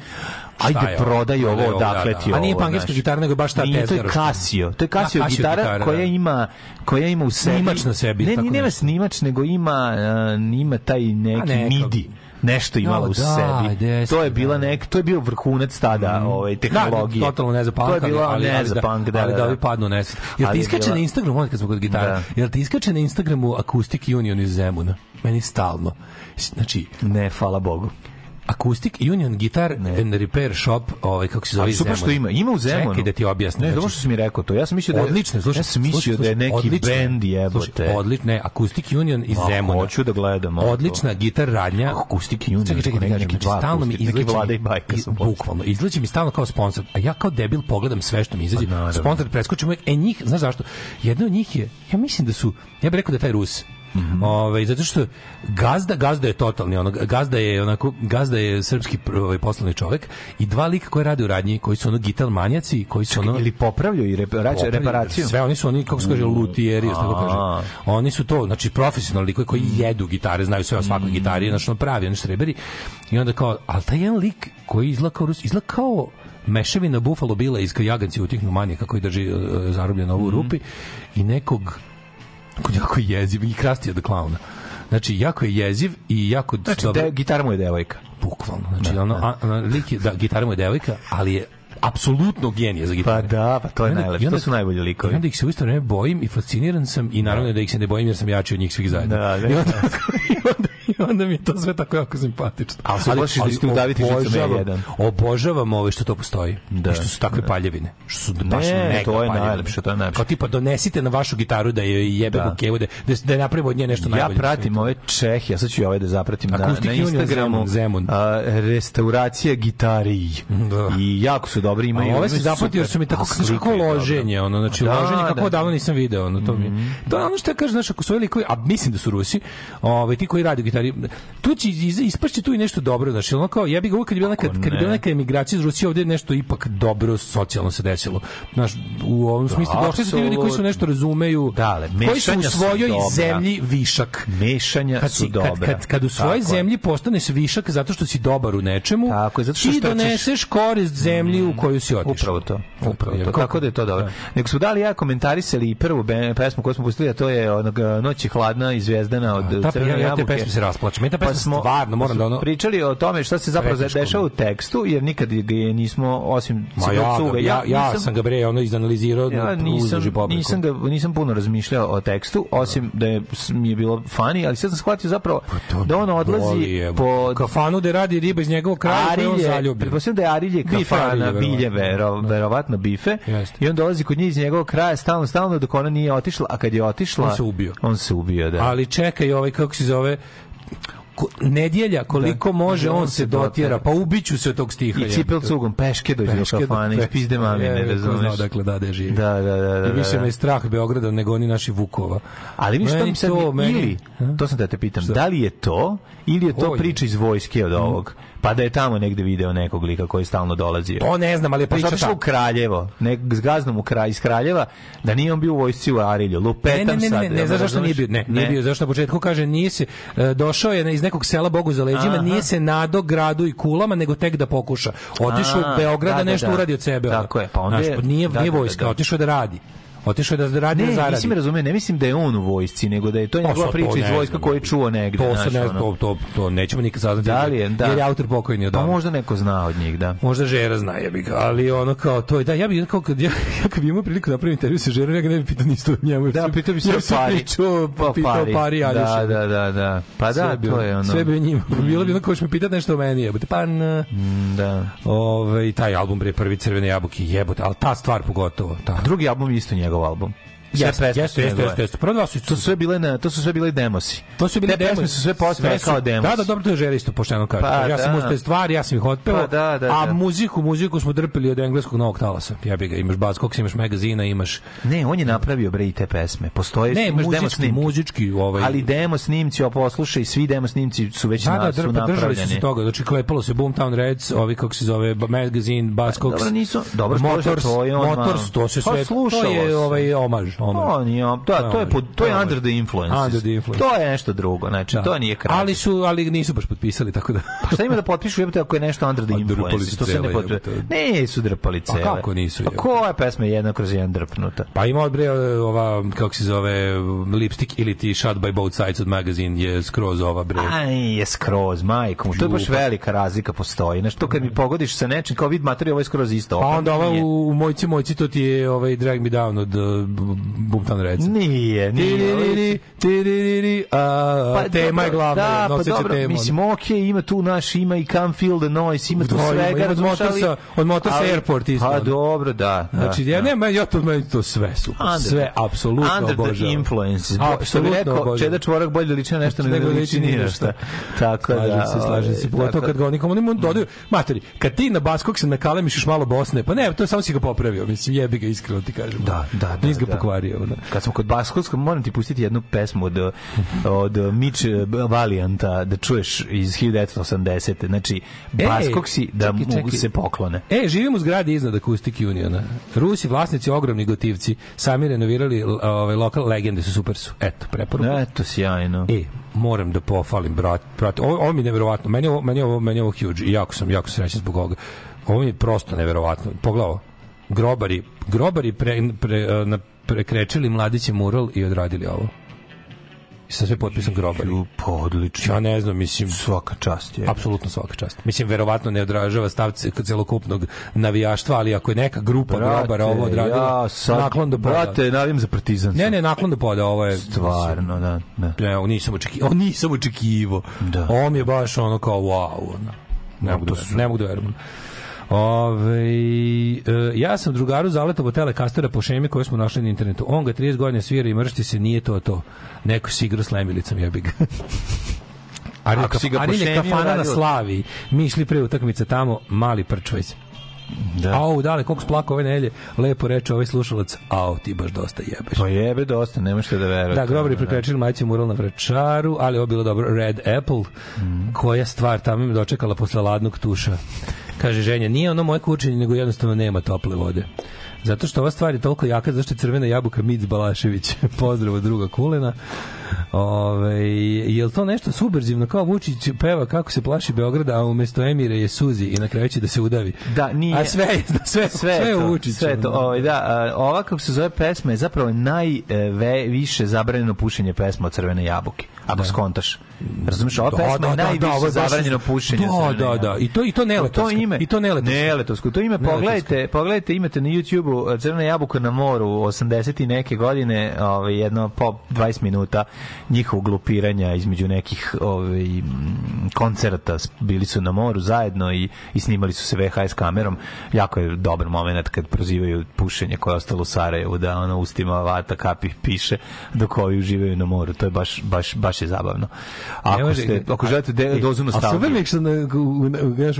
ajde je prodaj ovo, odakle da, ti da. ovo. A nije pangerska gitara, nego baš ta Nije, to je. Casio. To je Da, Casio gitara gitara, koja da. ima koja ima u sebi Snimač na sebi, Ne, tako nema snimač, nego ima ima taj neki MIDI nešto imalo No, u da, sebi. gde To je si, bila da. nek, to je bio vrhunac tada, ovaj tehnologije. Da, totalno ne za punk, To je bilo ali, ne za da, punk, da, ali da, da da. padnu nesvest. Jel ti iskače bila- na Instagramu, kad smo kod gitara, Da. jel ti iskače na Instagramu Acoustic Union iz Zemuna? Meni stalno. Znači, Ne, hvala Bogu. Acoustic Union Guitar and Repair Shop, ovaj, kako se zove Ali super što ima, ima u Zemunu. Čekaj da ti objasnim. Ne, znači. dobro što si mi rekao to. Ja sam mislio da je, Odlično, slušaj. ja sam mislio slušaj, da je neki odlično. bend jebote. Odlično, ne, Acoustic Union iz Zemuna. hoću da gledam. Odlična gitar radnja. Acoustic Union, Čekaj, čekaj, čekaj, dva stalno mi acoustic, neki. Vlada i Bajka poslao. Bukvalno, izleće mi stalno kao sponsor. A ja kao debil pogledam sve što mi izađe. Pa. Sponsor preskočim. E njih, znaš zašto? Jedna od njih je, ja mislim da su, ja bih rekao da taj Rus. Mhm. Ovaj, zato što gazda gazda je totalni ono gazda je onako gazda je srpski ovaj poslovni čovjek i dva lika koji rade u radnji koji su ono gitar manjaci koji su ono Ili popravljaju i reparacija, Popravljaju, reparaciju. Sve oni su oni kako se kaže lutijeri, jel se tako kaže. Oni su to, znači profesionalni likovi koji jedu gitare, znaju sve o svakoj gitari, znači on pravi, oni štreberi. I onda kao, al taj jedan lik koji izgleda kao Rus, izgleda kao mešavina Buffalo Bila iz Kajaganci utihnu manijaka koji drži uh, zarobljen ovu u rupi i nekog jako jeziv i krastija da klauna. Znači, jako je jeziv i jako Znači, dobro- de, gitara mu je devojka. bukvalno. Znači, ono, a, a, lik je, da, gitara mu je devojka, ali je apsolutno genije za Pa gitaru. da, pa to je najlepše. To su najbolji likovi. I onda ih se u isto vreme bojim i fasciniran sam i naravno da ih se ne bojim jer sam jači od njih svih zajedno. Da, da. I, onda, i, onda, I onda mi je to sve tako jako simpatično. Ali se da ćete udaviti žicom obožavam- E1. Obožavam ove što to postoji. Da. Što su takve paljevine. Što su baš Ne, mega to je paljevine. najlepše, to je najlepše. Kao tipa donesite na vašu gitaru da je jebe Da. da. kevu, da, da, da napravimo od nje nešto Ja najbolje. pratim ove Čehe, ja sad ću i ove da zapratim na, na Instagramu. Zemun. A, restauracija gitari. Da. I jako su dobri, imaju. A ove se zapamtio jer su mi tako Kako loženje, ono, znači Da, loženje kako da. Mhm. davno nisam video, ono to mi. je- To je ono što ja kažem, znaš, ako su ovi likovi, a mislim da su Rusi, ovaj ti koji rade gitari, tu će ispašće tu i nešto dobro, znači ono kao jebi ga uvek kad je bila neka kad je bila neka emigracija iz Rusije, ovde je nešto ipak dobro socijalno se desilo. Znaš, u ovom smislu došli su ti ljudi koji su nešto razumeju, Dale, koji su u su svojoj zemlji višak. Mešanja Kad, su si, dobra. kad, kad, kad u svojoj Tako je. zemlji postaneš višak zato što si dobar u nečemu, Tako je, zato što ti štrčeš. doneseš korist zemlji u koju si otišao. Upravo to. Upravo je. to. Tako da je to dobro. Nego smo dali ja komentarisali i prvu pesmu koju smo pustili, a to je onog Noć je hladna i zvezdana od Crvene ja, ja te jabuke. pesme se rasplače. Meni ta pesma Pa smo stvarno, moram da ono... pričali o tome šta se zapravo dešava u tekstu, jer nikad ga je nismo, osim Ma ja, cuga, ga- ja, ja, sam ga bre ono izanalizirao Ja nisam, nisam, ga, nisam puno razmišljao o tekstu, osim da je, mi je bilo fani, ali sad sam shvatio zapravo da on odlazi Pa Boli po kafanu da radi riba iz njegovog kraja koji on Arilje, zaljubi. pretpostavljam da je Arilje kafana, Arilje, bilje, verovatno. vero, verovatno bife, i on dolazi kod nje iz njegovog kraja stalno, stalno dok ona nije otišla, a kad je otišla... On se ubio. On se ubio, da. Ali čekaj, ovaj kako se zove ko- nedjelja koliko može on se dotjera pa ubiću se od tog stiha I cipel cugom, peške dođe do do- kafane, pe- ispizde mami, ne razumeš. zna odakle da da živi. Da, da, da. da I više da, me je strah Beograda nego oni naši Vukova. Ali vi što mi sad to, meni- ili, to sam da te pitam, Šta? da li je to ili je to priča iz vojske od ovog? Pa da je tamo negde video nekog lika koji stalno dolazio. To ne znam, ali je Pa priča ta. u Kraljevo, nek s gaznom u kraj iz Kraljeva, da nije on bio u vojsci u Arilju. Lupetam Ne, ne, ne, sad. ne, ne, me znaš zašto nije bio, ne, nije bio, zašto na početku kaže nije se, e, došao je iz nekog sela Bogu za leđima, Aha. nije se nado gradu i kulama, nego tek da pokuša. Otišao u Beograd da da, nešto da. uradi od sebe. Tako je, pa onda nije, da, nije da, da, vojska, otišao da radi. Otišao je da radi da Ne, zaradi. nisi me razumio, ne mislim da je on u vojsci, nego da je to Pa njegova priča iz ne vojska koju je čuo negde. To se ne zna, to, to, to nećemo nikad saznati. Da li je, da. Jer je autor pokojni od Pa možda neko zna od njih, da. Možda Žera zna, ja bih, ali ono kao to je da ja bih kao kad ja, ja kad bi imao priliku da napravim intervju sa Žerom, ja ga ne bih pitao ništa o njemu. Da, pitao bi se jer o pari. Pričao, Pa, pitao pari. pari Da, da, da, da. Pa da, to je ono. Sve bi njima. Bilo bi ono ko će me pitati nešto o meni, jebote. Pa, Mm, Da. ovaj, taj album, bre, prvi crvene jabuke, jebote, ali ta stvar pogotovo. Ta. Drugi album isto njegov album. Sve Jeste, pesme jeste, jeste, jeste, jeste. Prvo dva su To su sve bile na, to su sve bile demosi. To su Te pesme su sve postale kao demos. Da, da, dobro, to je Žera isto pošteno kaže. Pa, ja sam da. uz te stvari, ja sam ih otpeo, Pa, da, da, a da. muziku, muziku smo drpili od engleskog novog talasa. Ja bi ga, imaš Buzzcocks, imaš magazina, imaš... Ne, on je napravio bre i te pesme. Postoje Ne, imaš demo muzički, snimke. muzički ovaj... Ali demo snimci, poslušaj, svi demo snimci su već Da, na, da, su drpa, držali su napravljeni. se toga. Znači, klepalo se Boomtown Reds, ovi, kako se zove, ba- Magazine, Buzzcocks. Dobro, nisu- dobro, Motors, to je on Motors, to se Pa, sve, to je ovaj omaž. Omaž. To nije, to, to je pod, to je under the influence. Under the influence. To je nešto drugo, znači Da. to nije kraj. Ali su, ali nisu baš potpisali, tako da... Pa šta ima da potpišu jebote ako je nešto under the A drpali influence? To se ne jebote. Ne, su drpali Pa cele. kako nisu, Pa koja pesma je jedna kroz jedan drpnuta? Pa ima bre ova kako se zove lipstick ili ti shot by both sides od magazine je skroz ova bre. Aj, je skroz, majko. To je baš velika razlika postoji. Znači, to kad mi pogodiš sa nečim, kao vid materija, ovo je skroz isto. Pa onda ova u, u mojci mojci to ti je ovaj drag me down od Boomtown Reds. Nije, nije. Tiririri, a, Pa tema je glavna, da, pa dobro, tema. Mislim, okej, ima tu naš, ima i Come Feel the Noise, ima tu Da, svega. od Motorsa- od Motorsa Airport isto. Pa dobro, da. da, Znači, ja da. nema, ja to meni to sve. Under sve apsolutno Under the influence. Što bi rekao. Čeda čvorak bolje liči na nešto nego ne liči liči ni ni na na šta. šta. Tako da. Se, slažem se. ovaj, Pogotovo kad ga oni komu oni mu dodaju, materi, kad ti na Baskog se nakalemiš još malo Bosne, pa ne, to samo si ga popravio, mislim, jebi ga iskreno ti kažem. Da, da, da. Nisi ga da. Pokvario. ono. Kad smo kod Baskovskog, moram ti pustiti jednu pesmu od, od Mitch Valianta da čuješ iz 1980. Znači, Baskog si da čekaj, mu čekaj. se poklone. E, živim u zgradi iznad Acoustic Uniona. Rusi, vlasnici, ogromni gotivci, sami renovirali l- ovaj, lokal legende su super su. Eto, preporuka. Eto, sjajno. E, moram da pofalim, brat, brat. Ovo, ovo mi je neverovatno. Meni ovo, meni ovo, meni ovo huge i jako sam, jako srećan zbog ovoga. Ovo mi je prosto neverovatno. Pogledaj. Grobari, grobari pre, pre, na, prekrečili mladiće mural i odradili ovo. Sa sve potpisom grobari. Ju, Pa odlično. Ja ne znam, mislim, Svaka čast je. apsolutno svaka čast. Mislim, verovatno ne odražava stav ce- celokupnog navijaštva, ali ako je neka grupa grobara ovo odradila, ja sad, naklon do poda. Brate, navijam za partizan. Ne, ne, naklon do poda, ovo je... Stvarno, da. da. Ne, ovo nisam očekivao, ovo nisam očekivao. Da. Mi je baš ono kao wow. Ono. Ne, mogu da, verujem, ne mogu da verujem. Ove, e, ja sam drugaru zaletao telekastera po šemi koju smo našli na internetu. On ga 30 godina svira i mršti se, nije to to. Neko si igra s lemilicom, jebi ga. Arilje, Ako si ga šemi kafana na Slavi. Mi išli pre utakmice tamo, mali prčvajs. Da. Au, dale, koliko splako ove nelje. Lepo reče ovaj slušalac. Au, ti baš dosta jebeš. Pa jebe dosta, nema što da verujete. Da, grobari prekrečili majci mural na Vračaru, ali ovo bilo dobro. Red Apple, koja stvar tamo me dočekala posle ladnog tuša. Kaže ženja, nije ono moje kućenje, nego jednostavno nema tople vode. Zato što ova stvar je toliko jaka, zašto je crvena jabuka Mic Balašević. Pozdrav od druga Kulena. Ove, je li to nešto subverzivno kao Vučić peva kako se plaši Beograda, a umesto Emire je suzi i na kraju će da se udavi. Da, nije. A sve je, sve, sve, sve to, u Vučiću. Sve to. Ovaj da, ova kako se zove pesma je zapravo najviše zabranjeno pušenje pesma od Crvene jabuke. Ako skontaš. Razumeš, ova pesma je najviše ovo je baš- zabranjeno pušenje. Da, da, da. I to i to neletovsko. To ime, I to neletovsko. Neletovsko. To ime pogledajte, pogledajte, imate na YouTubeu Crvena jabuka na moru 80 i neke godine, ovaj jedno po 20 minuta njihovog glupiranja između nekih ovaj koncerta bili su na moru zajedno i, i snimali su se VHS kamerom. Jako je dobar moment kad prozivaju pušenje koje je ostalo u Sarajevu da ono ustima vata kapi piše dok ovi uživaju na moru. To je baš baš baš je zabavno. Ako ste ako želite de, Ej, dozu A nostalgije. super mi je što na, u, u,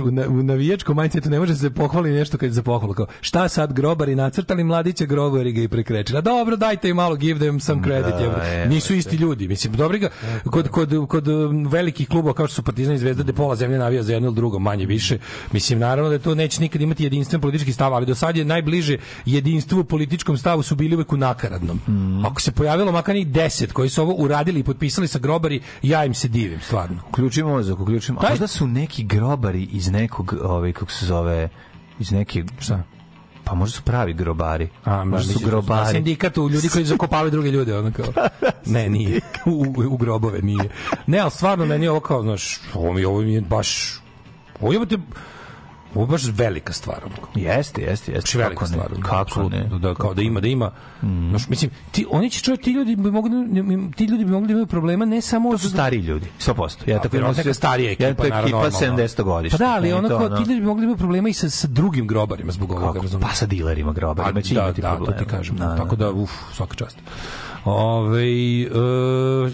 u, na- u navijačkom mindsetu ne može se pohvali nešto kad je za pohvalu. Kao, šta sad grobari nacrtali mladiće grobari ga i prekrečili. A dobro, dajte im malo, give them some credit. Da, je, Nisu isti ljudi. Mislim, dobri ga, kod, kod, kod um, velikih klubova kao što su Partizan i Zvezda, gde pola zemlje navija za jedno ili drugo, manje više. Mislim, naravno da to neće nikad imati jedinstven politički stav, ali do sad je najbliže jedinstvu u političkom stavu su bili uvek u nakaradnom. Mm. Ako se pojavilo makar njih deset koji su ovo uradili i potpisali sa grobari, ja im se divim, stvarno. Uključimo mozak, uključimo. A Daj- možda su neki grobari iz nekog, ovaj, kako se zove, iz neke... Šta? Pa možda su pravi grobari. A, možda su mislim, grobari. Sindikat u ljudi koji zakopavaju druge ljude, ono kao. Ne, nije. U, u, grobove nije. Ne, ali stvarno meni je ovo kao, znaš, ovo mi, ovo mi je baš... Ovo je, ovo baš velika stvar. Jeste, jeste, jeste. Znači velika Kako ne? stvar. ono, Kako apsolutno, ne? Da, kao da ima, da ima. Znaš, mislim, ti, oni će čovjek, ti ljudi bi mogli, ti ljudi bi mogli da imaju problema ne samo... To su stari ljudi, 100%. Ja tako verovatno neka starija ekipa, ja, to je ekipa normalno. 70 godišnja. Pa da, ali ono kao, ti ljudi bi mogli da imaju problema i sa, sa drugim grobarima zbog ovoga, razumiješ? Pa sa dilerima grobarima će da, imati da, problema. to ti kažem. Da, da. Tako da, uf, svaka čast. Ove, e,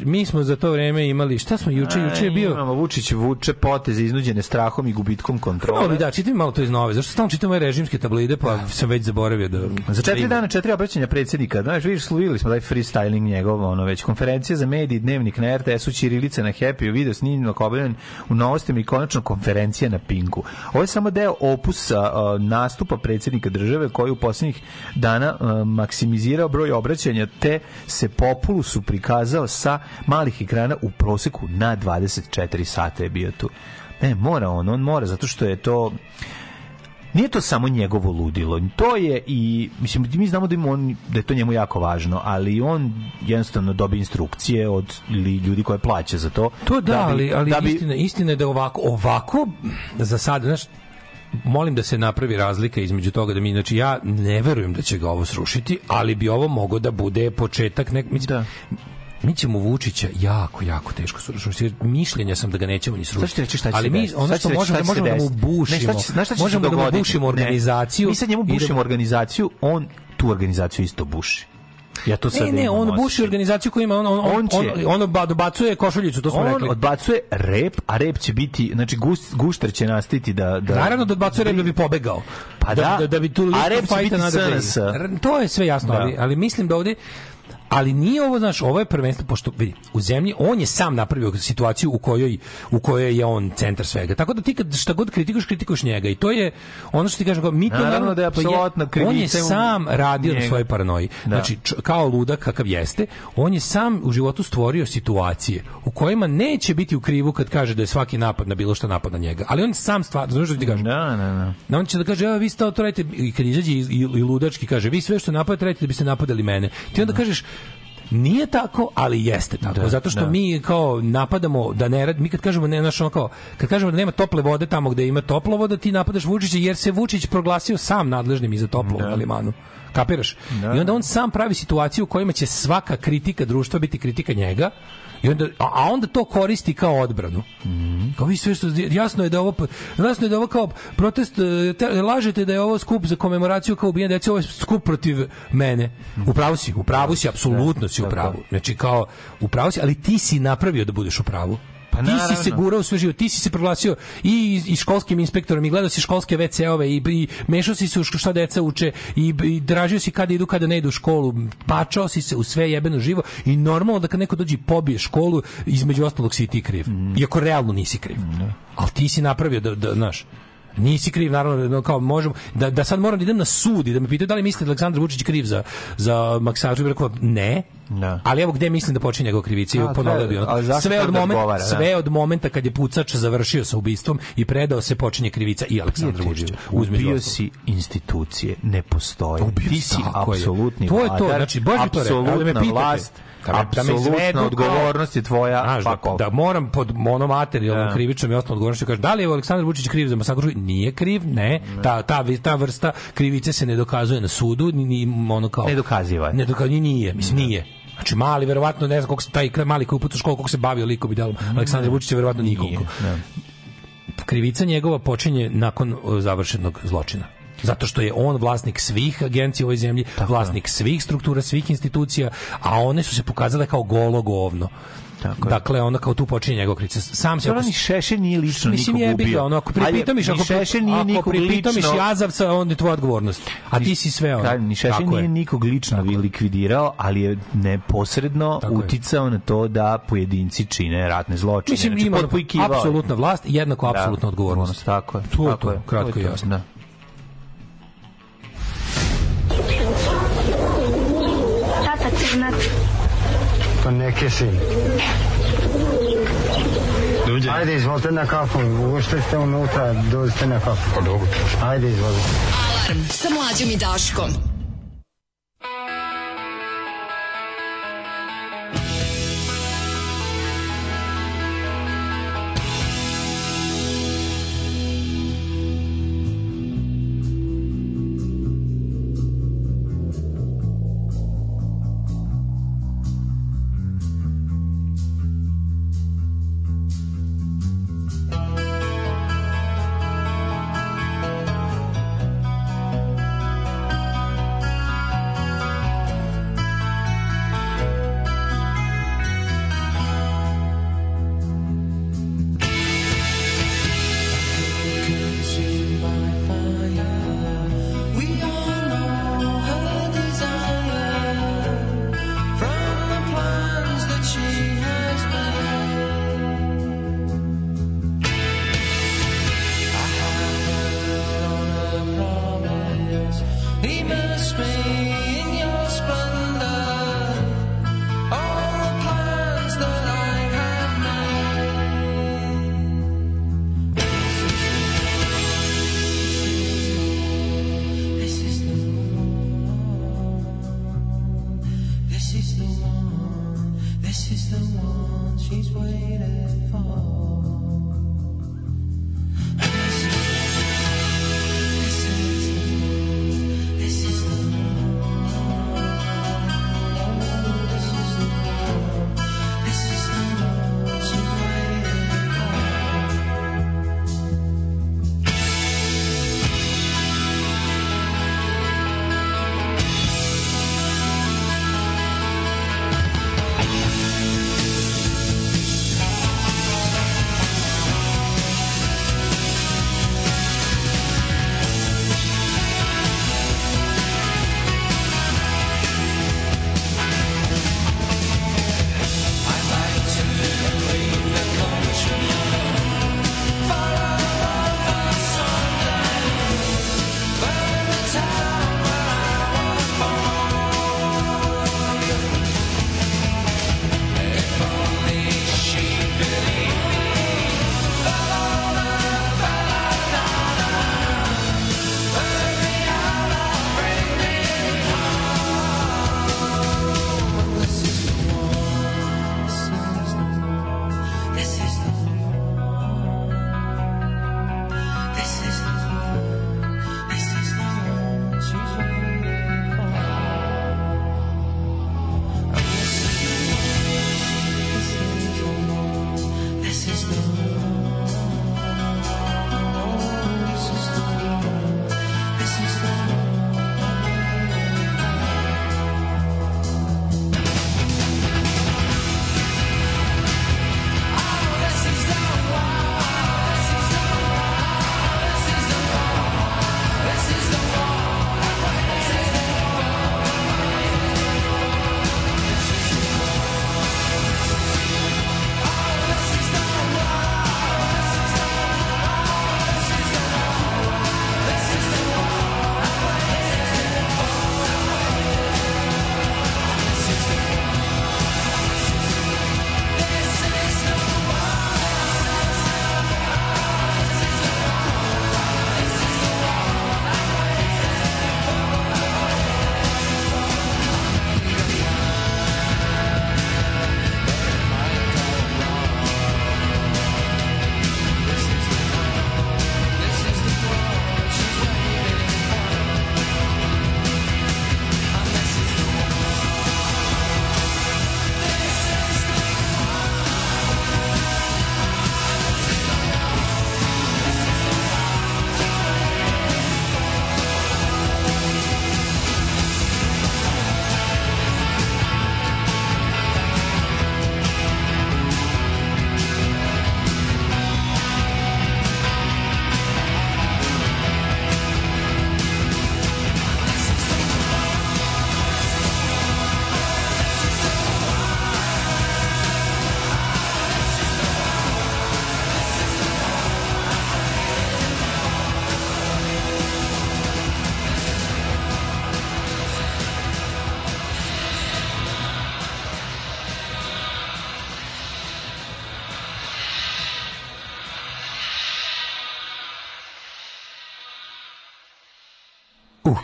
mi smo za to vreme imali, šta smo juče, juče je bio... Imamo Vučić vuče poteze iznuđene strahom i gubitkom kontrole. bi da, čitam malo to iz nove, zašto stalno čitam ove režimske tablide, pa sam već zaboravio da... Za četiri da dana četiri obraćanja predsjednika. Znaš, vidiš, sluvili smo taj freestyling njegov, ono već konferencija za mediji, dnevnik na RTS-u, Ćirilica na Happy, video snimak objavljen u novostima i konačno konferencija na Pinku. Ovo je samo deo opusa a, nastupa predsjednika države koji u posljednjih dana a, maksimizirao broj obraćanja te se populusu prikazao sa malih ekrana u proseku na 24 sata je bio tu. Ne, mora on, on mora, zato što je to nije to samo njegovo ludilo. To je i mislim mi znamo da ima on da je to njemu jako važno, ali on jednostavno dobije instrukcije od ljudi koje plaća za to. To da, bi- ali, ali da bi- istina, istina je da ovako, ovako, za sad, znaš, molim da se napravi razlika između toga da mi, znači ja ne verujem da će ga ovo srušiti, ali bi ovo moglo da bude početak nek, mislim, mi ćemo Vučića jako, jako teško srušiti. jer Mišljenja sam da ga nećemo ni srušiti. Ti reći šta će Ali mi, ono što reći možemo, šta se možemo da mu bušimo, Ne, šta će- znaš šta će možemo da mu bušimo Ne. organizaciju. Mi sad njemu da- bušimo organizaciju, on tu organizaciju isto buši. Ja to sad Ne, ne, on buši organizaciju koja ima, on, on, on, On će- on, on dobacuje košuljicu, to smo on rekli. odbacuje rep, a rep će biti, znači gust, gušter će nastiti da... da Naravno da odbacuje rep da bi pobegao. Pa da. da, da bi tu A rep će biti. SNS. To je sve jasno, Da. ali, ali mislim da ovdje ali nije ovo, znaš, ovo je prvenstvo, pošto, vidi, u zemlji, on je sam napravio situaciju u kojoj, u kojoj je on centar svega. Tako da ti kad šta god kritikuješ, kritikuješ njega. I to je, ono što ti kažem, kao, mi to Naravno da je to apsolutna On je sam radio na njega. svojoj paranoji. Da. Znači, č- kao ludak kakav jeste, on je sam u životu stvorio situacije u kojima neće biti u krivu kad kaže da je svaki napad na bilo što napad na njega. Ali on sam stvar, znaš što ti kažem? Da, da, da. Na on će da kaže, evo vi ste to radite, i kad izađe i, i, i ludački kaže, vi sve što napadate radite da biste napadali mene. Ti onda kažeš, nije tako, ali jeste tako. Da, zato što da. mi kao napadamo da ne rad, mi kad kažemo ne naš ono kao kad kažemo da nema tople vode tamo gde ima toplovoda, ti napadaš Vučića jer se Vučić proglasio sam nadležnim i za toplovod na limanu. Kapiraš? Da. I onda on sam pravi situaciju u kojima će svaka kritika društva biti kritika njega. I onda, a, onda to koristi kao odbranu. Kao vi sve što jasno je da ovo jasno je da ovo kao protest e, te, lažete da je ovo skup za komemoraciju kao ubijanje dece, ovo je skup protiv mene. U pravu si, u pravu si, apsolutno si u pravu. Znači kao u pravu si, ali ti si napravio da budeš u pravu. Pa ti si se gurao sve život, ti si se proglasio i, i školskim inspektorom i gledao si školske WC-ove i, i mešao si se u šta deca uče i, i dražio si kada idu, kada ne idu u školu, pačao si se u sve jebeno živo i normalno da kad neko dođe i pobije školu, između ostalog si i ti kriv. Iako realno nisi kriv. Ali ti si napravio da, da, znaš, Nisi kriv, naravno, no, kao možemo, da, da sad moram da idem na sud i da me pitaju da li mislite da Aleksandar Vučić kriv za, za Maksaču, bih rekao, ne, Da. Ali evo gde mislim da počinje njegova krivica A, ponovio bi ono. Sve od da momenta odgovara, da. sve od momenta kad je pucač završio sa ubistvom i predao se počinje krivica i Aleksandra Vučića. Uzmi Ubio si institucije, ne postoje. Ubio Ti si, apsolutni To je to, vladar, znači, baš to rekao, ali me pitate. vlast, Da me- da me izvedu apsolutna odgovornost je tvoja, Znaš, da, da moram pod monomaterijalnom Da. krivičnom i osnovnom odgovornošću kažem da li je Aleksandar Vučić kriv za masakr nije kriv ne ta ta ta vrsta krivice se ne dokazuje na sudu ni, ni ono kao Ne dokaziva je. ne dokazuje nije mislim nije Znači mali verovatno ne znam koliko se taj mali koji puta u školu koliko se bavio likom i delom Aleksandar Vučić je verovatno nikoliko. Ne. Krivica njegova počinje nakon završenog zločina. Zato što je on vlasnik svih agencija u ovoj zemlji, vlasnik svih struktura, svih institucija, a one su se pokazale kao golo govno. Tako je. dakle, ona kao tu počinje njegov krivica. Sam se Dobro, ni Šešelj nije lično Mislim nikog ubio. ono, ako pripitamiš, ako, Šešelj nije ako pripitamiš lično- jazavca, onda je tvoja odgovornost. A ti si sve ono. Ni Šešelj Tako je. nije nikog lično likvidirao, ali je neposredno Tako je. uticao na to da pojedinci čine ratne zločine. Mislim, Znači, ima je. apsolutna vlast, jednako apsolutna odgovornost. Tako je. To je tako to, je. kratko i je jasno. Da. Crnac. Pa neke si. Ajde, izvolite na kafu. Ušli ste unutra, dođite na kafu. Pa dobro. Ajde, izvolite. Alarm sa mlađom i Daškom.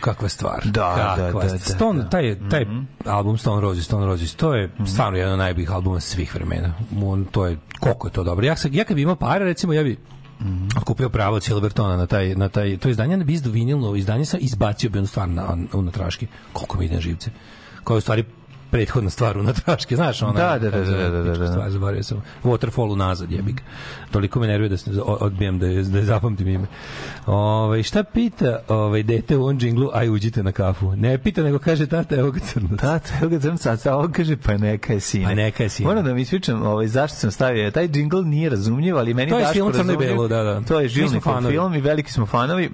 Kakva stvar. Da, kakva da, da, da, Stone, da. taj, taj album Stone Roses, Stone Roses, to je stvarno jedan od najboljih albuma svih vremena. On, to je, koliko je to dobro. Ja, sam, ja kad bi imao pare, recimo, ja bi kupio pravo od Silvertona na taj, na taj, to izdanje na bizdu vinilno izdanje sam izbacio bi on stvar na, na traški. Koliko mi ide na živce. Je u stvari prethodna stvar u natraške, znaš ona. Da, da, da, se da, da, da, da. Stvar, zaboravio sam. Waterfall unazad, jebik. Toliko me nervira da se odbijam da je, da je zapamtim ime. Ove, šta pita ovaj, dete u on džinglu, aj uđite na kafu. Ne pita, nego kaže tata, evo ga crnac. Tata, evo ga crnac, a on kaže, pa neka je sine. Pa neka je sine. Moram da mi ispričam ovaj, zašto sam stavio. Taj džingl nije razumljiv, ali meni To je Daško film Crno i razumljiv. belo, da, da. To je fanovi. film i veliki smo fanovi.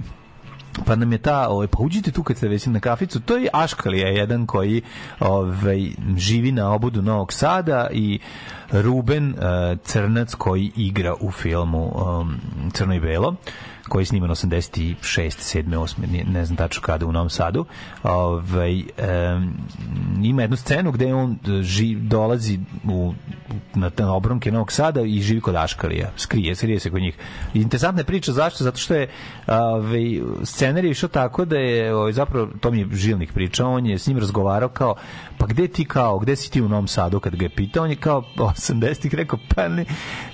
Pa nam je ta, ovaj, pa uđite tu kad ste već na kaficu, to je Aškalija, jedan koji ovaj, živi na obodu Novog Sada i Ruben eh, Crnac koji igra u filmu um, Crno i belo koji je sniman 86, 7, 8, ne, znam tačno kada u Novom Sadu. Ovaj, em, ima jednu scenu gde on e, ži, dolazi u, na, na obronke Novog Sada i živi kod Aškalija. Skrije, skrije se kod njih. Interesantna je priča zašto? Zato što je ovaj, scenarij išao tako da je ovaj, zapravo, to mi je Žilnik pričao, on je s njim razgovarao kao, pa gde ti kao, gde si ti u Novom Sadu kad ga je pitao, on je kao 80-ih rekao, pa ne,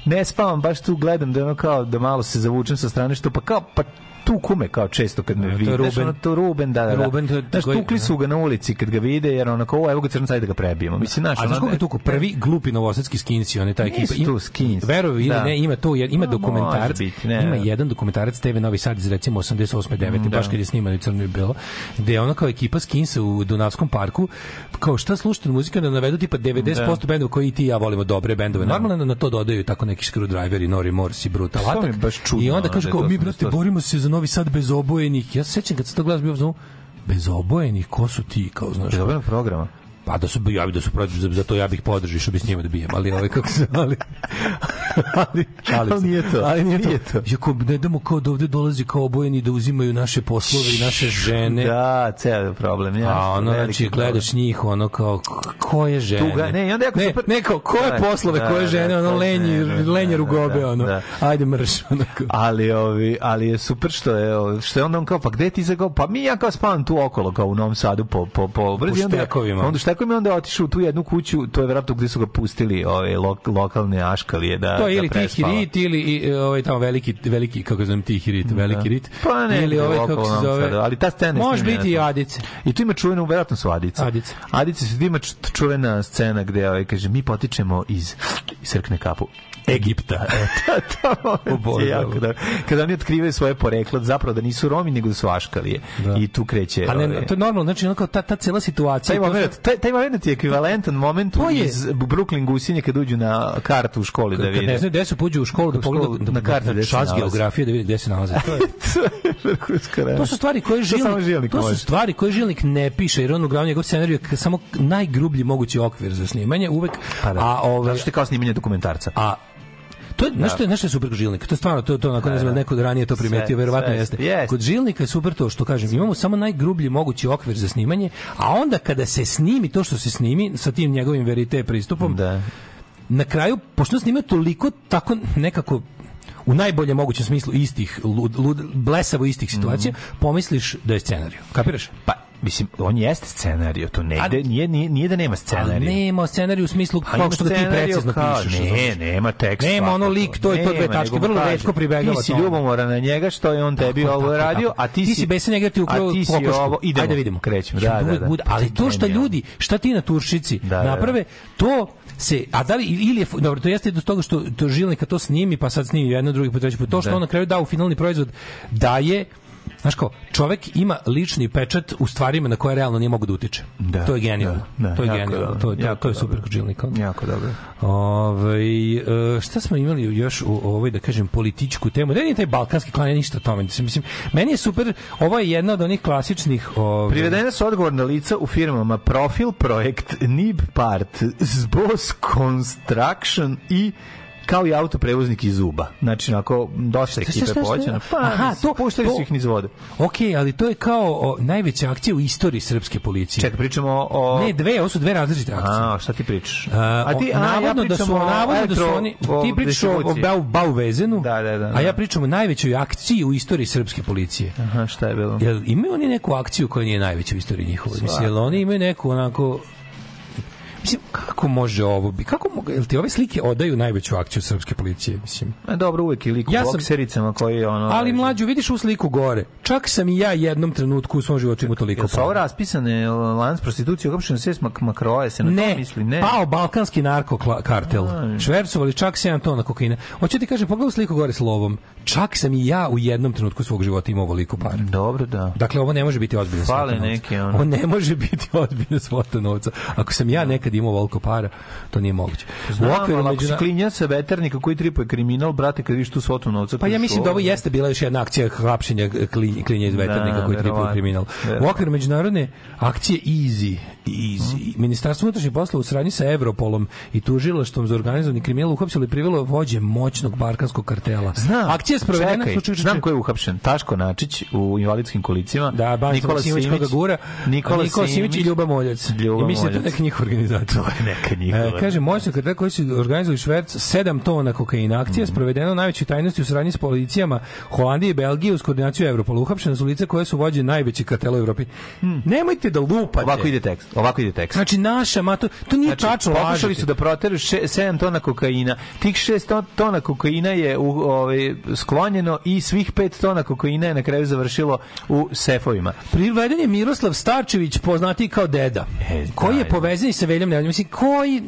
ne spavam, baš tu gledam da ono kao da malo se zavučem sa strane što pa kao pa tu kume kao često kad me to je vide. Znaš, Ruben. ono, to Ruben, da, da. da. Ruben, to- Znaš, tukli su ga na ulici kad ga vide, jer onako, o, evo ga crnac, ajde da ga prebijemo. Mislim, znaš, A znaš ono, koliko je tu prvi glupi novosadski skinci, on je ta ekipa. Nisu tu skinsi. Verovi ili Da. ne, ima to, ima Ma, dokumentarac. biti, ne, ima jedan dokumentarac TV Novi Sad iz recimo 88. 9. Da. baš kad je sniman u Crno i Belo, gde je ona kao ekipa skinsa u Dunavskom parku, kao šta slušate muzika da navedu tipa 90% Da. bendova koji i ti i ja volimo dobre bendove. Normalno na to dodaju tako neki screwdriveri, Nori Morse i Brutal je Attack. I onda ono, kažu da je kao mi brate borimo se za Novi Sad bez obojenih. Ja se sećam kad se to glas bio bez obojenih, ko su ti, kao znaš. Dobro programa. Pa da su ja bi da su protiv za, za to ja bih podržao što bi s njima da bijem, ali ovaj kako se ali ali Ali se. nije to, Ali nije, nije to. Jako ne damo kao da ovde dolazi kao obojeni da uzimaju naše poslove i naše žene. Da, ceo problem. Ja, A ono, veliki znači, problem. gledaš njih, ono kao, koje žene? Tuga, ne, i onda jako ne, super- ne, kao, koje Da, poslove, da, koje da, žene, ono, koje lenji, da, lenje da, rugobe, da, ono, da. ajde mrš, onako. ali ovi ali je super što je što je onda on kao pa gde ti se kao pa mi ja kao spavam tu okolo kao u Novom Sadu po po po brzi onda štekovima. Onda štekovima onda otišao u tu jednu kuću to je verovatno gde su ga pustili ove lok, lokalne aškalije da To je da ili tihi prespava. rit ili i, ovaj tamo veliki veliki kako zove tihi rit, veliki rit. Pa ne, ili ovaj kako se zove. Sada, ali ta scena Može biti i. Adice. I tu ima čuvenu, verovatno su Adice. Adice. Adice su, ima čuvena scena gde ovaj, kaže, mi potičemo iz, srkne kapu, Egipta. E, to, to je jako dobro. Kada oni otkrivaju svoje poreklo, zapravo da nisu Romi, nego da su Aškalije. I tu kreće... A ne, ovaj, to je normalno, znači onako ta ta cela situacija. Taj to moment, taj, taj moment je ekvivalentan momentu To je- iz Brooklyn Gusinje kad uđu na kartu u školi da kad vide. ne znaju gde su pođu u školu da pogledaju na karti gde se čas nalaze. geografije da vidi gde se nalaze. To je To su stvari koje To žilnik, žilnik to su stvari koje žilnik ne piše jer on uglavnom njegov scenarij je samo najgrublji mogući okvir za snimanje uvek Pa da. a ovaj Zato što je kao snimanje dokumentarca. a To je nešto je nešto super kod Žilnika. To je stvarno to to onako ne znam Da, neko da ranije to primetio, verovatno jeste. jeste. Kod Žilnika je super to što kažem, imamo samo najgrublji mogući okvir za snimanje, a onda kada se snimi to što se snimi sa tim njegovim verite pristupom, Da. na kraju pošto on snimio toliko tako nekako u najboljem mogućem smislu istih lud, lud, blesavo istih situacija, pomisliš da je scenarij. Kapiraš? Pa, mislim, on jeste scenario, to negde, nije, nije, nije da nema Ali scenarija. nema scenarij u smislu Pa kao što ga ti scenarijo precizno kao- pišeš. Ne, nema tekst. Nema ono lik, to je to dve tačke, vrlo retko pribegava Ti si tome. ljubomoran na njega što je on tebi Tako, ovo radio, a ti ti si... si besan njega ti ukrao A ti si ovo, idemo. Ajde vidimo. Krećemo, I da, uvek da, da. bude- ali to Genijalno. ljudi, šta ti na Turšici Da, da, da. naprave, to se, a da li, ili je, dobro, to jeste do toga što to žilnika to snimi, pa sad snimi jedno, drugi put, treći put, to što Da. on na kraju da u finalni proizvod daje Znaš kao, čovek ima lični pečat u stvarima na koje realno nije mogu da utiče. Da, to je genijalno. da, da, to je genijalno. To, to, jako to je super kod žilnika. Jako dobro. Ovaj e, šta smo imali još u ovoj da kažem političku temu? Da nije taj balkanski klan ja ništa o tome. Mislim, meni je super, ovo je jedna od onih klasičnih ovaj, Privedena su odgovorna lica u firmama Profil Projekt, NIB Part, Zbos Construction i kao i autoprevoznik iz Zuba. Znači, onako, dosta ekipe poćeno. Pa, Aha, to, puštali to- su ih niz vode. Ok, ali to je kao o, najveća akcija u istoriji srpske policije. Čekaj, pričamo o... Ne, dve, ovo su dve različite akcije. A, šta ti pričaš? A, ti, o, a, ja navodno da su navodno da su elektro- oni o ti pričaš o. Bau, Bauvezenu, Da, da, da, a ja da. pričam o najvećoj akciji u istoriji srpske policije. Aha, šta je bilo? Jel imaju oni neku akciju koja nije najveća u istoriji njihovoj? Mislim, jel oni imaju neku onako Mislim, kako može ovo bi? Kako mogu, jel ti ove slike odaju najveću akciju srpske policije? Mislim, A dobro, uvek je lik u Ja sam- boksericama koji je ono... ali mlađu, vidiš u sliku gore. Čak sam i ja jednom trenutku u svom životu imao toliko Jel su ovo raspisane lanac prostitucije, uhapšen šest mak makroje, se na to Ne, misli? Ne. pao balkanski narkokartel. Švercovali čak 7 tona kokaina. Hoću ti kažem, pogledaj u sliku gore s lovom. Čak sam i ja u jednom trenutku svog života imao ovoliko para. Dobro, da. Dakle, ovo ne može biti ozbiljna Fale svota novca. neke, ono. Ovo ne može biti ozbiljna svota novca. Ako sam ja nekad imao ovoliko para, to nije moguće. Znam, u okviru ali ako si klinja sa veternika koji tripuje kriminal, brate, kad vidiš tu svotu novca... Pa ja mislim da ovo ovo- jeste bila još jedna akcija hapšenja klin- klinja iz veternika Da, koji tripuje kriminal. U okviru međunarodne akcije Easy, Easy. Ministarstvo unutrašnjih poslova u saradnji sa Europolom i tužilaštvom za organizovani kriminal uhapsilo i privelo vođe moćnog balkanskog kartela. Znam. Akcija je sprovedena Čekaj, slučaj- znam ko je uhapšen. Taško Načić u invalidskim kolicima. Da, Ban Nikola koga Simić, gura, Nikola, Nikola Simić i Ljuba Moljac. Ljuba I mislim da je neka njihova organizacija. To je neka njihova. E, kaže, moćno kartel koji su organizovali šverc 7 tona kokaina. Akcija je sprovedena u najvećoj tajnosti u saradnji s policijama Holandije i Belgije uz koordinaciju Evropola. Uhapšena su lica koje su vođe najvećih kartela u Evropi. Nemojte da lupate. Ovako ide tekst. Ovako ide tekst. Znači, naša, ma to, nije Znači, tačno. pokušali su da proteru 7 tona kokaina. Tih 6 tona kokaina je u, ovaj, sklonjeno i svih 5 tona kokaina je na kraju završilo u sefovima. Priveden je Miroslav Starčević, poznatiji kao Deda, koji je povezan sa Veljom Nemanjom. Mislim, koji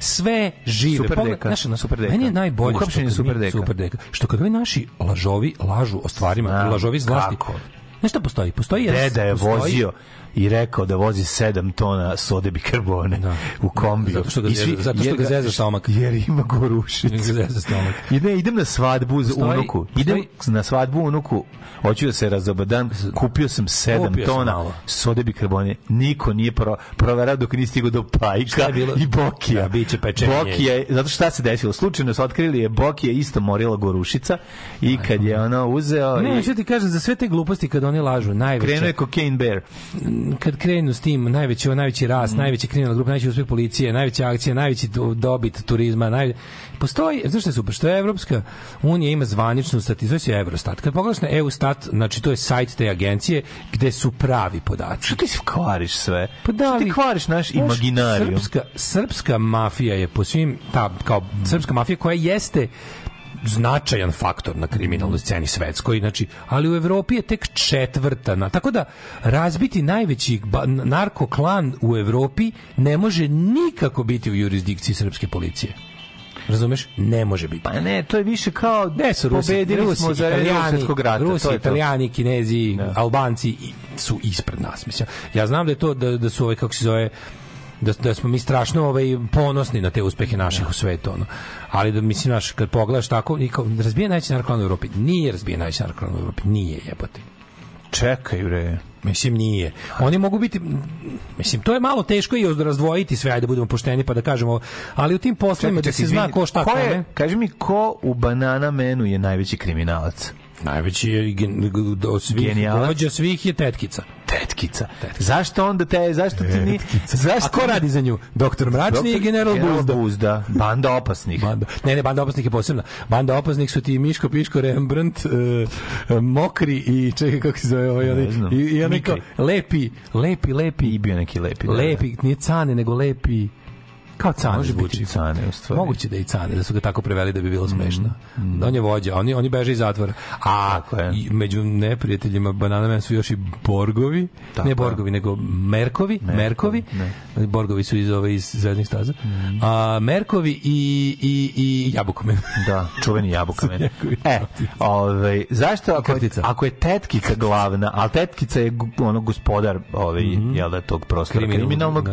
sve žive. Super Pogled- deka, znaš, ono, super deka. Meni je najbolje Uhapšen je super deka. super deka. Što kad ovi naši lažovi lažu o stvarima, Znam, lažovi iz vlasti. kako? Znaš šta postoji? Postoji jedan... Deda je postoji- vozio i rekao da vozi 7 tona sode bikarbone u kombiju. Zato što ga I zeza- zato što jer ga zeza stomak. Jer ima gorušicu. Ga zeza stomak. I ne, idem na svadbu za unuku. Idem na svadbu unuku. Hoću da se razobadam. Kupio sam 7 Kupio sam tona malo. sode bikarbone. Niko nije pro, proverao dok nije stigao do pajka i Bokija. Da, biće pečenje. Bokija, zato šta se desilo? Slučajno su otkrili je Bokija isto morila gorušica i kad je ona uzeo Ne, i što ti kažem, za sve te gluposti kad oni lažu, najveće... krenuo je cocaine bear. Kad krenu s tim, najveći, najveći rast, najveći kriminalna grupa, najveći uspeh policije, najveća akcija, najveći do- dobit turizma, naj... postoji, znaš što je super, što je Evropska unija ima zvaničnu statistiku, se Eurostat. Kad pogledaš na Eustat, znači to je sajt te agencije gde su pravi podaci. Što ti kvariš sve? Pa da, Što ti kvariš naš imaginarijum? Srpska, srpska mafija je po svim, ta, kao srpska mafija koja jeste značajan faktor na kriminalnoj sceni svetskoj, znači, ali u Evropi je tek četvrta. Na, tako da razbiti najveći narkoklan u Evropi ne može nikako biti u jurisdikciji srpske policije. Razumeš? Ne može biti. Pa ne, to je više kao Gde su Rusi? pobedili Rusi, smo za Italijani, rata. Rusi, to je to. Italijani, Kinezi, Albanci i- su ispred nas. Mislim. Ja znam da je to da, da su ovaj kako se zove da, da smo mi strašno ovaj ponosni na te uspehe naših u svetu ono. Ali da mislim naš kad pogledaš tako i kao razbija najveći narkoman u Evropi. Nije razbija najveći narkoman u Evropi. Nije jebote. Čekaj bre. Mislim nije. Oni mogu biti mislim to je malo teško i razdvojiti sve ajde budemo pošteni pa da kažemo ali u tim poslovima da se zna ko šta ko je, kome. Kaži mi, ko u Banana Menu je najveći kriminalac? Najveći je gen, od svih svih je tetkica. Tetkica. Zašto onda te, zašto ti ni... Zašto A ko radi za nju? Doktor Mračni i general Buzda. Buzda. Banda opasnih. Banda. Ne, ne, banda opasnih je posebna. Banda opasnih su ti Miško, Piško, Rembrandt, e, Mokri i čekaj kako se zove ovaj, znam. i, i Mikri. lepi, lepi, lepi, I bio neki lepi. da, lepi, nije cane, nego lepi, kao cane Može zvuči. biti cane, u stvari. Moguće da je i cane, da su ga tako preveli da bi bilo smešno. On je vođa, oni, oni beže iz zatvora. A je. i među neprijateljima Banana Man su još i Borgovi, Tako ne je. Borgovi, nego Merkovi, Merkovi, Borgovi su iz ove iz Zvezdnih staza. A Merkovi i, i, i Jabukomen. Da, čuveni jabukamen. Jakovi. E, ovaj, zašto ako, Kartica. ako je tetkica glavna, ali tetkica je ono gospodar ovaj, jel da, tog prostora Kriminalnog, kriminalnog,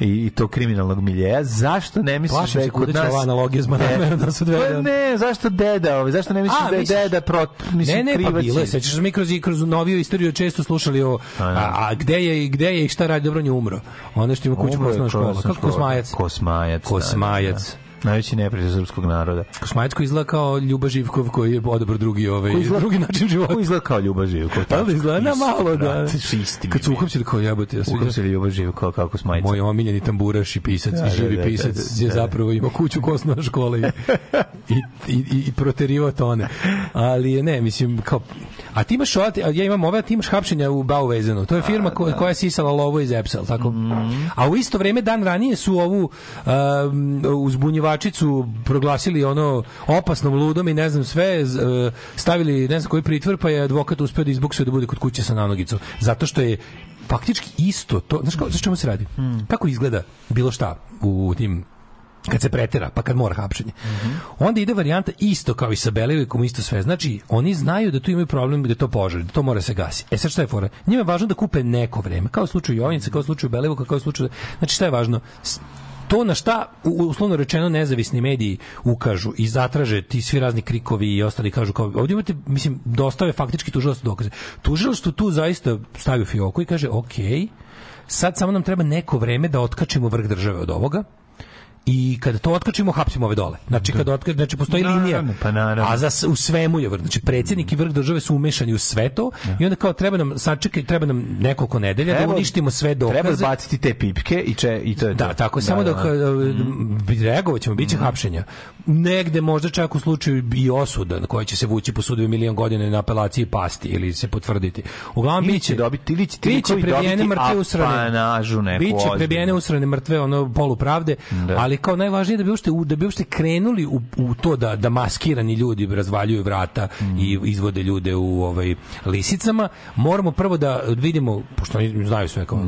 da. i, i tog kriminalnog miljeja, zašto ne misliš Plašim da je kod nas... ova analogija s Banana da se odvede. Pa ne, zašto deda, ovaj, zašto ne misliš A, da je misliš? deda pro, mislim, ne, ne, pa bilo je. Sećaš se mi kroz, kroz noviju istoriju često slušali o a, a gde je i gde je i šta radi dobro on je umro. Ono što ima kuću osnovna škola. Kako škola. Kosmajac? Kosmajac, da, Kosmajac. Najveći neprijatelj srpskog naroda. Kosmajecko izgleda kao Ljuba Živkov koji je odabrao drugi, ovaj, Ko izgleda- drugi način života. Ko izgleda kao Ljuba Živkov? Da li izgleda na malo, da. isti Kad su uhapsili kao jebote, ja sam Uhapsili Ljuba Živkov kako smajica. Moj omiljeni tamburaš i pisac Da, i da, živi da, pisac da, da, je da. zapravo imao kuću u osnovnoj školi i, i, i, i proterivao tone. Ali ne, mislim, kao... A ti imaš, ja imam ove, a ti imaš hapšenja u Bauvezenu. To je firma ko, koja je sisala lovo iz Epsel, tako? A u isto vreme, dan ranije su ovu um, uzbunjivačicu proglasili ono opasnom ludom i ne znam sve, e, stavili ne znam koji pritvor, pa je advokat uspeo da izbuksuje da bude kod kuće sa nanogicu. Zato što je faktički isto to, znaš kao, znaš čemu se radi? Kako izgleda bilo šta u tim kad se pretera, pa kad mora hapšenje. Onda ide varijanta isto kao i sa Belivikom, isto sve. Znači, oni znaju da tu imaju problem da to požar, da to mora se gasi. E sad šta je fora? Njima je važno da kupe neko vreme, kao u slučaju Jovnice, kao u slučaju Belivuka, kao u slučaju... Znači, šta je važno? To na šta uslovno rečeno nezavisni mediji ukažu i zatraže ti svi razni krikovi i ostali kažu kao ovdje imate mislim dostave faktički tužilaštvo dokaze. Tužilaštvo tu zaista stavi u fioku i kaže ok, sad samo nam treba neko vreme da otkačimo vrh države od ovoga i kada to otkačimo hapsimo ove dole. Znači kada otkačimo, znači postoji Naravno, linija. pa naravno. A za u svemu je vrh. Znači predsjednik i vrh države su umešani u sve to i onda kao treba nam sačekaj, treba nam nekoliko nedelja da Treba- uništimo sve dokaze. Treba baciti te pipke i če i to je Da, to. tako, samo dok Mhm. da, reagovat ćemo, bit će hapšenja. Negde možda čak u slučaju i osuda na koja će se vući po sudu milion godina na apelaciji pasti ili se potvrditi. Uglavnom, Ili bit će će dobiti- ili će biće prebijene mrtve usrane. Biće prebijene usrane mrtve, ono polupravde, ali kao najvažnije je da bi uopšte, da bi uopšte krenuli u, u to da, da maskirani ljudi razvaljuju vrata i izvode ljude u ovaj lisicama, moramo prvo da vidimo, pošto oni znaju sve, kao,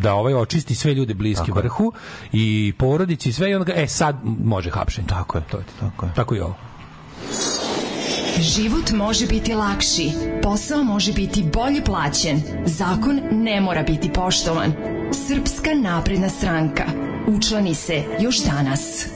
da ovaj očisti sve ljude bliski vrhu i porodici sve i onda ga, e sad može hapšenje. Tako je. To je. Tako je. Tako i ovo. Život može biti lakši, posao može biti bolje plaćen, zakon ne mora biti poštovan. Srpska napredna stranka. Učlani se još danas.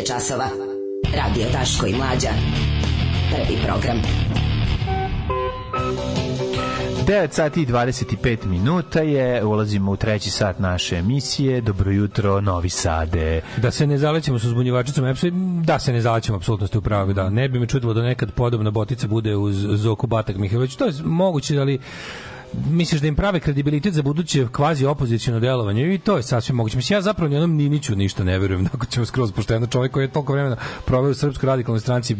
Je časova. Radio Daško i Mlađa. Prvi program. 9 sati i 25 minuta je, ulazimo u treći sat naše emisije. Dobro jutro, Novi Sade. Da se ne zalećemo sa uzbunjivačicom da se ne zalećemo, apsolutno ste u pravu, da. Ne bi me čudilo da nekad podobna botica bude uz Zoku Batak Mihajlović. To je moguće, ali misliš da im prave kredibilitet za buduće kvazi opoziciono delovanje i to je sasvim moguće. Mislim, ja zapravo nijednom Niniću ništa ne verujem, ako ćemo skroz pošteno čovjek koji je toliko vremena proveo u Srpskoj radikalnoj stranci,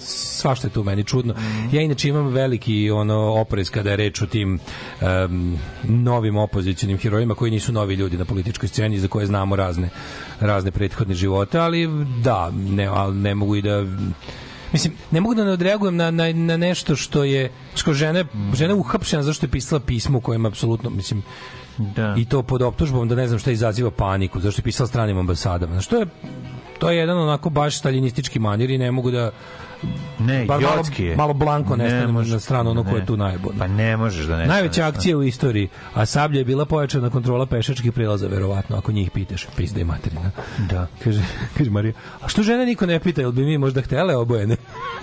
svašta je tu meni čudno. Ja inače imam veliki ono oprez kada je reč o tim em, novim opozicionim herojima koji nisu novi ljudi na političkoj sceni za koje znamo razne razne prethodne živote, ali da, ne, ali ne mogu i da Mislim, ne mogu da ne odreagujem na, na, na nešto što je što žena, žena je uhapšena zašto je pisala pismo kojem apsolutno, mislim, Da. i to pod optužbom da ne znam šta izaziva paniku, zašto je pisala stranim ambasadama. Znaš, to je, to je jedan onako baš staljinistički manir i ne mogu da Ne, bar malo, jotski je. malo blanko Ne nestane može- na stranu ono ko je ne. tu najbolje. Pa ne možeš da ne. Najveća akcija u istoriji, a sablja je bila pojačana kontrola pešačkih prelaza, verovatno, ako njih pitaš, pizda i materina. Da. Kaže, kaže Marija, a što žene niko ne pita, jel bi mi možda htele obojene?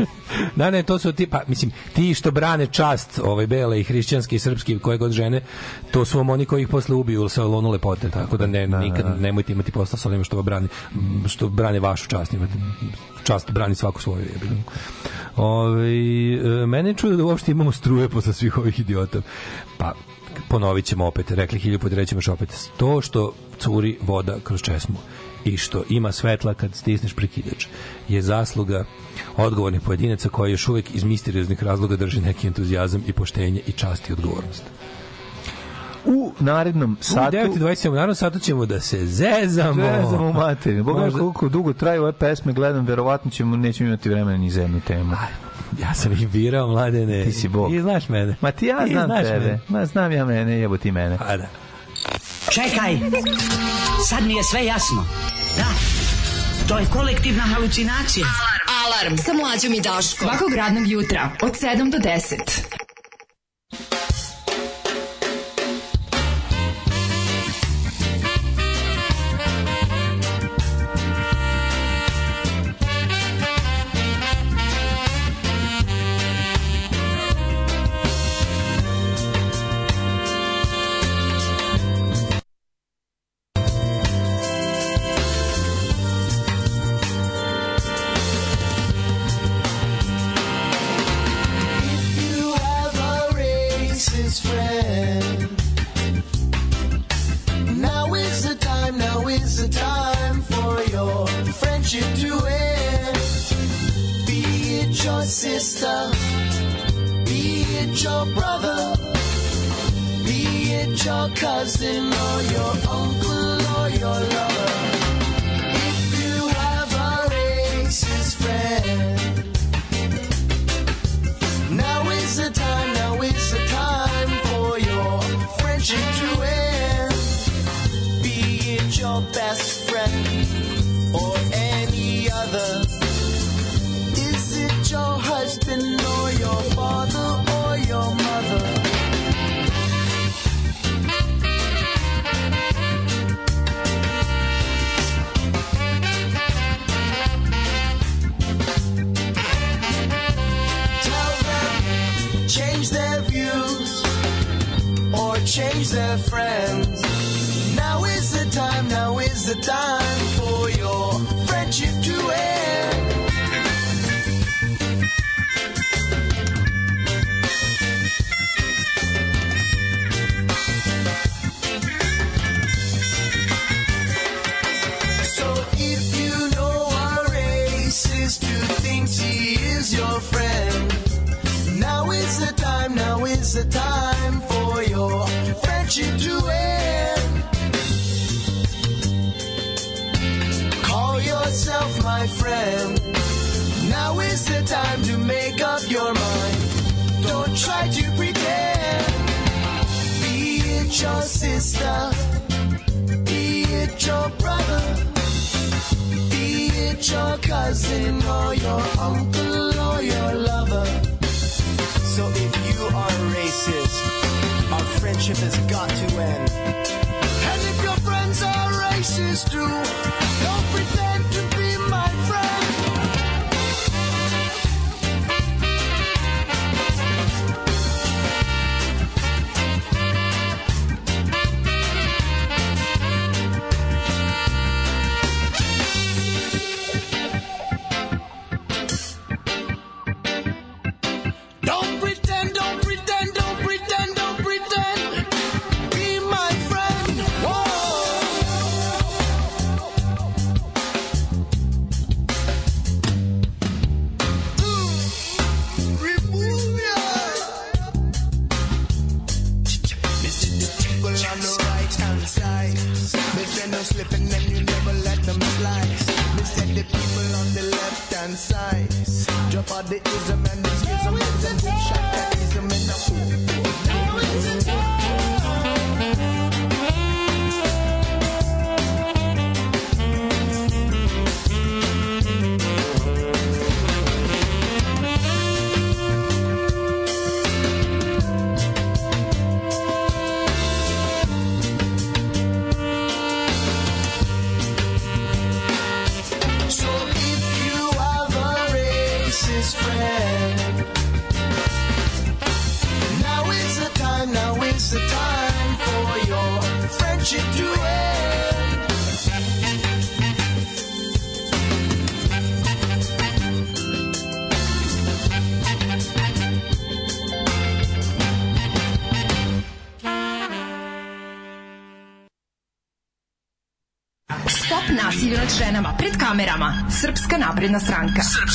da, ne, to su ti, pa, mislim, ti što brane čast ovaj, bele i hrišćanske i srpske, koje god žene, to su vam oni koji ih posle ubiju sa lonu lepote, tako da ne, nikad nemojte imati posla sa onima što, vam brani, što brane vašu čast, imate čast brani svaku svoju jebigu. Ove, e, mene je čudo da uopšte imamo struje posle svih ovih idiota. Pa, ponovit ćemo opet, rekli hilju put, rećemo još opet. To što curi voda kroz česmu i što ima svetla kad stisneš prekidač je zasluga odgovornih pojedinaca koji još uvek iz misterioznih razloga drži neki entuzijazam i poštenje i čast i odgovornost. U narednom Satu... U 9.27 u narednom satu ćemo da se zezamo. Zezamo u materiju. Boga Možda- koliko dugo traju ove pesme, gledam, verovatno ćemo, nećemo imati vremena ni za jednu temu. Ja sam ih birao, mladene. Ti si bog. I znaš mene. Ma ti ja Ti znam tebe. mene. Ma znam ja mene, jebo ti mene. Pa da. Čekaj, sad mi je sve jasno. Da, to je kolektivna halucinacija. Alarm sa mlađom i Daškom. Svakog radnog jutra od 7 do 10. Your sister, be it your brother, be it your cousin or your uncle or your lover. Now is it your sister, be it your brother. Be it your cousin or your uncle or your lover. So if you are racist, our friendship has got to end. And if your friends are racist too, napredna stranka. Srpska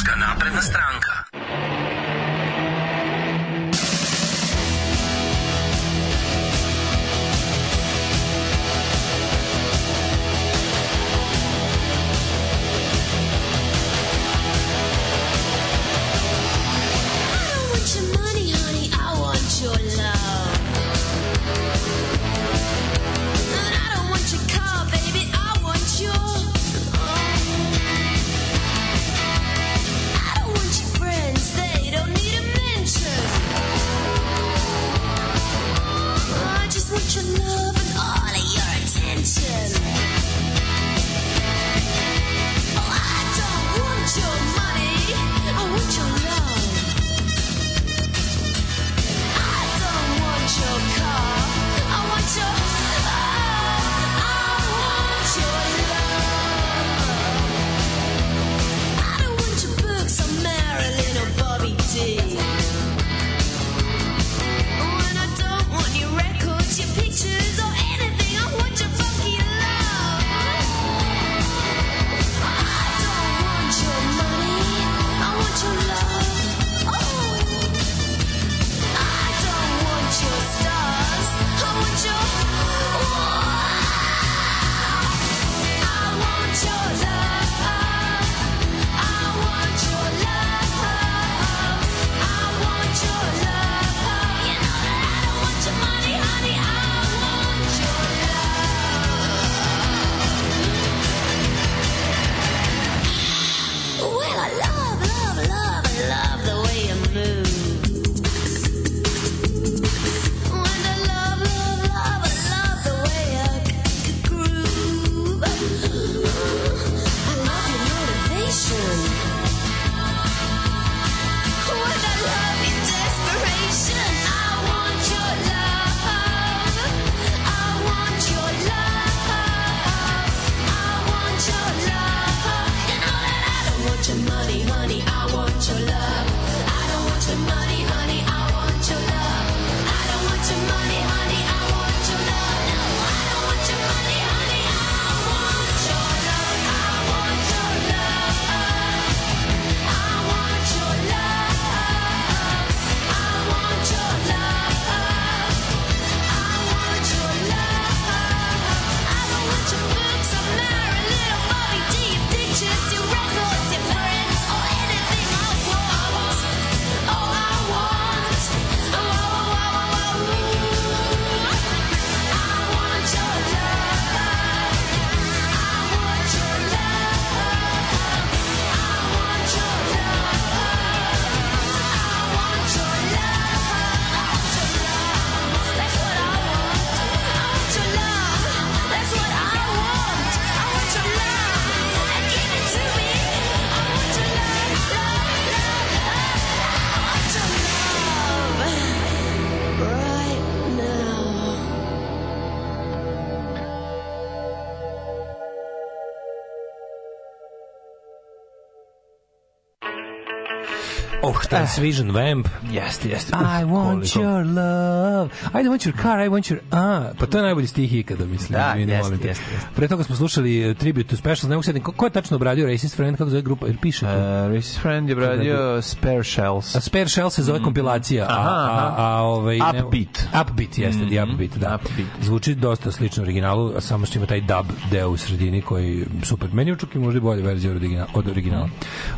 Transvision Vamp. Jeste, jeste. I want your love. I don't want your car, I want your... A, pa to je najbolji stih ikada, mislim. Da, jeste, jeste, jeste. Pre toga smo slušali uh, Tribute to Special, ne mogu ko, ko je tačno obradio Racist Friend, kako zove grupa, jer piše tu? Uh, Racist Friend je obradio Spare Shells. A Spare Shell se zove kompilacija, a, Aha, a, aha. a, ovaj... ne- Upbeat. Upbeat, jeste, the Upbeat, da. Zvuči dosta slično originalu, a samo što ima taj dub deo u sredini koji super. Meni je čak i možda i bolja verzija od originala. Od originala.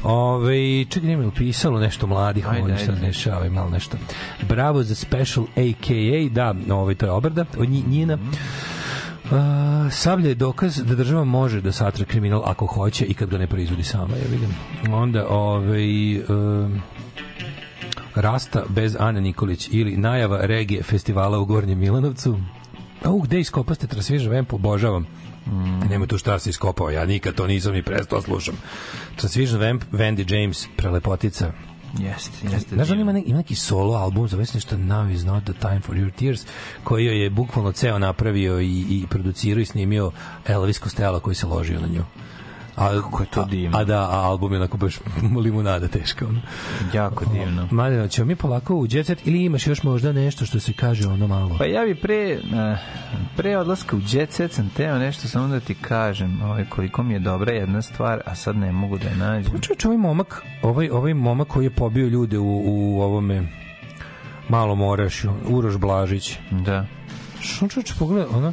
Ove, čekaj, nema li pisalo nešto mladih, Ajde, ajde. sad dešava, malo nešto. Bravo za Special AKA, da, ovaj, to je obrada, od nji- njina. Uh, sablja je dokaz da država može da satra kriminal ako hoće i kad ga ne proizvodi sama, ja vidim. Onda, ovaj, um, Rasta bez Ane Nikolić ili najava regije festivala u Gornjem Milanovcu. A u, gde iskopaste Transviža Vamp, obožavam. Mm. Nema tu šta se iskopao, ja nikad to nisam ni prestao slušam. Transvision Vamp, Wendy James, prelepotica. Jeste, jeste. Znaš, on ima, neki, ima neki solo album, zove se nešto Now is not the time for your tears, koji je bukvalno ceo napravio i, i producirao i snimio Elvis Costello koji se ložio na nju. A, Kako je to divno. A, da, a album je onako baš limunada teška. Ono. Jako divno. Mladeno, ćemo mi polako u jet set ili imaš još možda nešto što se kaže ono malo? Pa ja bi pre, eh, pre odlaska u jet set sam teo nešto samo da ti kažem ovaj, koliko mi je dobra jedna stvar, a sad ne mogu da je nađem. Čovječ, ovaj momak, ovaj, ovaj momak koji je pobio ljude u, u ovome malom orašu, Uroš Blažić. Da. Što čovječ, pogledaj, ono,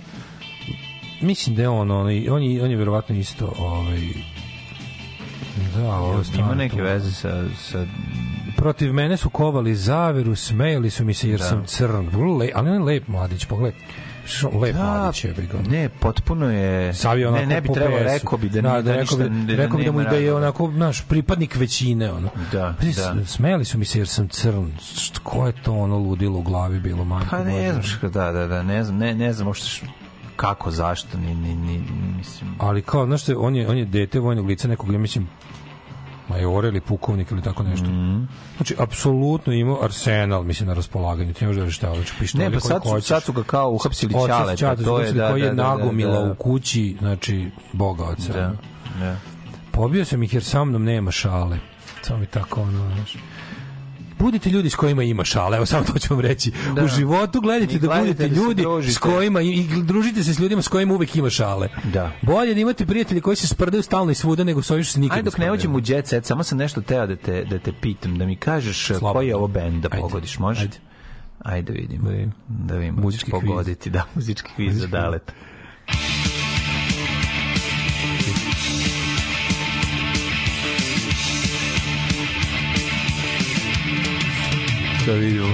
mislim da je on, ono, on je, on je verovatno isto, ovaj, da, ovo stvarno Ima neke to. veze sa, sa Protiv mene su kovali zaveru, smejali su mi se jer Da. sam crn. Le, ali on je lep mladić, pogledaj. Što lep Da, mladić je, bi ga. Ne, potpuno je... Savi onako ne, ne bi trebalo, rekao bi da, da, da, da, rekao ništa, bi, rekao bi da mu da je onako naš pripadnik većine ono. Da, Pa, da. Smejali su mi se jer sam crn. Što ko je to ono ludilo u glavi bilo majko? Pa ne znam da, da, da, ne znam, ne, ne znam uopšte kako, zašto, ni, ni, ni, mislim... Ali kao, znaš što, on je, on je dete vojnog lica nekog, ja mislim, majore ili pukovnik ili tako nešto. Mhm. Znači, apsolutno imao arsenal, mislim, na raspolaganju. Ti ne možeš da šta, znači, pištolje Ne, pa sad su, hoćeš. sad su ga kao uhapsili Ćaleta, Ćata to je, da, koji je da, da, da, nagomila da. u kući, znači, boga oca. Da, da. Pobio sam ih jer sa mnom nema šale. Samo mi tako ono, znaš. Budite ljudi s kojima ima šale, evo samo to ću vam reći. Da. U životu gledajte da budete da ljudi družite. s kojima i, i družite se s ljudima s kojima uvek ima šale. Da. Bolje da imate prijatelje koji se sprdaju stalno i svuda nego s ovim što se nikad Ajde dok ne uđemo u jet set, samo sam nešto teo da te, da te pitam, da mi kažeš Slobodno. koji je ovo bend da pogodiš, može? Ajde. Ajde vidimo. Da vidim. Da vidimo. Muzički kviz. pogoditi, da, muzički kviz za kviz. With you.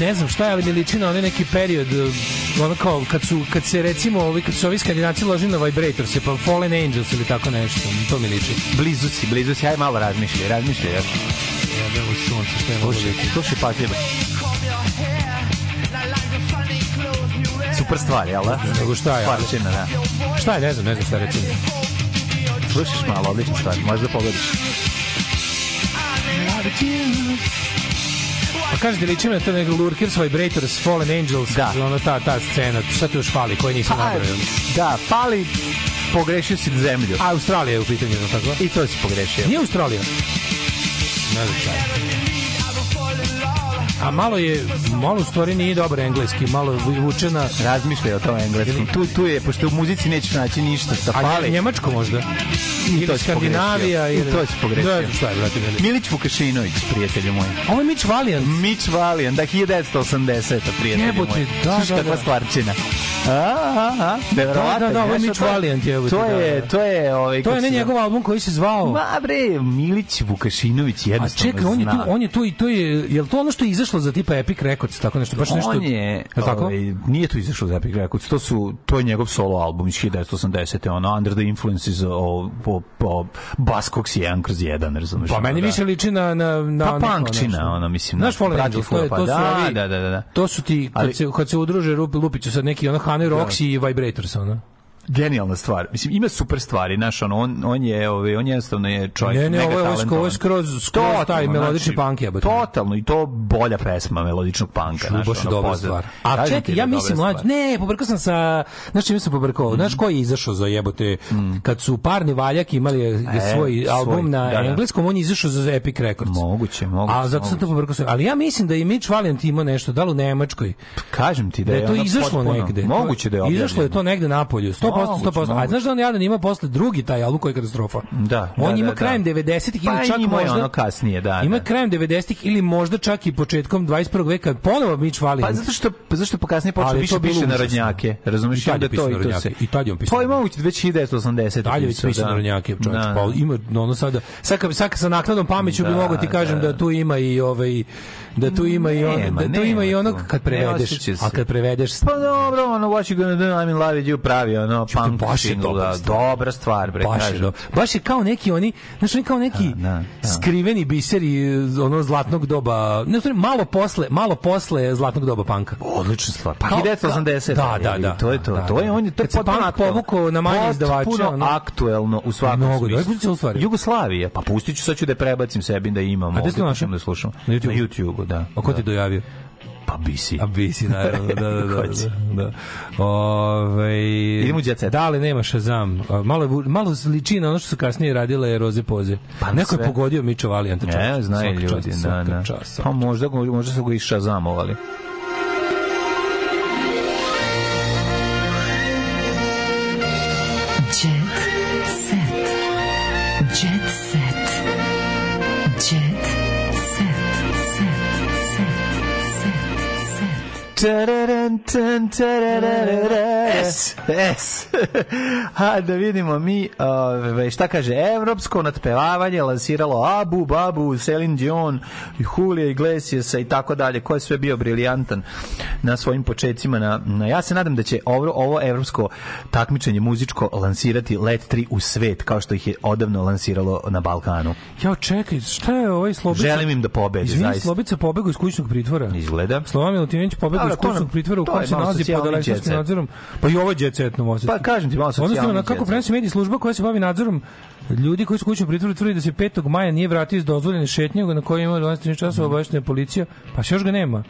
ne znam šta je, ali mi liči na onaj neki period uh, ono kao kad su kad se recimo ovi kad su ovi skandinavci ložili na vibrator se pa Fallen Angels ili tako nešto to mi liči Blizu si, blizu si, aj malo razmišljaj, razmišljaj. Ja. U sunce šta je mogu biti slušaj pažljivo. Super stvar, jel da? Nego šta je? Stvarčina, da. šta je ne znam ne znam šta reći Slušaš malo, odlična stvar, možda pogodiš. pa kažete liči na to nego Lurkers Vibrators Fallen Angels Da. ono ta ta scena šta ti još fali koji nisam Pa, nabrojao da, pali, pogrešio si zemlju. a Australija je u pitanju tako I to si pogrešio. nije Australija ne znam šta je. A malo je, malo u stvari nije dobar engleski, malo vuče na... Razmišljaj o tom engleskom. Tu, tu je, pošto u muzici nećeš naći ništa sa A Njemačko možda? I to Skandinavija? Ili... I to si pogrešio. Znam šta je, brate, mili. Milić Vukašinović, prijatelju moj. Ovo je Mitch Valiant. Mitch Valiant, da, 1980, prijatelju Jebote, moj. da, Slušaj da, kakva da. stvarčina. A, a, a. Da, da, da, ovo je to- Valiant, jebote, To da, je, da. to je, ovaj, To je ne njegov album koji se zvao... Ma bre, Milić Vukašinović A jednostavno čekaj, on je tu, zna. on je tu i to je, je li to ono što je izašlo za tipa Epic Records, tako nešto, baš nešto... On je, tako? ovaj, nije to izašlo za Epic Records, to su to je njegov solo album iz 1980. ono Under the Influences o po po Buzzcocks 1 kroz 1, razumeš? Pa meni da. više liči na... na, na Pa punkčina, ono, mislim, Znaš na- Fallen Angels, to, je, Fulpa, to su da, ovi, da, da, da. To su ti, kad, Ali- se, kad se udruže Lupiću sad neki ono Hanoi Rocks i Vibrators, ono. Genijalna stvar. Mislim ima super stvari, znaš, ono, on on je, ovaj, on jednostavno je čovjek Ne, ne, mega ovo je, ovo je je skroz, skroz taj Totalno, melodični znači, punk jebote. Totalno i to bolja pesma melodičnog panka, Ču, znaš, baš je ono, dobra pozdrav. stvar. A čekaj, da ja je mislim mlađ, stvar. ne, pobrkao sam sa, znaš čime sam pobrkao, znaš koji je izašao za jebote, kad su parni valjak imali E, svoj svoj, album na da, da. engleskom, on je izašao za Epic Records. Moguće, moguće. A zato sam to pobrkao. Ali ja mislim da je Mitch Valiant imao nešto, da li u Nemačkoj, Kažem ti da, da je to izašlo negde. Moguće da je objavljeno. Izašlo je to negde napolju, 100%, Moguće, 100%. A znaš da on jadan ima posle drugi taj album koji je katastrofa? Da, On da, ima da, da. krajem 90-ih Pa ili čak imao je možda... ono kasnije, da, Ima da. krajem 90-ih ili možda čak i početkom 21. veka ponovo Mitch Valiant. Pa zato što pa zašto po kasnije počeo više piše narodnjake, razumeš? I tad je to i to se. I tad je on pisao Pa i moguće već 1980. Dalje već piše da. narodnjake, čovječ. Da, Pa da. ima no, ono sada, sad, sad kad sa naknadnom pameću bi Da, mogo ti kažem da, da. tu ima i ovaj da tu ima i Nema, da tu ima i nema ono tu. kad prevedeš, a kad prevedeš Pa dobro, ono, what you gonna do, I'm in love with you, pravi, ono, Punk baš je dobra da, stvar. dobra stvar, bre, baš je, do- baš je kao neki oni, znaš, oni kao neki da. skriveni biseri ono zlatnog doba, ne, stvari, malo posle, malo posle zlatnog doba panka. Odlična stvar. Pa Kao- 1980. Da, da, da. To je to. Da, to je da. on je to je punk povukao na manje izdavače, Potpuno ono- aktuelno u svakom Mnogo, stvari. Jugoslavija. Pa pustit ću, sad ću da prebacim sebi da imam. A gde pa da slušam. Na YouTubeu? Na da. A ko da. ti dojavio? Pa bisi. A bisi, naravno, da, da, da. Ko će? da, da. Ove, Idemo u Set. Da li nema Shazam? Malo, je malo liči na ono što su kasnije radile Roze Poze. Pa Neko je sve. pogodio Mičo Valijanta. Ne, znaju ljudi, čast, da, da. čast, svaka Pa možda, možda su ga i šazamovali. S. S. Ha, da vidimo mi, ove, šta kaže, evropsko natpevavanje lansiralo Abu, Babu, Celine Dion, Julija Iglesiasa i tako dalje, ko je sve bio briljantan na svojim početcima. Na, na, ja se nadam da će ovo, ovo evropsko takmičenje muzičko lansirati Let 3 u svet, kao što ih je odavno lansiralo na Balkanu. Ja, čekaj, šta je ovaj Slobica? Želim im da pobede, Izvini, zaista. Slobica pobegao iz kućnog pritvora. Izgleda. Slovan Milutinović pobegao iz kućnog pritvora u je se nalazi pod elektronskim nadzorom. Pa i ovo je jet set novosadski. Pa kažem ti, malo Odnosno, socijalni na jet kako prenosi mediji služba koja se bavi nadzorom ljudi koji su u kućnom pritvoru tvrdi da se 5. maja nije vratio iz dozvoljene šetnje na kojoj ima 12 časova obaveštena policija, pa još ga nema.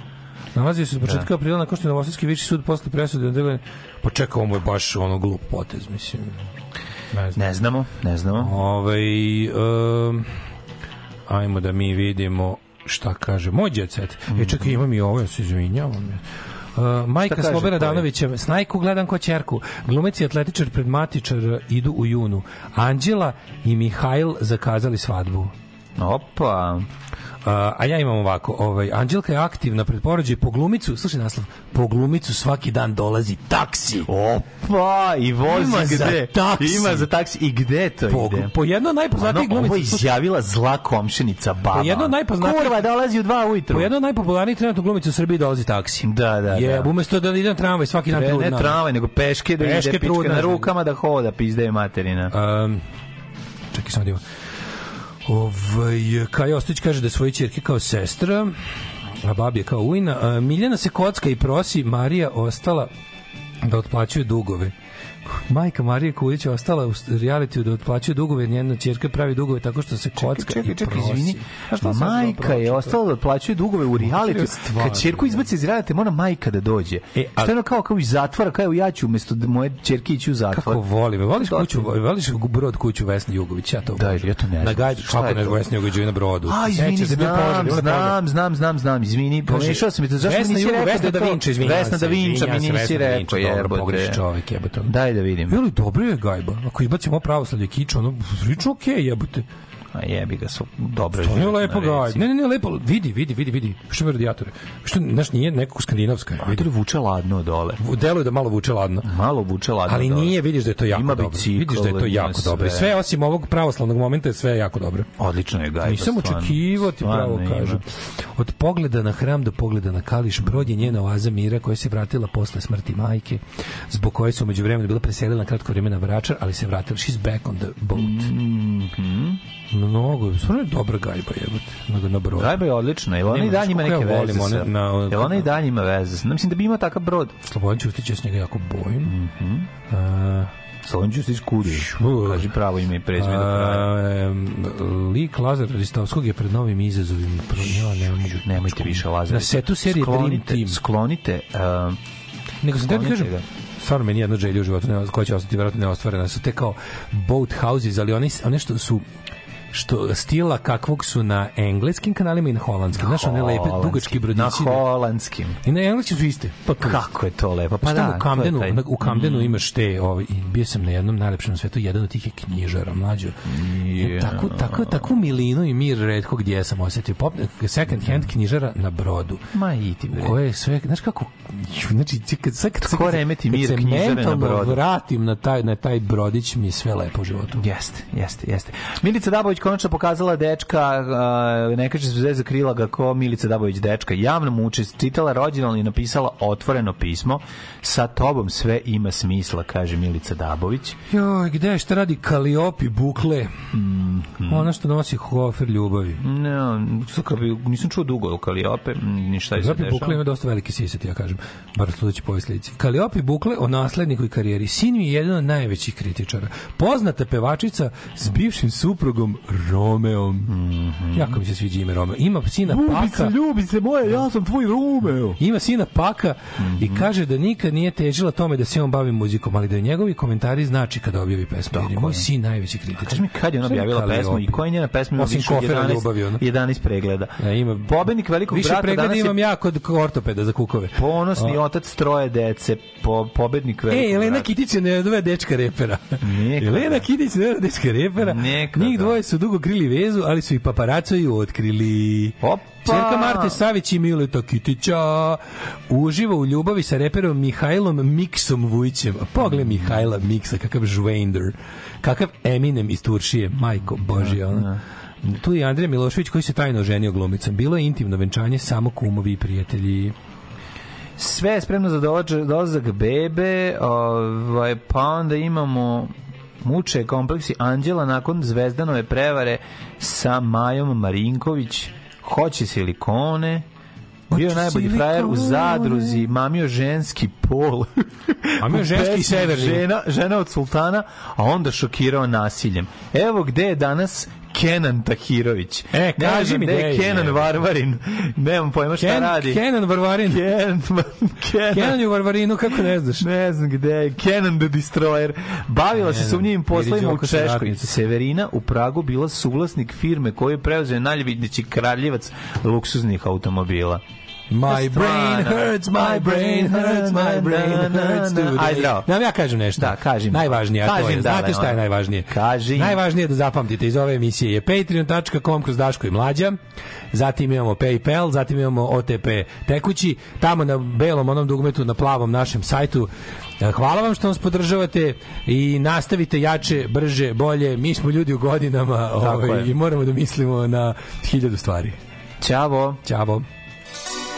Nalazi se od početka aprila nakon što je Novosadski viši sud posle presude odredio. Pa čekaj, ovo je baš ono glup potez, mislim. Ne znam. Ne znamo, ne znamo. Ovaj um, ajmo da mi vidimo šta kaže moj jet set. E čekaj, imam i ovo, ja se izvinjavam. Uh, majka Slobera? Danovića, snajku gledam ko čerku. Glumec i atletičar pred matičar idu u junu. Anđela i Mihajl zakazali svadbu. Opa. A ja imam ovako, ovaj, Anđelka je aktivna pred porođaj po glumicu, slušaj naslov, po glumicu svaki dan dolazi taksi. Opa, i vozi Ima za gde? taksi. Ima za taksi. I gde to Po, ide? po jedno najpoznatijih Ono, ovo glumica. slušaj, izjavila zla komšenica baba. Po jedno najpoznatijih- Kurva, dolazi u dva ujutru. Po jedno najpopularnijih trenutno glumica u Srbiji dolazi taksi. Da, da, Je, da. umesto da ide na tramvaj svaki dan Ne, tramvaj, nego peške da Peške ide pička na rukama da hoda, pizde je materina. Um, čekaj samo da. Ovaj, Kaja Ostojić kaže da je svoje čerke kao sestra, a babi je kao ujna. Miljana se kocka i prosi, Marija ostala da otplaćuje dugove. Majka Marije Kulić je ostala u realitiju da otplaćuje dugove, njena ćerka pravi dugove tako što se kocka čekaj, i čekaj, prosi. izvini. A šta Majka je ostala da otplaćuje dugove u reality. stvar, Kad ćerku izbaci iz reality, mora majka da dođe. E, a- Što je ono kao, kao iz zatvora, kao ja ću umjesto da moje ćerke ići u zatvor. Kako volim. Voliš kuću, voliš brod kuću Vesne Jugović, ja to Da, obožavam. ja to ne znam. Na gajdu, kako ne to? Vesne Jugović na brodu. A, izvini, znam, znam, znam, znam, znam, izvini, pomešao sam mi to, zašto mi Vesna nisi Jugo- rekao Vesna da da Vinča, Vesna da Vinča mi nisi da rekao, Vinča, dobro, jebote. pogreši čovek, jebote. Daj da vidim. Bilo dobro je gajba. Ako izbacimo pravoslavlje kiča, ono, prilično okej, jebote. A jebi ga, su dobro To je lepo gajba. Ne, ne, ne, lepo. Vidi, vidi, vidi, vidi. Što ima radijatore? Što, znaš, nije nekako skandinavska. je, Vidi. vuče ladno dole. Deluje da malo vuče ladno. Malo vuče ladno Ali dole. nije, vidiš da je to jako Ima dobro. bicikl, Vidiš da je to jako dobro. I sve. sve osim ovog pravoslavnog momenta je sve jako dobro. Odlično je gajba. Nisam očekivao, ti pravo kažem. Od pogleda na hram do pogleda na Kališ, brod je njena oaza mira koja se vratila posle smrti majke, zbog koje su umeđu vremenu bila preselila na kratko vreme na Vračar, ali se vratila. She's back on the boat. Mhm. Mnogo, stvarno je dobra gajba, jebote, na, na brodu. Gajba je odlična, ona Nema, i dalje ima neke veze one- na- Jel ona i dalje ima veze sa... Mislim da bi imao takav brod. Slobodan Ćustić, ja se njega jako bojim. Mhm. Uh, Slobodan Ćustić Kudi. Kaži pravo ime i prezime do kraja. Lik Lazara Ristovskog je pred novim izazovima. Ja, ne. Nemojte više Lazara. Na setu serije Dream Team. Sklonite... um, Nego sam te Sklonite kažem, stvarno meni jedna želja u životu ne, koja će ostati vjerojatno neostvarena su te kao boat houses, ali oni, one što su što stila kakvog su na engleskim kanalima i na holandskim. Znaš, one lepe, dugački brodići. Na holandskim. I na engleskim su iste. Pa Kako je to lepo. Pa da, u Kamdenu, taj- u Kamdenu Mm. imaš te, ovaj, i bio sam na jednom najlepšem na svetu, jedan od tih je knjižara, mlađo. Yeah. Takvu, takvu, takvu milinu i mir redko gdje sam osjetio. Pop, second hand knjižara na brodu. Ma idi bre. Koje je sve, znaš kako, znači, ti kad, sad, kad, kad, remeti kad mir se knjižare na brodu? vratim na taj, na taj brodić, mi je sve lepo u životu. Jeste, jeste, jeste. Milica Dabović konačno pokazala dečka, a, ne kaže se za krila ga ko Milica Dabović dečka. Javno mu čitala rođendan i napisala otvoreno pismo. Sa tobom sve ima smisla, kaže Milica Dabović. Joj, gde je šta radi Kaliopi bukle? Mm, Ona što nosi hofer ljubavi. Kao bi, nisam čuo dugo o Kaliope, mm, ni šta je se dešava. Bukle ima dosta velike sise, ti ja kažem. Bar sludeći po ovoj slici. Kaliopi Bukle o nasledniku i karijeri. Sin mi je jedan od najvećih kritičara. Poznata pevačica s bivšim suprugom Romeom. Jako mi se sviđa ime Romeo. Ima sina Paka. ljubi se moje, ja sam tvoj Romeo. Ima sina Paka i kaže da nikad nije težila tome da se on bavi muzikom, ali da je njegovi komentari znači kada objavi pesmu. Jer je moj sin najveći kritičar. Kaži mi kad je ona je objavila pesmu i koja je njena pesma Osim više od kofera 11, ljubavi, ono. 11 pregleda. Ja, ima Pobednik velikog Više brata pregleda danas je imam ja kod ortopeda za kukove. ponosni A. otac troje dece, po, pobednik velikog E, Elena brata. Kitic je ne dve dečka repera. Elena. Kitic je ne dečka repera. Njih dvoje su dugo krili vezu, ali su i paparacoju otkrili. Opa! Čerka Marte Savić i Mileta Kitića uživa u ljubavi sa reperom Mihajlom Miksom Vujićem. Pogledaj Mihajla Miksa, kakav žvender, kakav Eminem iz Turšije, majko Božja. ono. Tu je Andrija Milošević koji se tajno oženio glumicom. Bilo je intimno venčanje, samo kumovi i prijatelji. Sve je spremno za dolazak bebe, ovaj, pa onda imamo muče kompleksi Anđela nakon zvezdanove prevare sa Majom Marinković, hoće silikone, bio je najbolji frajer u zadruzi, mamio ženski pol. Mamio ženski severni. Žena, žena od sultana, a onda šokirao nasiljem. Evo gde je danas Kenan Tahirović. E, Ne kaži mi gde je. Kenan Varvarin. Nemam pojma šta Ken, radi. Kenan Varvarin. Kenan, Kenan. Kenan je u Varvarinu, kako ne znaš? Ne znam gde je. Kenan the Destroyer. Bavila se sumnjivim poslovima u Češkoj. Severina u Pragu bila suvlasnik firme koju je preuzeo najljubići kraljevac luksuznih automobila. My brain hurts, my brain hurts, my brain hurts today. Aj, zdravo. Da vam ja kažem nešto. Da, kaži mi. Najvažnije, a to je, im, znate dale, šta je najvažnije? Kaži. Najvažnije je da zapamtite iz ove emisije je patreon.com kroz Daško i Mlađa, zatim imamo PayPal, zatim imamo OTP tekući, tamo na belom onom dugmetu, na plavom našem sajtu. E, Hvala vam što nas podržavate i nastavite jače, brže, bolje. Mi smo ljudi u godinama ovaj, i moramo da mislimo na hiljadu stvari. Ćavo. Ćavo.